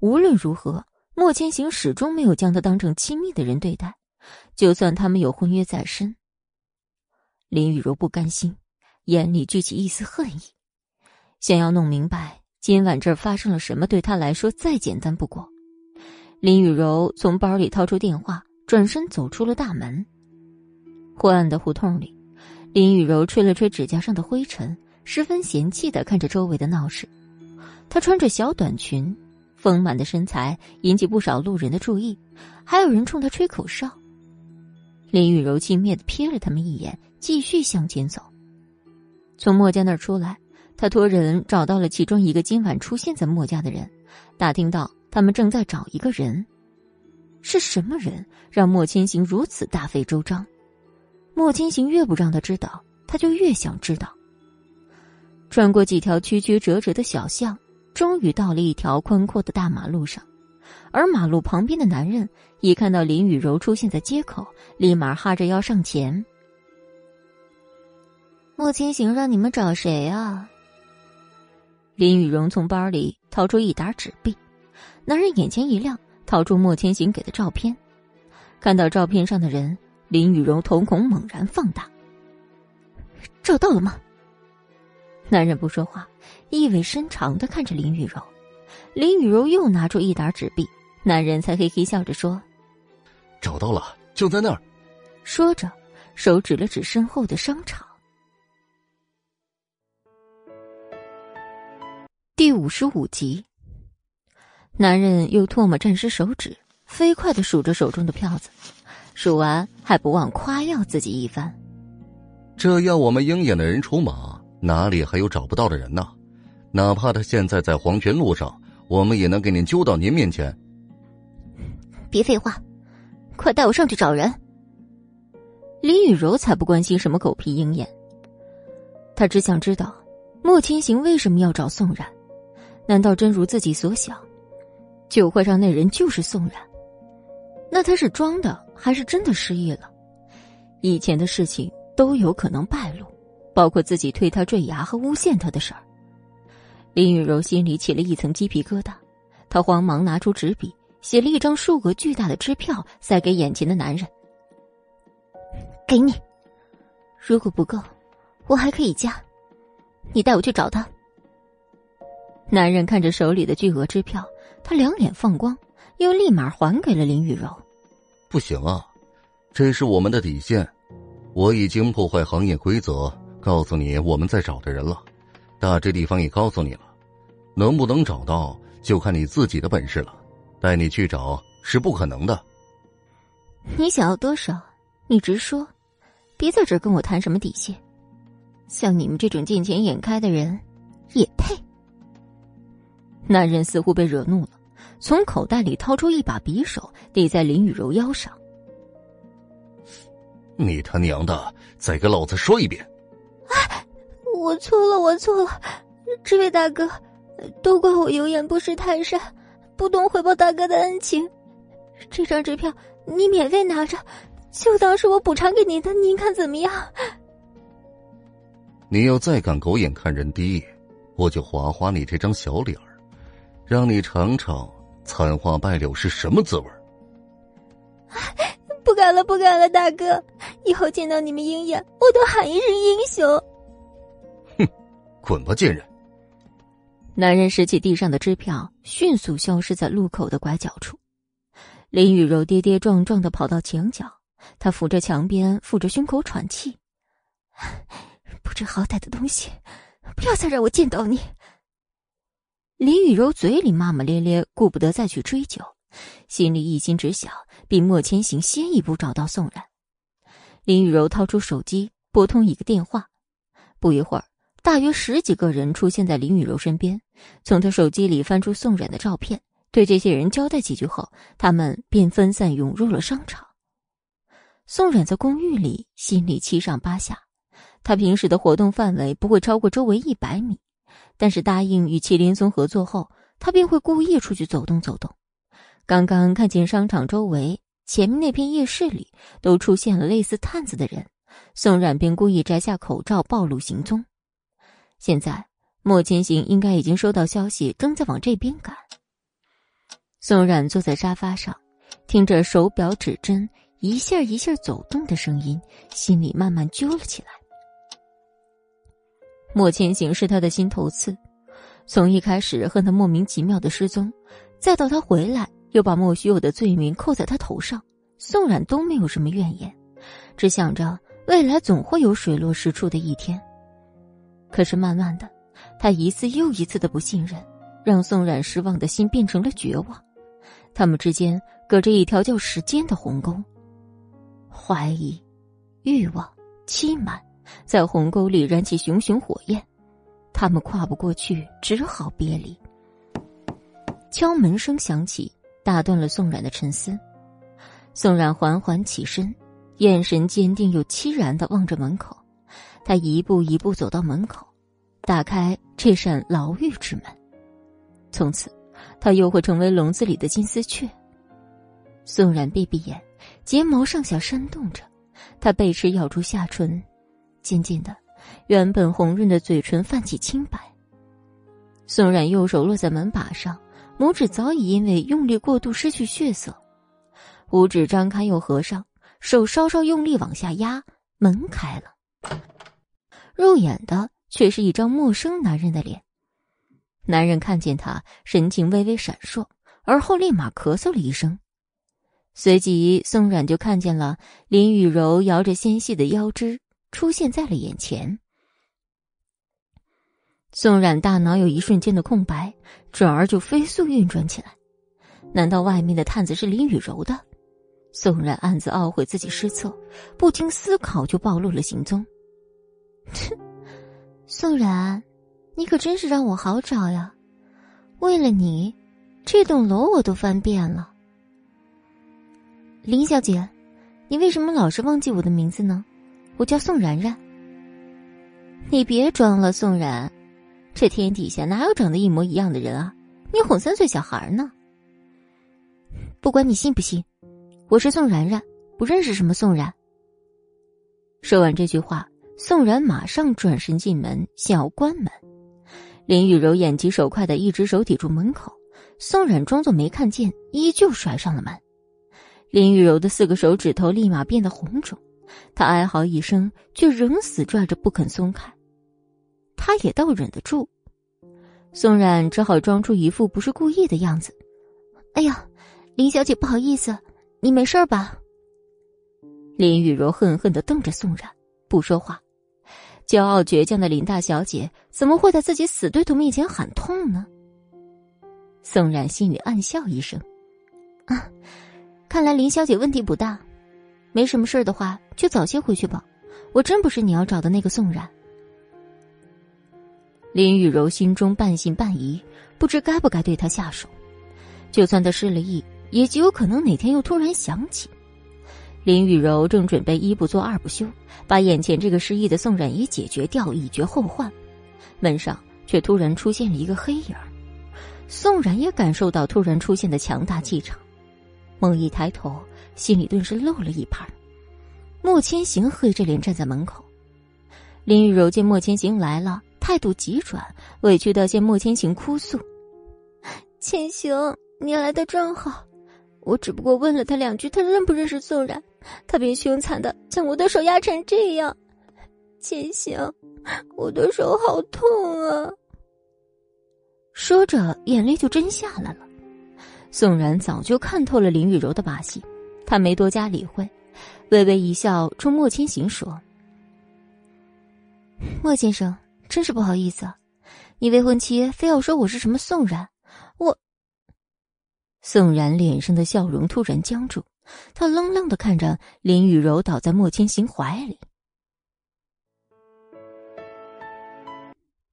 无论如何，莫千行始终没有将她当成亲密的人对待，就算他们有婚约在身。林雨柔不甘心，眼里聚起一丝恨意，想要弄明白今晚这儿发生了什么，对他来说再简单不过。林雨柔从包里掏出电话，转身走出了大门。昏暗的胡同里，林雨柔吹了吹指甲上的灰尘，十分嫌弃的看着周围的闹市。她穿着小短裙。丰满的身材引起不少路人的注意，还有人冲她吹口哨。林雨柔轻蔑的瞥了他们一眼，继续向前走。从墨家那儿出来，他托人找到了其中一个今晚出现在莫家的人，打听到他们正在找一个人。是什么人让莫千行如此大费周章？莫千行越不让他知道，他就越想知道。穿过几条曲曲折折的小巷。终于到了一条宽阔的大马路上，而马路旁边的男人一看到林雨柔出现在街口，立马哈着腰上前。莫千行让你们找谁啊？林雨柔从包里掏出一沓纸币，男人眼前一亮，掏出莫千行给的照片，看到照片上的人，林雨柔瞳孔猛然放大。找到了吗？男人不说话，意味深长的看着林雨柔。林雨柔又拿出一沓纸币，男人才嘿嘿笑着说：“找到了，就在那儿。”说着，手指了指身后的商场。第五十五集，男人用唾沫沾湿手指，飞快的数着手中的票子，数完还不忘夸耀自己一番：“这要我们鹰眼的人出马。”哪里还有找不到的人呢？哪怕他现在在黄泉路上，我们也能给您揪到您面前。别废话，快带我上去找人。林雨柔才不关心什么狗屁鹰眼，她只想知道莫千行为什么要找宋冉？难道真如自己所想，酒会上那人就是宋冉？那他是装的，还是真的失忆了？以前的事情都有可能败露。包括自己推他坠崖和诬陷他的事儿，林雨柔心里起了一层鸡皮疙瘩。她慌忙拿出纸笔，写了一张数额巨大的支票，塞给眼前的男人：“给你，如果不够，我还可以加。你带我去找他。”男人看着手里的巨额支票，他两眼放光，又立马还给了林雨柔：“不行啊，这是我们的底线，我已经破坏行业规则。”告诉你我们在找的人了，大致地方也告诉你了，能不能找到就看你自己的本事了。带你去找是不可能的。你想要多少？你直说，别在这跟我谈什么底线。像你们这种见钱眼开的人，也配？男人似乎被惹怒了，从口袋里掏出一把匕首，抵在林雨柔腰上。你他娘的，再给老子说一遍！啊！我错了，我错了，这位大哥，都怪我有眼不识泰山，不懂回报大哥的恩情。这张支票你免费拿着，就当是我补偿给您的，您看怎么样？你要再敢狗眼看人低，我就划划你这张小脸儿，让你尝尝残花败柳是什么滋味儿。不敢了，不敢了，大哥，以后见到你们鹰眼，我都喊一声英雄。哼，滚吧，贱人！男人拾起地上的支票，迅速消失在路口的拐角处。林雨柔跌跌撞撞的跑到墙角，她扶着墙边，扶着胸口喘气。不知好歹的东西，不要再让我见到你！林雨柔嘴里骂骂咧咧，顾不得再去追究，心里一心只想比莫千行先一步找到宋冉。林雨柔掏出手机，拨通一个电话。不一会儿，大约十几个人出现在林雨柔身边，从她手机里翻出宋冉的照片。对这些人交代几句后，他们便分散涌入了商场。宋冉在公寓里心里七上八下，他平时的活动范围不会超过周围一百米，但是答应与麒麟松合作后，他便会故意出去走动走动。刚刚看见商场周围前面那片夜市里都出现了类似探子的人，宋冉便故意摘下口罩暴露行踪。现在莫千行应该已经收到消息，正在往这边赶。宋冉坐在沙发上，听着手表指针一下一下走动的声音，心里慢慢揪了起来。莫千行是他的心头刺，从一开始恨他莫名其妙的失踪，再到他回来又把莫须有的罪名扣在他头上，宋冉都没有什么怨言，只想着未来总会有水落石出的一天。可是慢慢的，他一次又一次的不信任，让宋冉失望的心变成了绝望。他们之间隔着一条叫时间的鸿沟，怀疑、欲望、欺瞒，在鸿沟里燃起熊熊火焰，他们跨不过去，只好别离。敲门声响起，打断了宋冉的沉思。宋冉缓缓起身，眼神坚定又凄然的望着门口。他一步一步走到门口，打开这扇牢狱之门，从此。他又会成为笼子里的金丝雀。宋冉闭闭眼，睫毛上下扇动着，他背齿咬住下唇，渐渐的，原本红润的嘴唇泛起青白。宋冉右手落在门把上，拇指早已因为用力过度失去血色，五指张开又合上，手稍稍用力往下压，门开了。入眼的却是一张陌生男人的脸。男人看见他，神情微微闪烁，而后立马咳嗽了一声。随即，宋冉就看见了林雨柔摇着纤细的腰肢出现在了眼前。宋冉大脑有一瞬间的空白，转而就飞速运转起来。难道外面的探子是林雨柔的？宋冉暗自懊悔自己失策，不经思考就暴露了行踪。哼，宋冉。你可真是让我好找呀！为了你，这栋楼我都翻遍了。林小姐，你为什么老是忘记我的名字呢？我叫宋然然。你别装了，宋然，这天底下哪有长得一模一样的人啊？你哄三岁小孩呢？不管你信不信，我是宋然然，不认识什么宋然。说完这句话，宋然马上转身进门，想要关门。林雨柔眼疾手快的一只手抵住门口，宋冉装作没看见，依旧甩上了门。林雨柔的四个手指头立马变得红肿，他哀嚎一声，却仍死拽着不肯松开。他也倒忍得住，宋冉只好装出一副不是故意的样子。“哎呀，林小姐，不好意思，你没事吧？”林雨柔恨恨的瞪着宋冉，不说话。骄傲倔强的林大小姐怎么会在自己死对头面前喊痛呢？宋冉心里暗笑一声：“啊，看来林小姐问题不大，没什么事的话就早些回去吧。我真不是你要找的那个宋冉。”林雨柔心中半信半疑，不知该不该对他下手。就算他失了忆，也极有可能哪天又突然想起。林雨柔正准备一不做二不休，把眼前这个失忆的宋冉也解决掉，以绝后患，门上却突然出现了一个黑影。宋冉也感受到突然出现的强大气场，猛一抬头，心里顿时漏了一拍。莫千行黑着脸站在门口，林雨柔见莫千行来了，态度急转，委屈的向莫千行哭诉：“千行，你来的正好，我只不过问了他两句，他认不认识宋然，他便凶残的将我的手压成这样。千行，我的手好痛啊！”说着，眼泪就真下来了。宋然早就看透了林雨柔的把戏，他没多加理会，微微一笑，冲莫千行说：“莫先生，真是不好意思，你未婚妻非要说我是什么宋然，我……”宋然脸上的笑容突然僵住，他愣愣的看着林雨柔倒在莫千行怀里。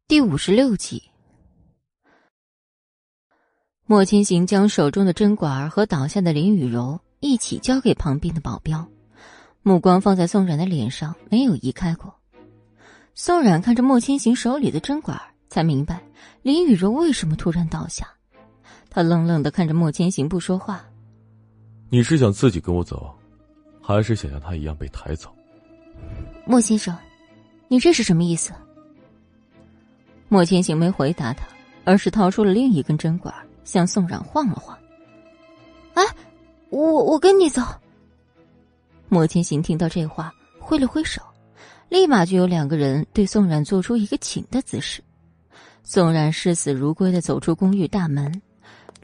第五十六集。莫千行将手中的针管和倒下的林雨柔一起交给旁边的保镖，目光放在宋冉的脸上，没有移开过。宋冉看着莫千行手里的针管，才明白林雨柔为什么突然倒下。他愣愣的看着莫千行，不说话。你是想自己跟我走，还是想像他一样被抬走？莫先生，你这是什么意思？莫千行没回答他，而是掏出了另一根针管。向宋冉晃了晃，哎，我我跟你走。莫千行听到这话，挥了挥手，立马就有两个人对宋冉做出一个请的姿势。宋冉视死如归的走出公寓大门，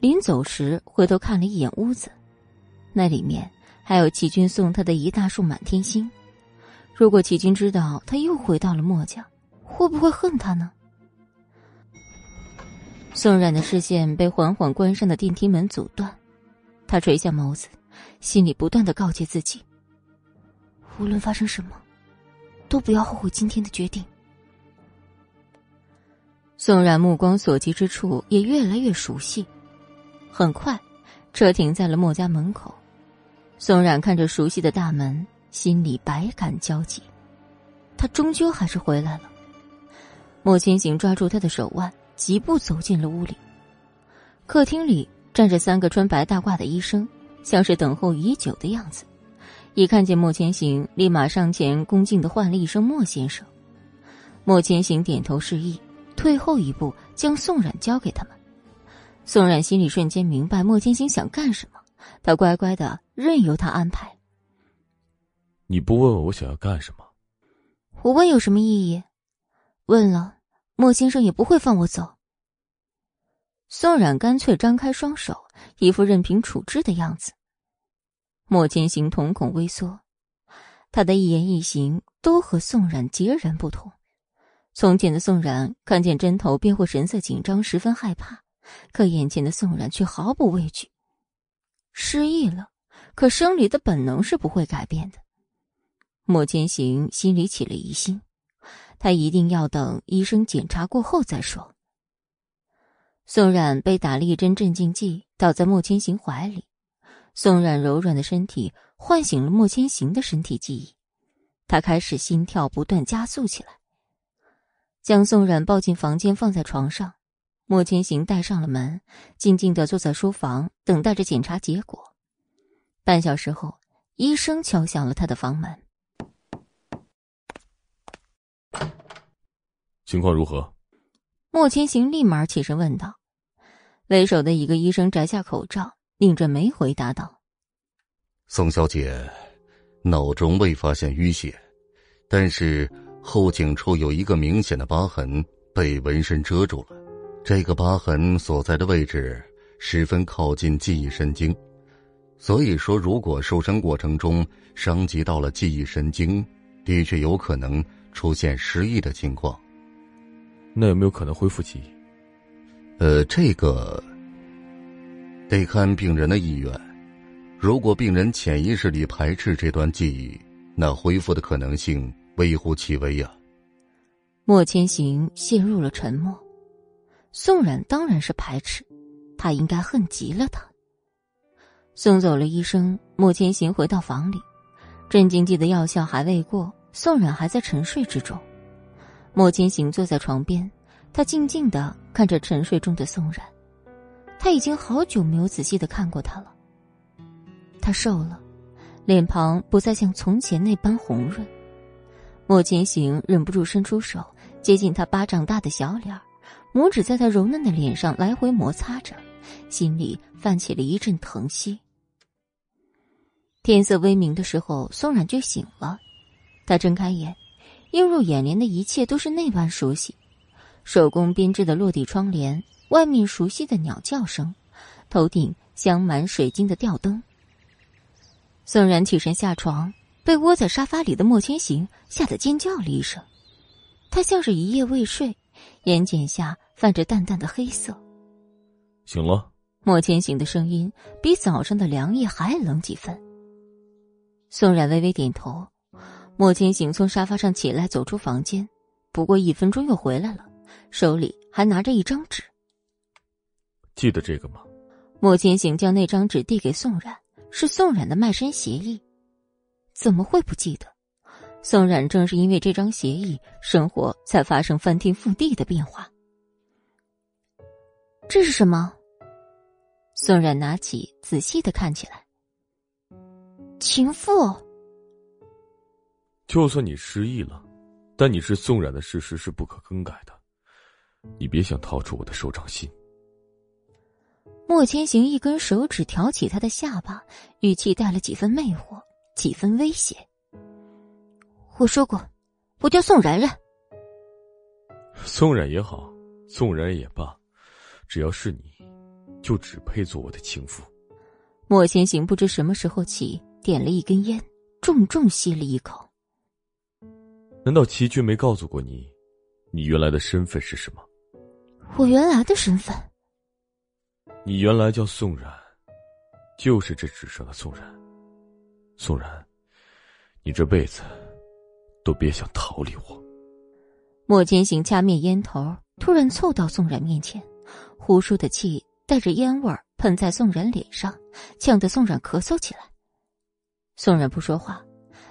临走时回头看了一眼屋子，那里面还有齐军送他的一大束满天星。如果齐军知道他又回到了墨家，会不会恨他呢？宋冉的视线被缓缓关上的电梯门阻断，他垂下眸子，心里不断的告诫自己：无论发生什么，都不要后悔今天的决定。宋冉目光所及之处也越来越熟悉，很快，车停在了莫家门口。宋冉看着熟悉的大门，心里百感交集。他终究还是回来了。莫千行抓住他的手腕。疾步走进了屋里，客厅里站着三个穿白大褂的医生，像是等候已久的样子。一看见莫千行，立马上前恭敬的唤了一声“莫先生”。莫千行点头示意，退后一步，将宋冉交给他们。宋冉心里瞬间明白莫千行想干什么，他乖乖的任由他安排。你不问问我想要干什么？我问有什么意义？问了。莫先生也不会放我走。宋冉干脆张开双手，一副任凭处置的样子。莫千行瞳孔微缩，他的一言一行都和宋冉截然不同。从前的宋冉看见针头便会神色紧张，十分害怕，可眼前的宋冉却毫不畏惧。失忆了，可生理的本能是不会改变的。莫千行心里起了疑心。他一定要等医生检查过后再说。宋冉被打了一针镇静剂，倒在莫千行怀里。宋冉柔软的身体唤醒了莫千行的身体记忆，他开始心跳不断加速起来。将宋冉抱进房间，放在床上。莫千行带上了门，静静的坐在书房，等待着检查结果。半小时后，医生敲响了他的房门。情况如何？莫千行立马起身问道。为首的一个医生摘下口罩，拧着眉回答道：“宋小姐，脑中未发现淤血，但是后颈处有一个明显的疤痕被纹身遮住了。这个疤痕所在的位置十分靠近记忆神经，所以说，如果受伤过程中伤及到了记忆神经，的确有可能出现失忆的情况。”那有没有可能恢复记忆？呃，这个得看病人的意愿。如果病人潜意识里排斥这段记忆，那恢复的可能性微乎其微呀。莫千行陷入了沉默。宋冉当然是排斥，他应该恨极了他。送走了医生，莫千行回到房里，镇静剂的药效还未过，宋冉还在沉睡之中。莫千行坐在床边，他静静的看着沉睡中的宋冉，他已经好久没有仔细的看过他了。他瘦了，脸庞不再像从前那般红润。莫千行忍不住伸出手接近他巴掌大的小脸，拇指在他柔嫩的脸上来回摩擦着，心里泛起了一阵疼惜。天色微明的时候，宋冉就醒了。他睁开眼，映入眼帘的一切都是那般熟悉：手工编织的落地窗帘，外面熟悉的鸟叫声，头顶镶满水晶的吊灯。宋然起身下床，被窝在沙发里的莫千行吓得尖叫了一声。他像是一夜未睡，眼睑下泛着淡淡的黑色。醒了。莫千行的声音比早上的凉意还冷几分。宋冉微微点头，莫千行从沙发上起来，走出房间，不过一分钟又回来了，手里还拿着一张纸。记得这个吗？莫千行将那张纸递给宋冉，是宋冉的卖身协议。怎么会不记得？宋冉正是因为这张协议，生活才发生翻天覆地的变化。这是什么？宋冉拿起，仔细的看起来。情妇，就算你失忆了，但你是宋冉的事实是不可更改的。你别想逃出我的手掌心。莫千行一根手指挑起他的下巴，语气带了几分魅惑，几分威胁。我说过，我叫宋冉冉。宋冉也好，宋冉也罢，只要是你，就只配做我的情妇。莫千行不知什么时候起。点了一根烟，重重吸了一口。难道齐军没告诉过你，你原来的身份是什么？我原来的身份？你原来叫宋冉，就是这纸上的宋冉。宋冉，你这辈子都别想逃离我。莫千行掐灭烟头，突然凑到宋冉面前，呼出的气带着烟味儿喷在宋冉脸上，呛得宋冉咳嗽起来。宋冉不说话，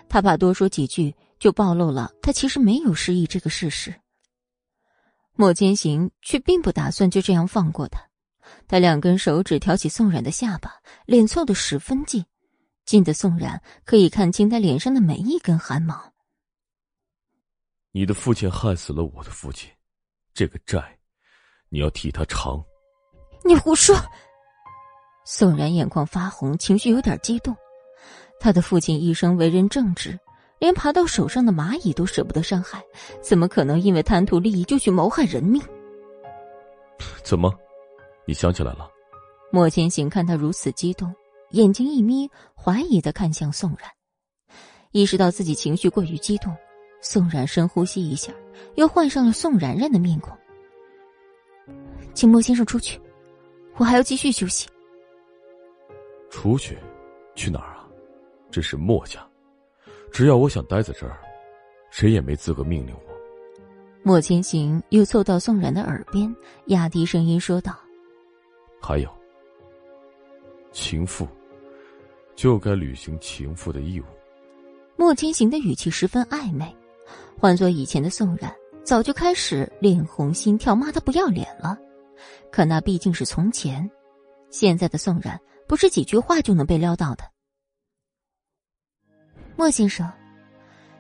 他怕多说几句就暴露了他其实没有失忆这个事实。莫千行却并不打算就这样放过他，他两根手指挑起宋冉的下巴，脸凑得十分近，近的宋冉可以看清他脸上的每一根汗毛。你的父亲害死了我的父亲，这个债，你要替他偿。你胡说！宋冉眼眶发红，情绪有点激动。他的父亲一生为人正直，连爬到手上的蚂蚁都舍不得伤害，怎么可能因为贪图利益就去谋害人命？怎么，你想起来了？莫千行看他如此激动，眼睛一眯，怀疑的看向宋然，意识到自己情绪过于激动，宋然深呼吸一下，又换上了宋然然的面孔。请莫先生出去，我还要继续休息。出去，去哪儿啊？这是莫家，只要我想待在这儿，谁也没资格命令我。莫千行又凑到宋冉的耳边，压低声音说道：“还有，情妇就该履行情妇的义务。”莫千行的语气十分暧昧，换做以前的宋冉早就开始脸红心跳，骂他不要脸了。可那毕竟是从前，现在的宋冉不是几句话就能被撩到的。莫先生，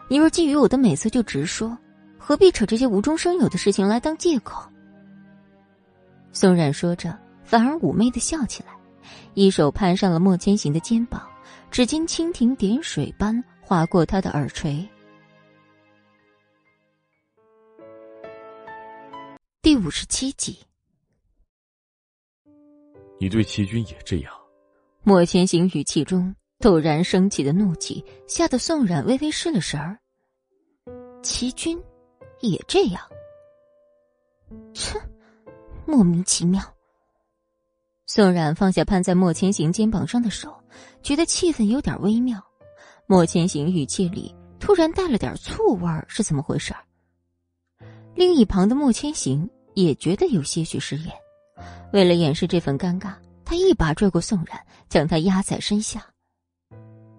你若觊觎我的美色，就直说，何必扯这些无中生有的事情来当借口？宋冉说着，反而妩媚的笑起来，一手攀上了莫千行的肩膀，指尖蜻蜓点水般划过他的耳垂。第五十七集，你对齐军也这样？莫千行语气中。陡然升起的怒气，吓得宋冉微微失了神儿。齐军也这样，切，莫名其妙。宋冉放下攀在莫千行肩膀上的手，觉得气氛有点微妙。莫千行语气里突然带了点醋味儿，是怎么回事？另一旁的莫千行也觉得有些许失言，为了掩饰这份尴尬，他一把拽过宋冉，将他压在身下。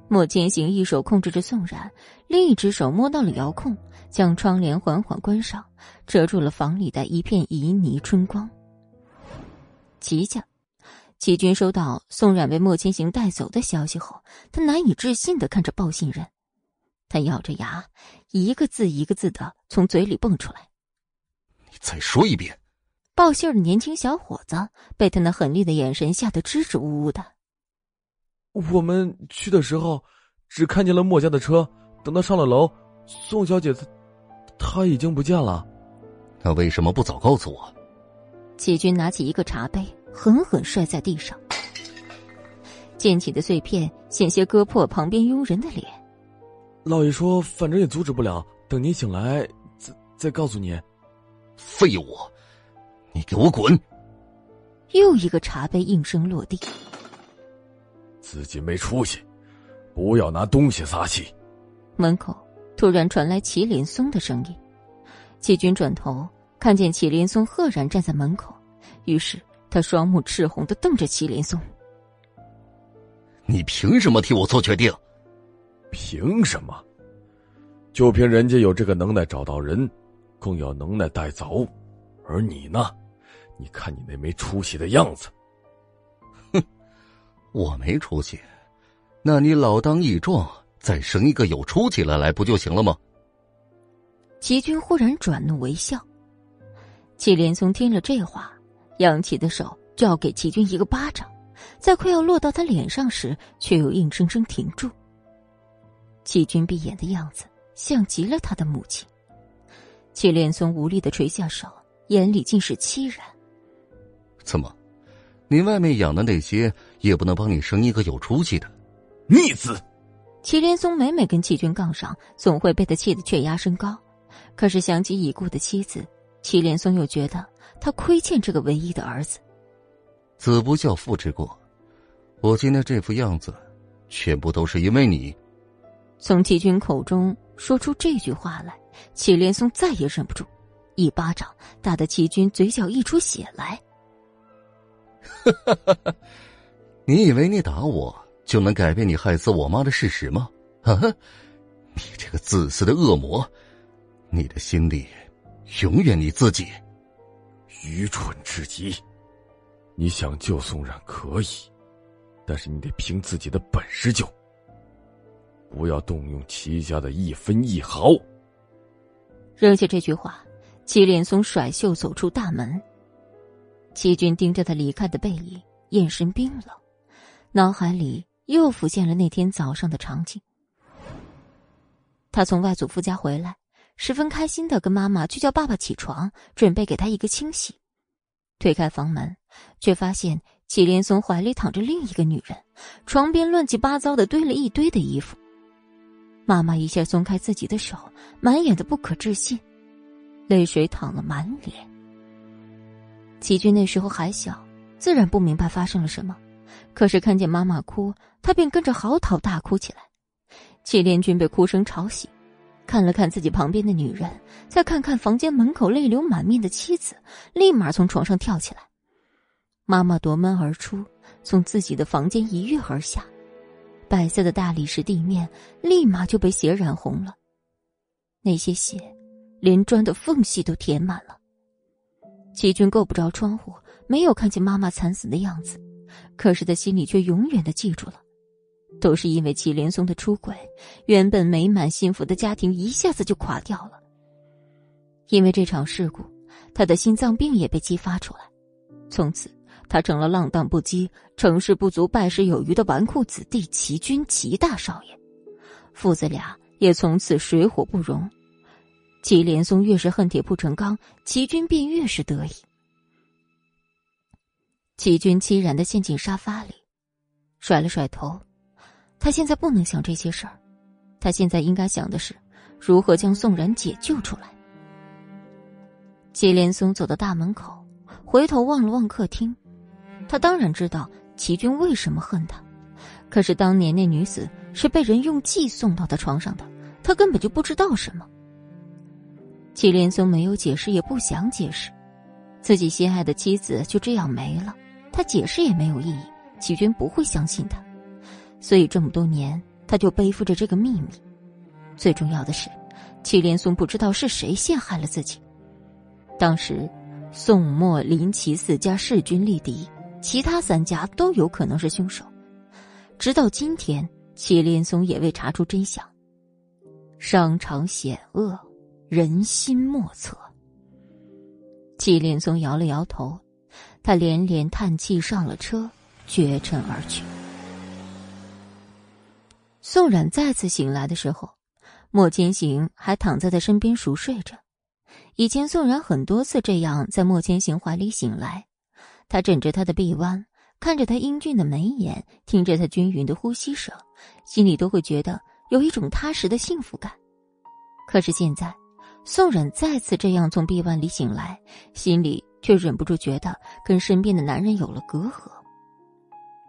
莫千行一手控制着宋冉，另一只手摸到了遥控，将窗帘缓缓关上，遮住了房里的一片旖旎春光。齐家，齐军收到宋冉被莫千行带走的消息后，他难以置信的看着报信人，他咬着牙，一个字一个字的从嘴里蹦出来。你再说一遍！报信的年轻小伙子被他那狠厉的眼神吓得支支吾吾的。我们去的时候，只看见了莫家的车。等到上了楼，宋小姐她她已经不见了。那为什么不早告诉我？齐军拿起一个茶杯，狠狠摔在地上，溅起的碎片险些割破旁边佣人的脸。老爷说：“反正也阻止不了，等您醒来再再告诉您。”废物！你给我滚！又一个茶杯应声落地。自己没出息，不要拿东西撒气。门口突然传来祁连松的声音。季军转头看见祁连松赫然站在门口，于是他双目赤红的瞪着祁连松：“你凭什么替我做决定？凭什么？就凭人家有这个能耐找到人。”更有能耐带走，而你呢？你看你那没出息的样子。哼，我没出息，那你老当益壮，再生一个有出息的来不就行了吗？齐军忽然转怒为笑，祁连松听了这话，扬起的手就要给齐军一个巴掌，在快要落到他脸上时，却又硬生生停住。齐军闭眼的样子，像极了他的母亲。祁连松无力的垂下手，眼里尽是凄然。怎么，你外面养的那些也不能帮你生一个有出息的？逆子！祁连松每每跟齐军杠上，总会被他气得血压升高。可是想起已故的妻子，祁连松又觉得他亏欠这个唯一的儿子。子不教，父之过。我今天这副样子，全部都是因为你。从齐军口中说出这句话来。祁连松再也忍不住，一巴掌打得齐军嘴角溢出血来。你以为你打我就能改变你害死我妈的事实吗？啊！你这个自私的恶魔，你的心里永远你自己。愚蠢至极！你想救宋冉可以，但是你得凭自己的本事救，不要动用齐家的一分一毫。扔下这句话，祁连松甩袖走出大门。齐军盯着他离开的背影，眼神冰冷，脑海里又浮现了那天早上的场景。他从外祖父家回来，十分开心的跟妈妈去叫爸爸起床，准备给他一个惊喜。推开房门，却发现祁连松怀里躺着另一个女人，床边乱七八糟的堆了一堆的衣服。妈妈一下松开自己的手，满眼的不可置信，泪水淌了满脸。齐军那时候还小，自然不明白发生了什么，可是看见妈妈哭，他便跟着嚎啕大哭起来。祁连军被哭声吵醒，看了看自己旁边的女人，再看看房间门口泪流满面的妻子，立马从床上跳起来。妈妈夺门而出，从自己的房间一跃而下。白色的大理石地面立马就被血染红了，那些血连砖的缝隙都填满了。齐军够不着窗户，没有看见妈妈惨死的样子，可是他心里却永远的记住了，都是因为祁连松的出轨，原本美满幸福的家庭一下子就垮掉了。因为这场事故，他的心脏病也被激发出来，从此。他成了浪荡不羁、成事不足败事有余的纨绔子弟齐军齐大少爷，父子俩也从此水火不容。祁连松越是恨铁不成钢，齐军便越是得意。齐军凄然的陷进沙发里，甩了甩头。他现在不能想这些事儿，他现在应该想的是如何将宋然解救出来。祁连松走到大门口，回头望了望客厅。他当然知道齐军为什么恨他，可是当年那女子是被人用计送到他床上的，他根本就不知道什么。祁连松没有解释，也不想解释，自己心爱的妻子就这样没了，他解释也没有意义，祁军不会相信他，所以这么多年他就背负着这个秘密。最重要的是，祁连松不知道是谁陷害了自己。当时。宋末林齐四家势均力敌，其他三家都有可能是凶手。直到今天，祁连松也未查出真相。商场险恶，人心莫测。祁连松摇了摇头，他连连叹气，上了车，绝尘而去。宋冉再次醒来的时候，莫千行还躺在他身边熟睡着。以前宋冉很多次这样在莫千行怀里醒来，他枕着他的臂弯，看着他英俊的眉眼，听着他均匀的呼吸声，心里都会觉得有一种踏实的幸福感。可是现在，宋冉再次这样从臂弯里醒来，心里却忍不住觉得跟身边的男人有了隔阂。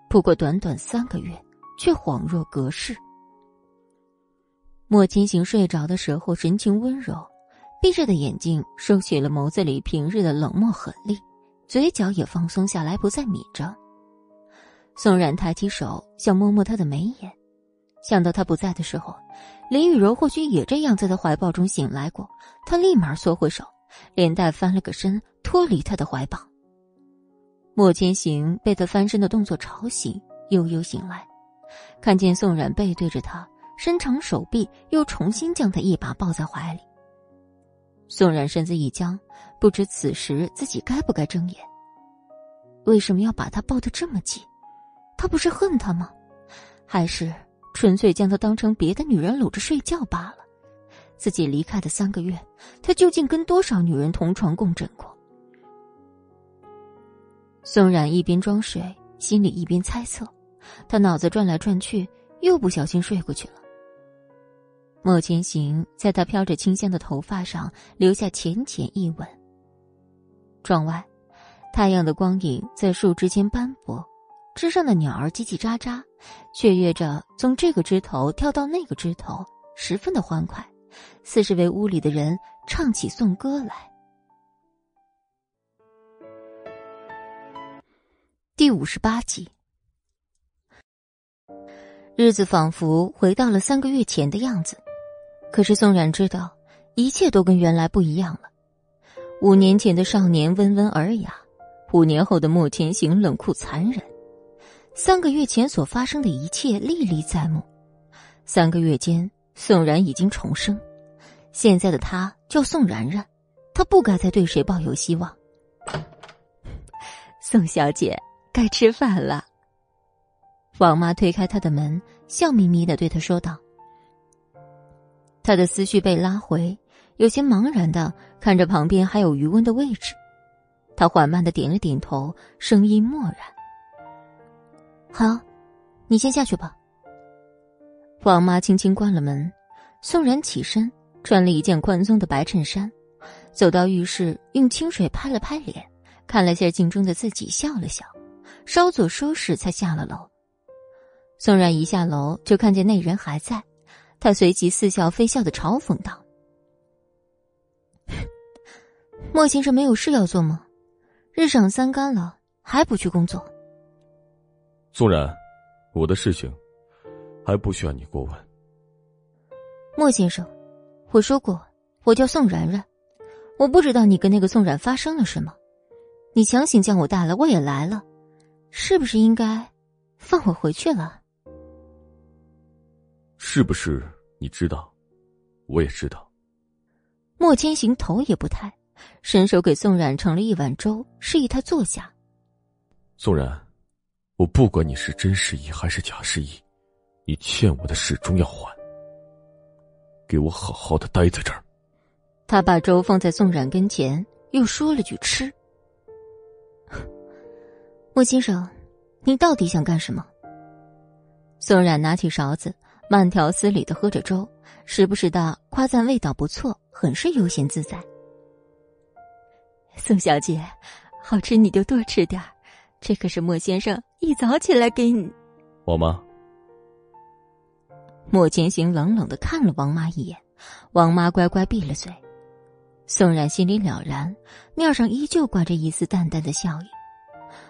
不过短短三个月，却恍若隔世。莫清行睡着的时候，神情温柔。闭着的眼睛收起了眸子里平日的冷漠狠厉，嘴角也放松下来，不再抿着。宋冉抬起手想摸摸他的眉眼，想到他不在的时候，林雨柔或许也这样在他怀抱中醒来过，他立马缩回手，连带翻了个身，脱离他的怀抱。莫千行被他翻身的动作吵醒，悠悠醒来，看见宋冉背对着他，伸长手臂，又重新将他一把抱在怀里。宋冉身子一僵，不知此时自己该不该睁眼。为什么要把他抱得这么紧？他不是恨他吗？还是纯粹将他当成别的女人搂着睡觉罢了？自己离开的三个月，他究竟跟多少女人同床共枕过？宋冉一边装睡，心里一边猜测，他脑子转来转去，又不小心睡过去了。莫千行在他飘着清香的头发上留下浅浅一吻。窗外，太阳的光影在树枝间斑驳，枝上的鸟儿叽叽喳喳，雀跃着从这个枝头跳到那个枝头，十分的欢快，似是为屋里的人唱起颂歌来。第五十八集，日子仿佛回到了三个月前的样子。可是宋冉知道，一切都跟原来不一样了。五年前的少年温文尔雅，五年后的莫千行冷酷残忍，三个月前所发生的一切历历在目。三个月间，宋然已经重生，现在的他叫宋冉冉，他不该再对谁抱有希望。宋小姐，该吃饭了。王妈推开他的门，笑眯眯的对他说道。他的思绪被拉回，有些茫然的看着旁边还有余温的位置，他缓慢的点了点头，声音漠然：“好，你先下去吧。”王妈轻轻关了门，宋然起身，穿了一件宽松的白衬衫，走到浴室，用清水拍了拍脸，看了下镜中的自己，笑了笑，稍作收拾，才下了楼。宋然一下楼就看见那人还在。他随即似笑非笑的嘲讽道：“莫先生没有事要做吗？日上三竿了还不去工作？”宋然，我的事情还不需要你过问。莫先生，我说过我叫宋然然，我不知道你跟那个宋冉发生了什么，你强行将我带来，我也来了，是不是应该放我回去了？是不是你知道？我也知道。莫千行头也不抬，伸手给宋冉盛了一碗粥，示意他坐下。宋冉，我不管你是真失忆还是假失忆，你欠我的始终要还。给我好好的待在这儿。他把粥放在宋冉跟前，又说了句：“吃。” 莫先生，你到底想干什么？宋冉拿起勺子。慢条斯理的喝着粥，时不时的夸赞味道不错，很是悠闲自在。宋小姐，好吃你就多吃点这可是莫先生一早起来给你。我妈。莫千行冷冷的看了王妈一眼，王妈乖乖闭了嘴。宋冉心里了然，面上依旧挂着一丝淡淡的笑意。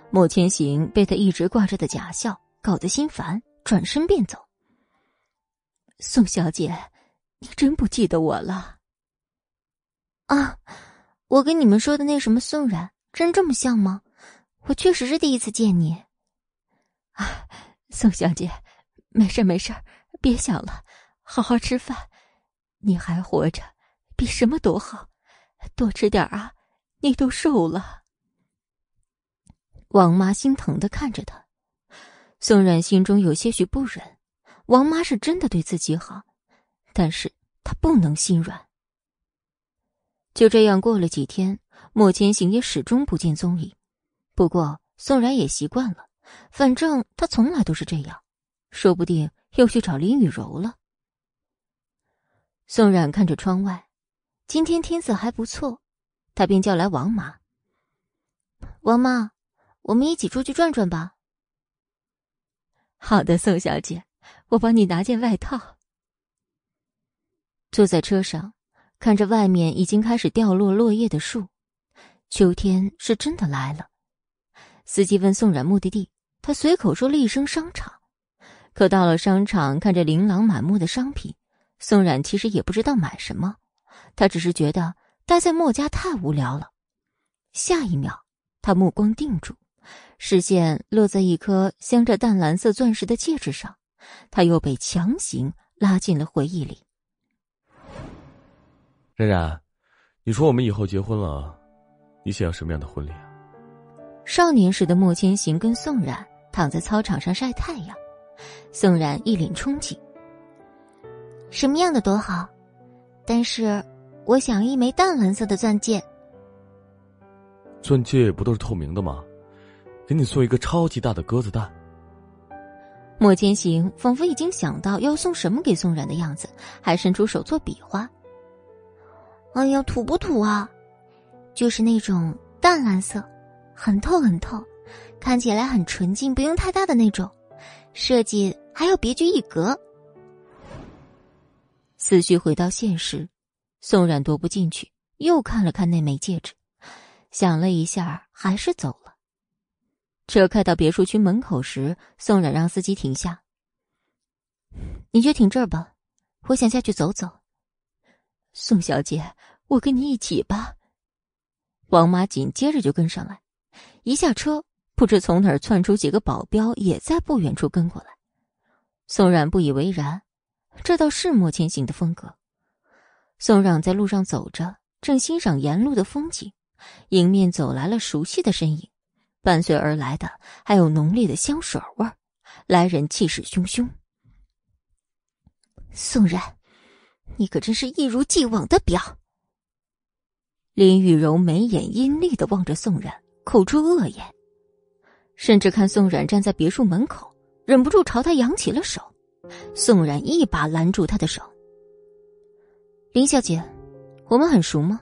莫千行被他一直挂着的假笑搞得心烦，转身便走。宋小姐，你真不记得我了？啊，我跟你们说的那什么宋冉，真这么像吗？我确实是第一次见你。啊，宋小姐，没事没事，别想了，好好吃饭。你还活着，比什么都好。多吃点啊，你都瘦了。王妈心疼的看着他，宋冉心中有些许不忍。王妈是真的对自己好，但是她不能心软。就这样过了几天，莫千行也始终不见踪影。不过宋冉也习惯了，反正他从来都是这样，说不定又去找林雨柔了。宋冉看着窗外，今天天色还不错，他便叫来王妈：“王妈。”我们一起出去转转吧。好的，宋小姐，我帮你拿件外套。坐在车上，看着外面已经开始掉落落叶的树，秋天是真的来了。司机问宋冉目的地，他随口说了一声商场。可到了商场，看着琳琅满目的商品，宋冉其实也不知道买什么，他只是觉得待在墨家太无聊了。下一秒，他目光定住。视线落在一颗镶着淡蓝色钻石的戒指上，他又被强行拉进了回忆里。冉冉，你说我们以后结婚了，你想要什么样的婚礼啊？少年时的莫千行跟宋冉躺在操场上晒太阳，宋冉一脸憧憬。什么样的多好，但是我想要一枚淡蓝色的钻戒。钻戒不都是透明的吗？给你送一个超级大的鸽子蛋。莫千行仿佛已经想到要送什么给宋冉的样子，还伸出手做比划。哎呀，土不土啊？就是那种淡蓝色，很透很透，看起来很纯净，不用太大的那种，设计还要别具一格。思绪回到现实，宋冉踱不进去，又看了看那枚戒指，想了一下，还是走了。车开到别墅区门口时，宋冉让司机停下。你就停这儿吧，我想下去走走。宋小姐，我跟你一起吧。王妈紧接着就跟上来，一下车，不知从哪儿窜出几个保镖，也在不远处跟过来。宋冉不以为然，这倒是莫千行的风格。宋冉在路上走着，正欣赏沿路的风景，迎面走来了熟悉的身影。伴随而来的还有浓烈的香水味儿，来人气势汹汹。宋冉，你可真是一如既往的婊。林雨柔眉眼阴厉的望着宋冉，口出恶言，甚至看宋冉站在别墅门口，忍不住朝他扬起了手。宋冉一把拦住他的手：“林小姐，我们很熟吗？”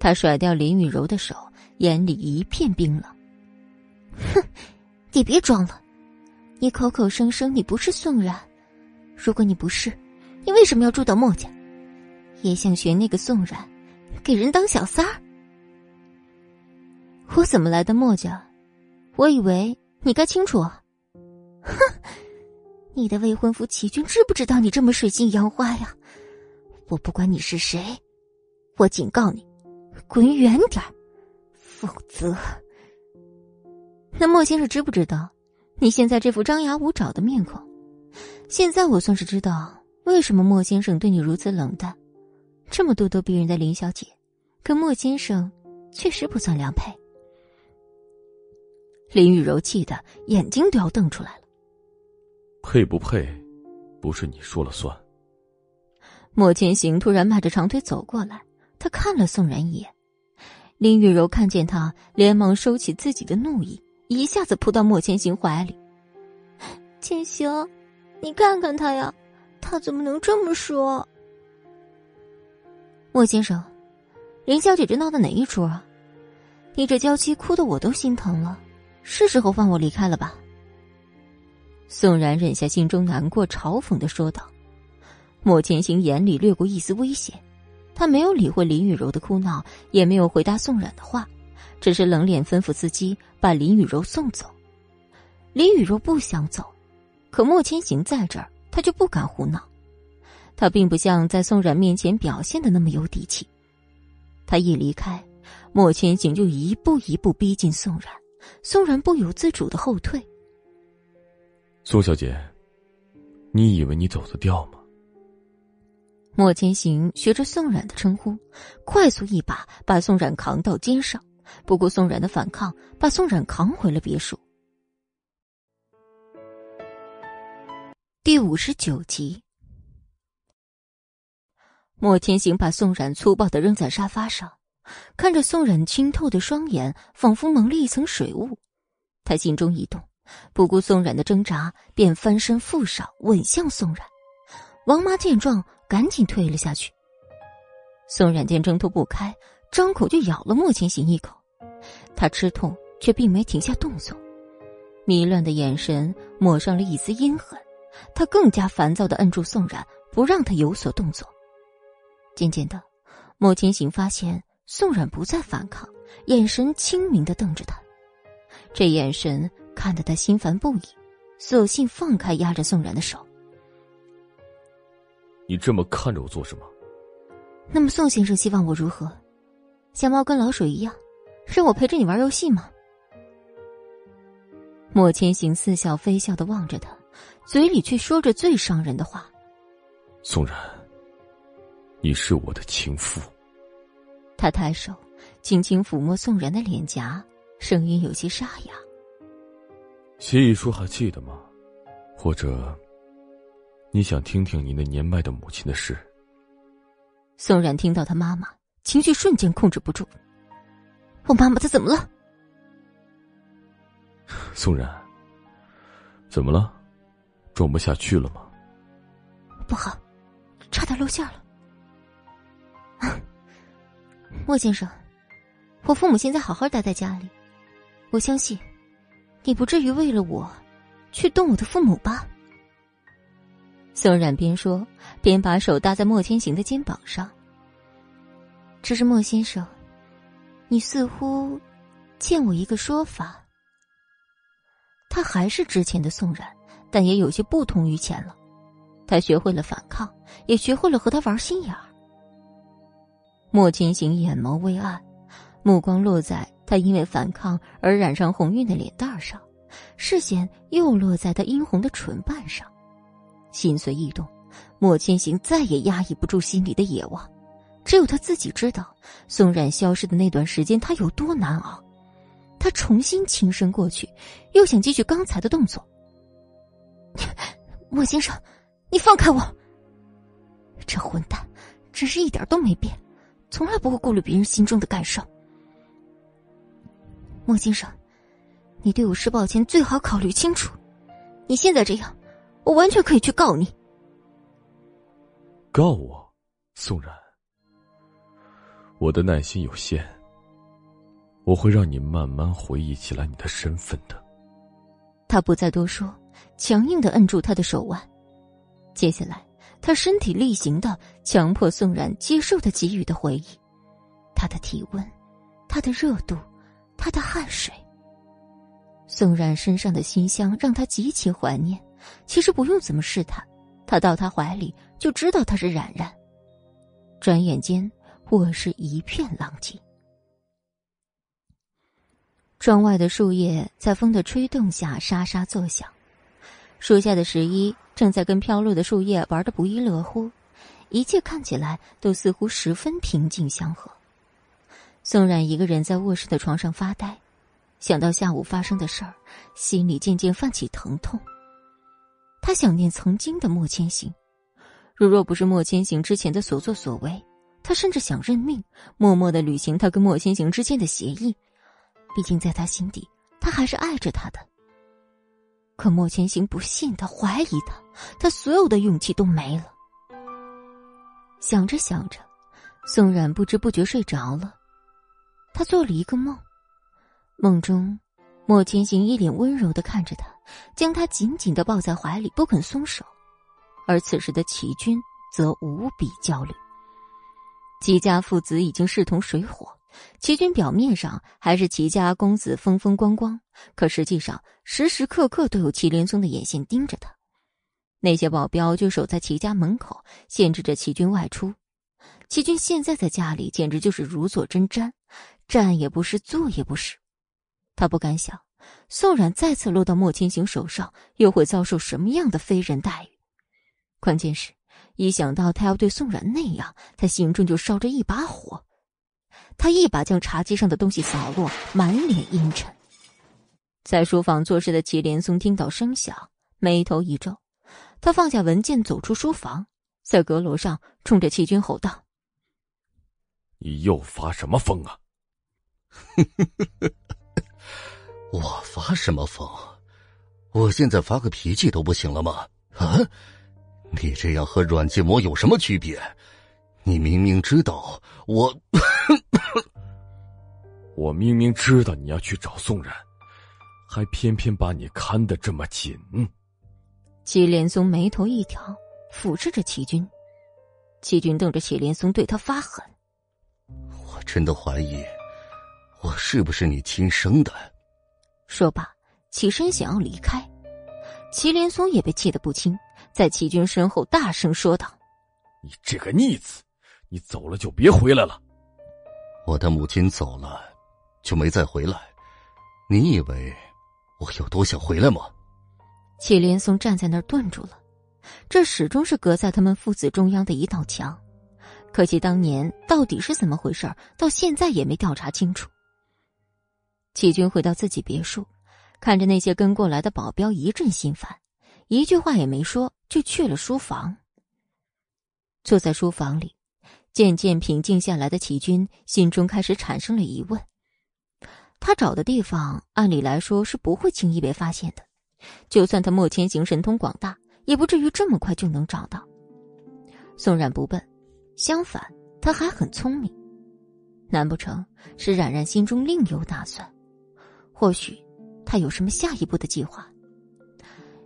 他甩掉林雨柔的手。眼里一片冰冷。哼，你别装了，你口口声声你不是宋冉，如果你不是，你为什么要住到墨家？也想学那个宋冉，给人当小三儿？我怎么来的墨家？我以为你该清楚。哼，你的未婚夫齐军知不知道你这么水性杨花呀？我不管你是谁，我警告你，滚远点。否则，那莫先生知不知道你现在这副张牙舞爪的面孔？现在我算是知道为什么莫先生对你如此冷淡。这么咄咄逼人的林小姐，跟莫先生确实不算良配。林雨柔气的眼睛都要瞪出来了。配不配，不是你说了算。莫千行突然迈着长腿走过来，他看了宋然一眼。林雨柔看见他，连忙收起自己的怒意，一下子扑到莫千行怀里。千行，你看看他呀，他怎么能这么说？莫先生，林小姐这闹的哪一出啊？你这娇妻哭的我都心疼了，是时候放我离开了吧。宋然忍下心中难过，嘲讽的说道。莫千行眼里掠过一丝危险，他没有理会林雨柔的哭闹，也没有回答宋冉的话，只是冷脸吩咐司机把林雨柔送走。林雨柔不想走，可莫千行在这儿，他就不敢胡闹。他并不像在宋冉面前表现的那么有底气。他一离开，莫千行就一步一步逼近宋冉，宋冉不由自主的后退。苏小姐，你以为你走得掉吗？莫千行学着宋冉的称呼，快速一把把宋冉扛到肩上，不顾宋冉的反抗，把宋冉扛回了别墅。第五十九集，莫千行把宋冉粗暴的扔在沙发上，看着宋冉清透的双眼，仿佛蒙了一层水雾，他心中一动，不顾宋冉的挣扎，便翻身覆上，吻向宋冉。王妈见状。赶紧退了下去。宋冉见挣脱不开，张口就咬了莫千行一口。他吃痛，却并没停下动作，迷乱的眼神抹上了一丝阴狠。他更加烦躁的摁住宋冉，不让他有所动作。渐渐的，莫千行发现宋冉不再反抗，眼神清明的瞪着他。这眼神看得他心烦不已，索性放开压着宋冉的手。你这么看着我做什么？那么宋先生希望我如何？像猫跟老鼠一样，让我陪着你玩游戏吗？莫千行似笑非笑的望着他，嘴里却说着最伤人的话：“宋然，你是我的情妇。”他抬手轻轻抚摸宋然的脸颊，声音有些沙哑：“协议书还记得吗？或者？”你想听听你那年迈的母亲的事？宋然听到他妈妈，情绪瞬间控制不住。我妈妈她怎么了？宋然，怎么了？装不下去了吗？不好，差点露馅了。莫先生，我父母现在好好待在家里，我相信，你不至于为了我，去动我的父母吧。宋冉边说边把手搭在莫千行的肩膀上。只是莫先生，你似乎欠我一个说法。他还是之前的宋冉，但也有些不同于前了。他学会了反抗，也学会了和他玩心眼儿。莫千行眼眸微暗，目光落在他因为反抗而染上红晕的脸蛋上，视线又落在他殷红的唇瓣上。心随意动，莫千行再也压抑不住心里的野望，只有他自己知道，宋冉消失的那段时间他有多难熬。他重新轻身过去，又想继续刚才的动作。莫先生，你放开我！这混蛋，真是一点都没变，从来不会顾虑别人心中的感受。莫先生，你对我施暴前最好考虑清楚，你现在这样。我完全可以去告你。告我，宋然。我的耐心有限，我会让你慢慢回忆起来你的身份的。他不再多说，强硬的摁住他的手腕。接下来，他身体力行的强迫宋冉接受他给予的回忆，他的体温，他的热度，他的汗水。宋冉身上的馨香让他极其怀念。其实不用怎么试探，他到他怀里就知道他是冉冉。转眼间，卧室一片狼藉。窗外的树叶在风的吹动下沙沙作响，树下的十一正在跟飘落的树叶玩得不亦乐乎，一切看起来都似乎十分平静祥和。宋冉一个人在卧室的床上发呆，想到下午发生的事儿，心里渐渐泛起疼痛。他想念曾经的莫千行，如若不是莫千行之前的所作所为，他甚至想认命，默默的履行他跟莫千行之间的协议。毕竟在他心底，他还是爱着他的。可莫千行不信他，怀疑他，他所有的勇气都没了。想着想着，宋冉不知不觉睡着了。他做了一个梦，梦中，莫千行一脸温柔的看着他，将他紧紧的抱在怀里，不肯松手。而此时的齐军则无比焦虑。齐家父子已经势同水火，齐军表面上还是齐家公子风风光光，可实际上时时刻刻都有祁连松的眼线盯着他。那些保镖就守在齐家门口，限制着齐军外出。齐军现在在家里简直就是如坐针毡，站也不是，坐也不是。他不敢想，宋冉再次落到莫千行手上，又会遭受什么样的非人待遇。关键是，一想到他要对宋冉那样，他心中就烧着一把火。他一把将茶几上的东西扫落，满脸阴沉。在书房做事的祁连松听到声响，眉头一皱，他放下文件，走出书房，在阁楼上冲着齐军吼道：“你又发什么疯啊？” 我发什么疯？我现在发个脾气都不行了吗？啊！你这样和软禁我有什么区别？你明明知道我，我明明知道你要去找宋冉，还偏偏把你看得这么紧。祁连松眉头一挑，俯视着祁军。齐军瞪着祁连松，对他发狠。我真的怀疑，我是不是你亲生的？说罢，起身想要离开，祁连松也被气得不轻，在齐军身后大声说道：“你这个逆子，你走了就别回来了。我的母亲走了，就没再回来。你以为我有多想回来吗？”祁连松站在那儿顿住了，这始终是隔在他们父子中央的一道墙，可惜当年到底是怎么回事到现在也没调查清楚。齐军回到自己别墅，看着那些跟过来的保镖，一阵心烦，一句话也没说，就去了书房。坐在书房里，渐渐平静下来的齐军心中开始产生了疑问：他找的地方，按理来说是不会轻易被发现的，就算他莫千行神通广大，也不至于这么快就能找到。宋冉不笨，相反，他还很聪明，难不成是冉冉心中另有打算？或许，他有什么下一步的计划。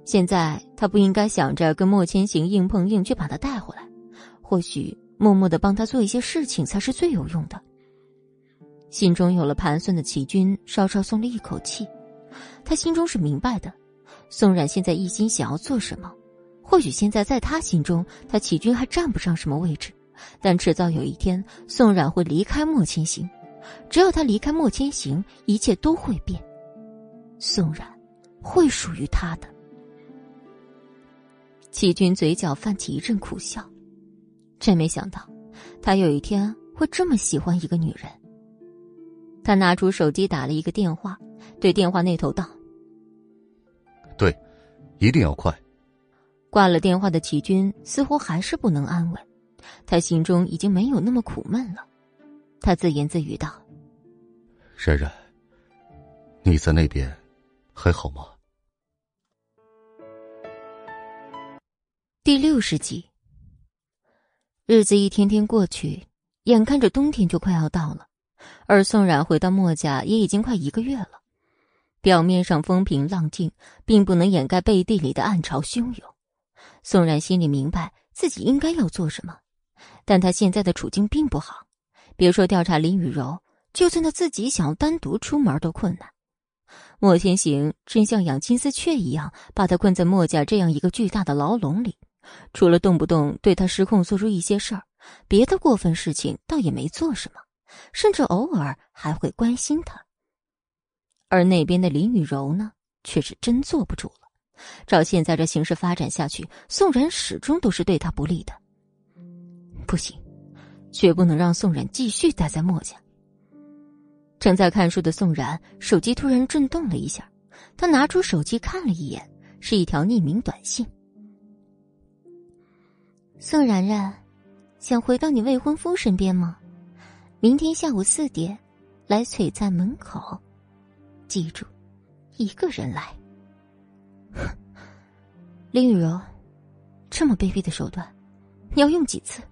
现在他不应该想着跟莫千行硬碰硬去把他带回来，或许默默的帮他做一些事情才是最有用的。心中有了盘算的齐军稍稍松了一口气，他心中是明白的，宋冉现在一心想要做什么，或许现在在他心中，他齐军还占不上什么位置，但迟早有一天，宋冉会离开莫千行。只要他离开莫千行，一切都会变。宋冉会属于他的。齐军嘴角泛起一阵苦笑，真没想到，他有一天会这么喜欢一个女人。他拿出手机打了一个电话，对电话那头道：“对，一定要快。”挂了电话的齐军似乎还是不能安稳，他心中已经没有那么苦闷了。他自言自语道：“冉冉，你在那边还好吗？”第六十集，日子一天天过去，眼看着冬天就快要到了，而宋冉回到墨家也已经快一个月了。表面上风平浪静，并不能掩盖背地里的暗潮汹涌。宋冉心里明白自己应该要做什么，但他现在的处境并不好。别说调查林雨柔，就算他自己想要单独出门都困难。莫千行真像养金丝雀一样，把他困在墨家这样一个巨大的牢笼里，除了动不动对他失控做出一些事儿，别的过分事情倒也没做什么，甚至偶尔还会关心他。而那边的林雨柔呢，却是真坐不住了。照现在这形势发展下去，宋然始终都是对他不利的。不行。绝不能让宋冉继续待在墨家。正在看书的宋冉手机突然震动了一下，他拿出手机看了一眼，是一条匿名短信：“宋冉冉，想回到你未婚夫身边吗？明天下午四点，来璀璨门口，记住，一个人来。”林雨柔，这么卑鄙的手段，你要用几次？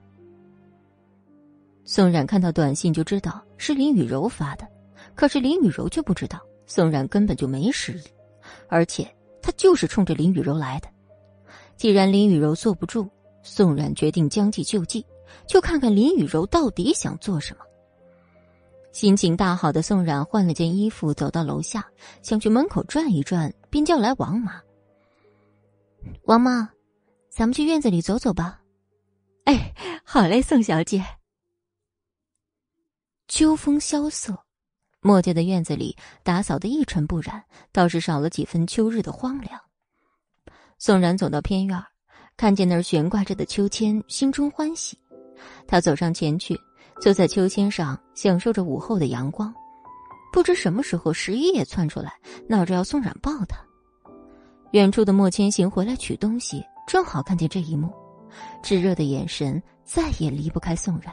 宋冉看到短信就知道是林雨柔发的，可是林雨柔却不知道宋冉根本就没失忆，而且他就是冲着林雨柔来的。既然林雨柔坐不住，宋冉决定将计就计，就看看林雨柔到底想做什么。心情大好的宋冉换了件衣服，走到楼下，想去门口转一转，便叫来王妈：“王妈，咱们去院子里走走吧。”“哎，好嘞，宋小姐。”秋风萧瑟，墨家的院子里打扫的一尘不染，倒是少了几分秋日的荒凉。宋冉走到偏院，看见那儿悬挂着的秋千，心中欢喜。他走上前去。坐在秋千上，享受着午后的阳光。不知什么时候，十一也窜出来，闹着要宋冉抱他。远处的莫千行回来取东西，正好看见这一幕，炙热的眼神再也离不开宋冉。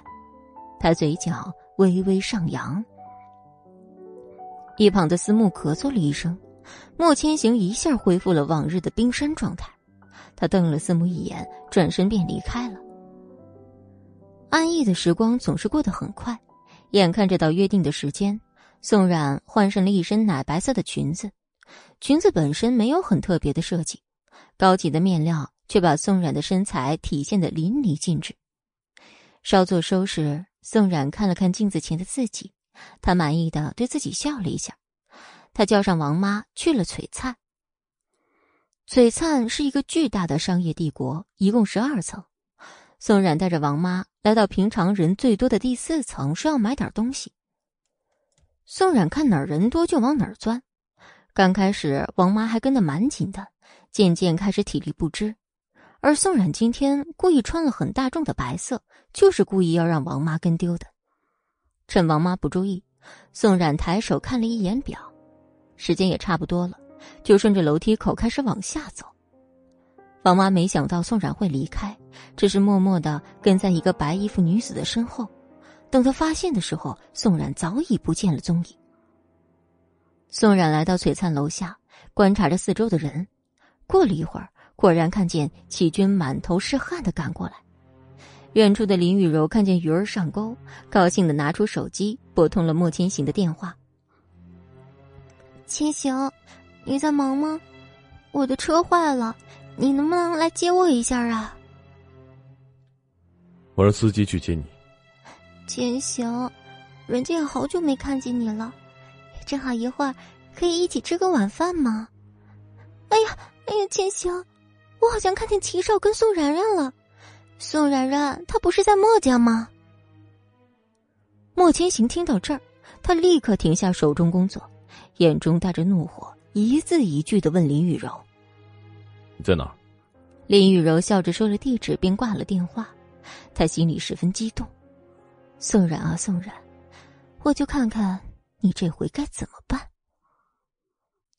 他嘴角微微上扬。一旁的思慕咳嗽了一声，莫千行一下恢复了往日的冰山状态。他瞪了思慕一眼，转身便离开了。安逸的时光总是过得很快，眼看着到约定的时间，宋冉换上了一身奶白色的裙子。裙子本身没有很特别的设计，高级的面料却把宋冉的身材体现的淋漓尽致。稍作收拾，宋冉看了看镜子前的自己，他满意的对自己笑了一下。他叫上王妈去了璀璨。璀璨是一个巨大的商业帝国，一共十二层。宋冉带着王妈来到平常人最多的第四层，说要买点东西。宋冉看哪儿人多就往哪儿钻。刚开始，王妈还跟得蛮紧的，渐渐开始体力不支。而宋冉今天故意穿了很大众的白色，就是故意要让王妈跟丢的。趁王妈不注意，宋冉抬手看了一眼表，时间也差不多了，就顺着楼梯口开始往下走。王妈没想到宋冉会离开，只是默默的跟在一个白衣服女子的身后。等他发现的时候，宋冉早已不见了踪影。宋冉来到璀璨楼下，观察着四周的人。过了一会儿，果然看见启军满头是汗的赶过来。远处的林雨柔看见鱼儿上钩，高兴的拿出手机拨通了莫千行的电话：“千行，你在忙吗？我的车坏了。”你能不能来接我一下啊？我让司机去接你。千行，人家也好久没看见你了，正好一会儿可以一起吃个晚饭吗？哎呀，哎呀，千行，我好像看见齐少跟宋然然了。宋然然她不是在墨家吗？莫千行听到这儿，他立刻停下手中工作，眼中带着怒火，一字一句的问林雨柔。你在哪？林雨柔笑着说了地址，便挂了电话。他心里十分激动。宋冉啊，宋冉，我就看看你这回该怎么办。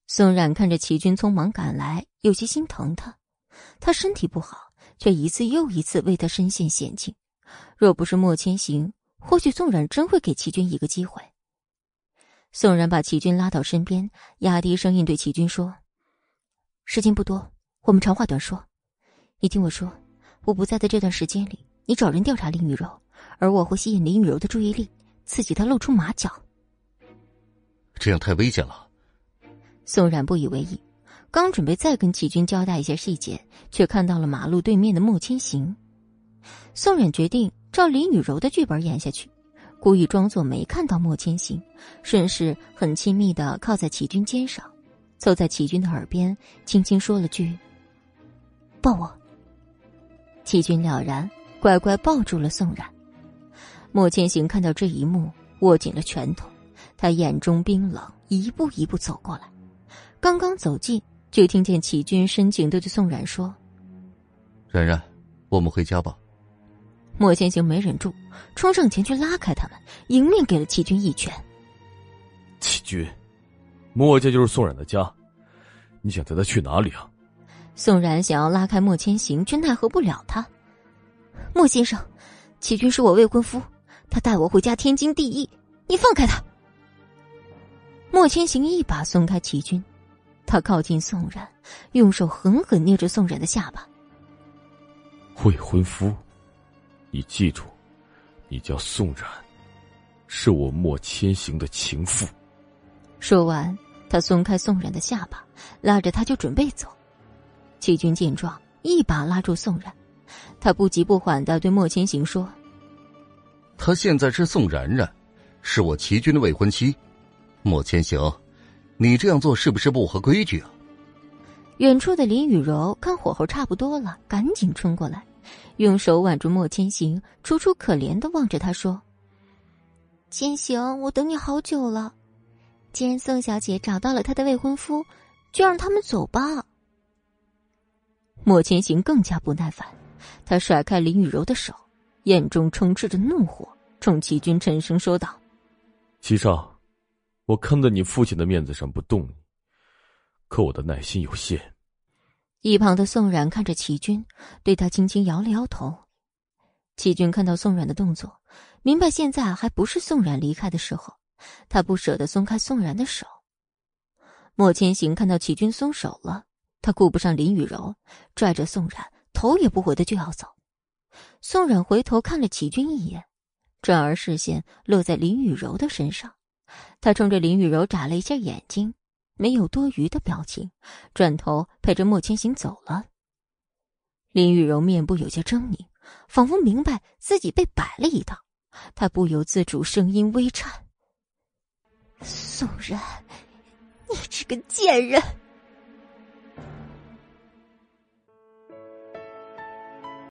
宋冉看着齐军匆忙赶来，有些心疼他。他身体不好，却一次又一次为他身陷险境。若不是莫千行，或许宋冉真会给齐军一个机会。宋冉把齐军拉到身边，压低声音对齐军说：“时间不多。”我们长话短说，你听我说，我不在的这段时间里，你找人调查林雨柔，而我会吸引林雨柔的注意力，刺激她露出马脚。这样太危险了。宋冉不以为意，刚准备再跟齐军交代一些细节，却看到了马路对面的莫千行。宋冉决定照林雨柔的剧本演下去，故意装作没看到莫千行，顺势很亲密的靠在齐军肩上，凑在齐军的耳边，轻轻说了句。抱我。齐军了然，乖乖抱住了宋冉。莫千行看到这一幕，握紧了拳头，他眼中冰冷，一步一步走过来。刚刚走近，就听见齐军深情的对宋冉说：“冉冉，我们回家吧。”莫千行没忍住，冲上前去拉开他们，迎面给了齐军一拳。齐军，莫家就是宋冉的家，你想带他去哪里啊？宋然想要拉开莫千行，却奈何不了他。莫先生，齐军是我未婚夫，他带我回家天经地义，你放开他。莫千行一把松开齐军，他靠近宋然，用手狠狠捏着宋然的下巴。未婚夫，你记住，你叫宋然，是我莫千行的情妇。说完，他松开宋冉的下巴，拉着他就准备走。齐军见状，一把拉住宋冉，他不急不缓的对莫千行说：“他现在是宋冉冉，是我齐军的未婚妻。莫千行，你这样做是不是不合规矩啊？”远处的林雨柔看火候差不多了，赶紧冲过来，用手挽住莫千行，楚楚可怜的望着他说：“千行，我等你好久了。”既然宋小姐找到了她的未婚夫，就让他们走吧。莫千行更加不耐烦，他甩开林雨柔的手，眼中充斥着怒火，冲齐军沉声说道：“齐少，我看在你父亲的面子上不动你，可我的耐心有限。”一旁的宋冉看着齐军，对他轻轻摇了摇头。齐军看到宋冉的动作，明白现在还不是宋冉离开的时候。他不舍得松开宋冉的手。莫千行看到齐军松手了，他顾不上林雨柔，拽着宋冉，头也不回的就要走。宋冉回头看了齐军一眼，转而视线落在林雨柔的身上，他冲着林雨柔眨了一下眼睛，没有多余的表情，转头陪着莫千行走了。林雨柔面部有些狰狞，仿佛明白自己被摆了一道，她不由自主声音微颤。宋然，你这个贱人！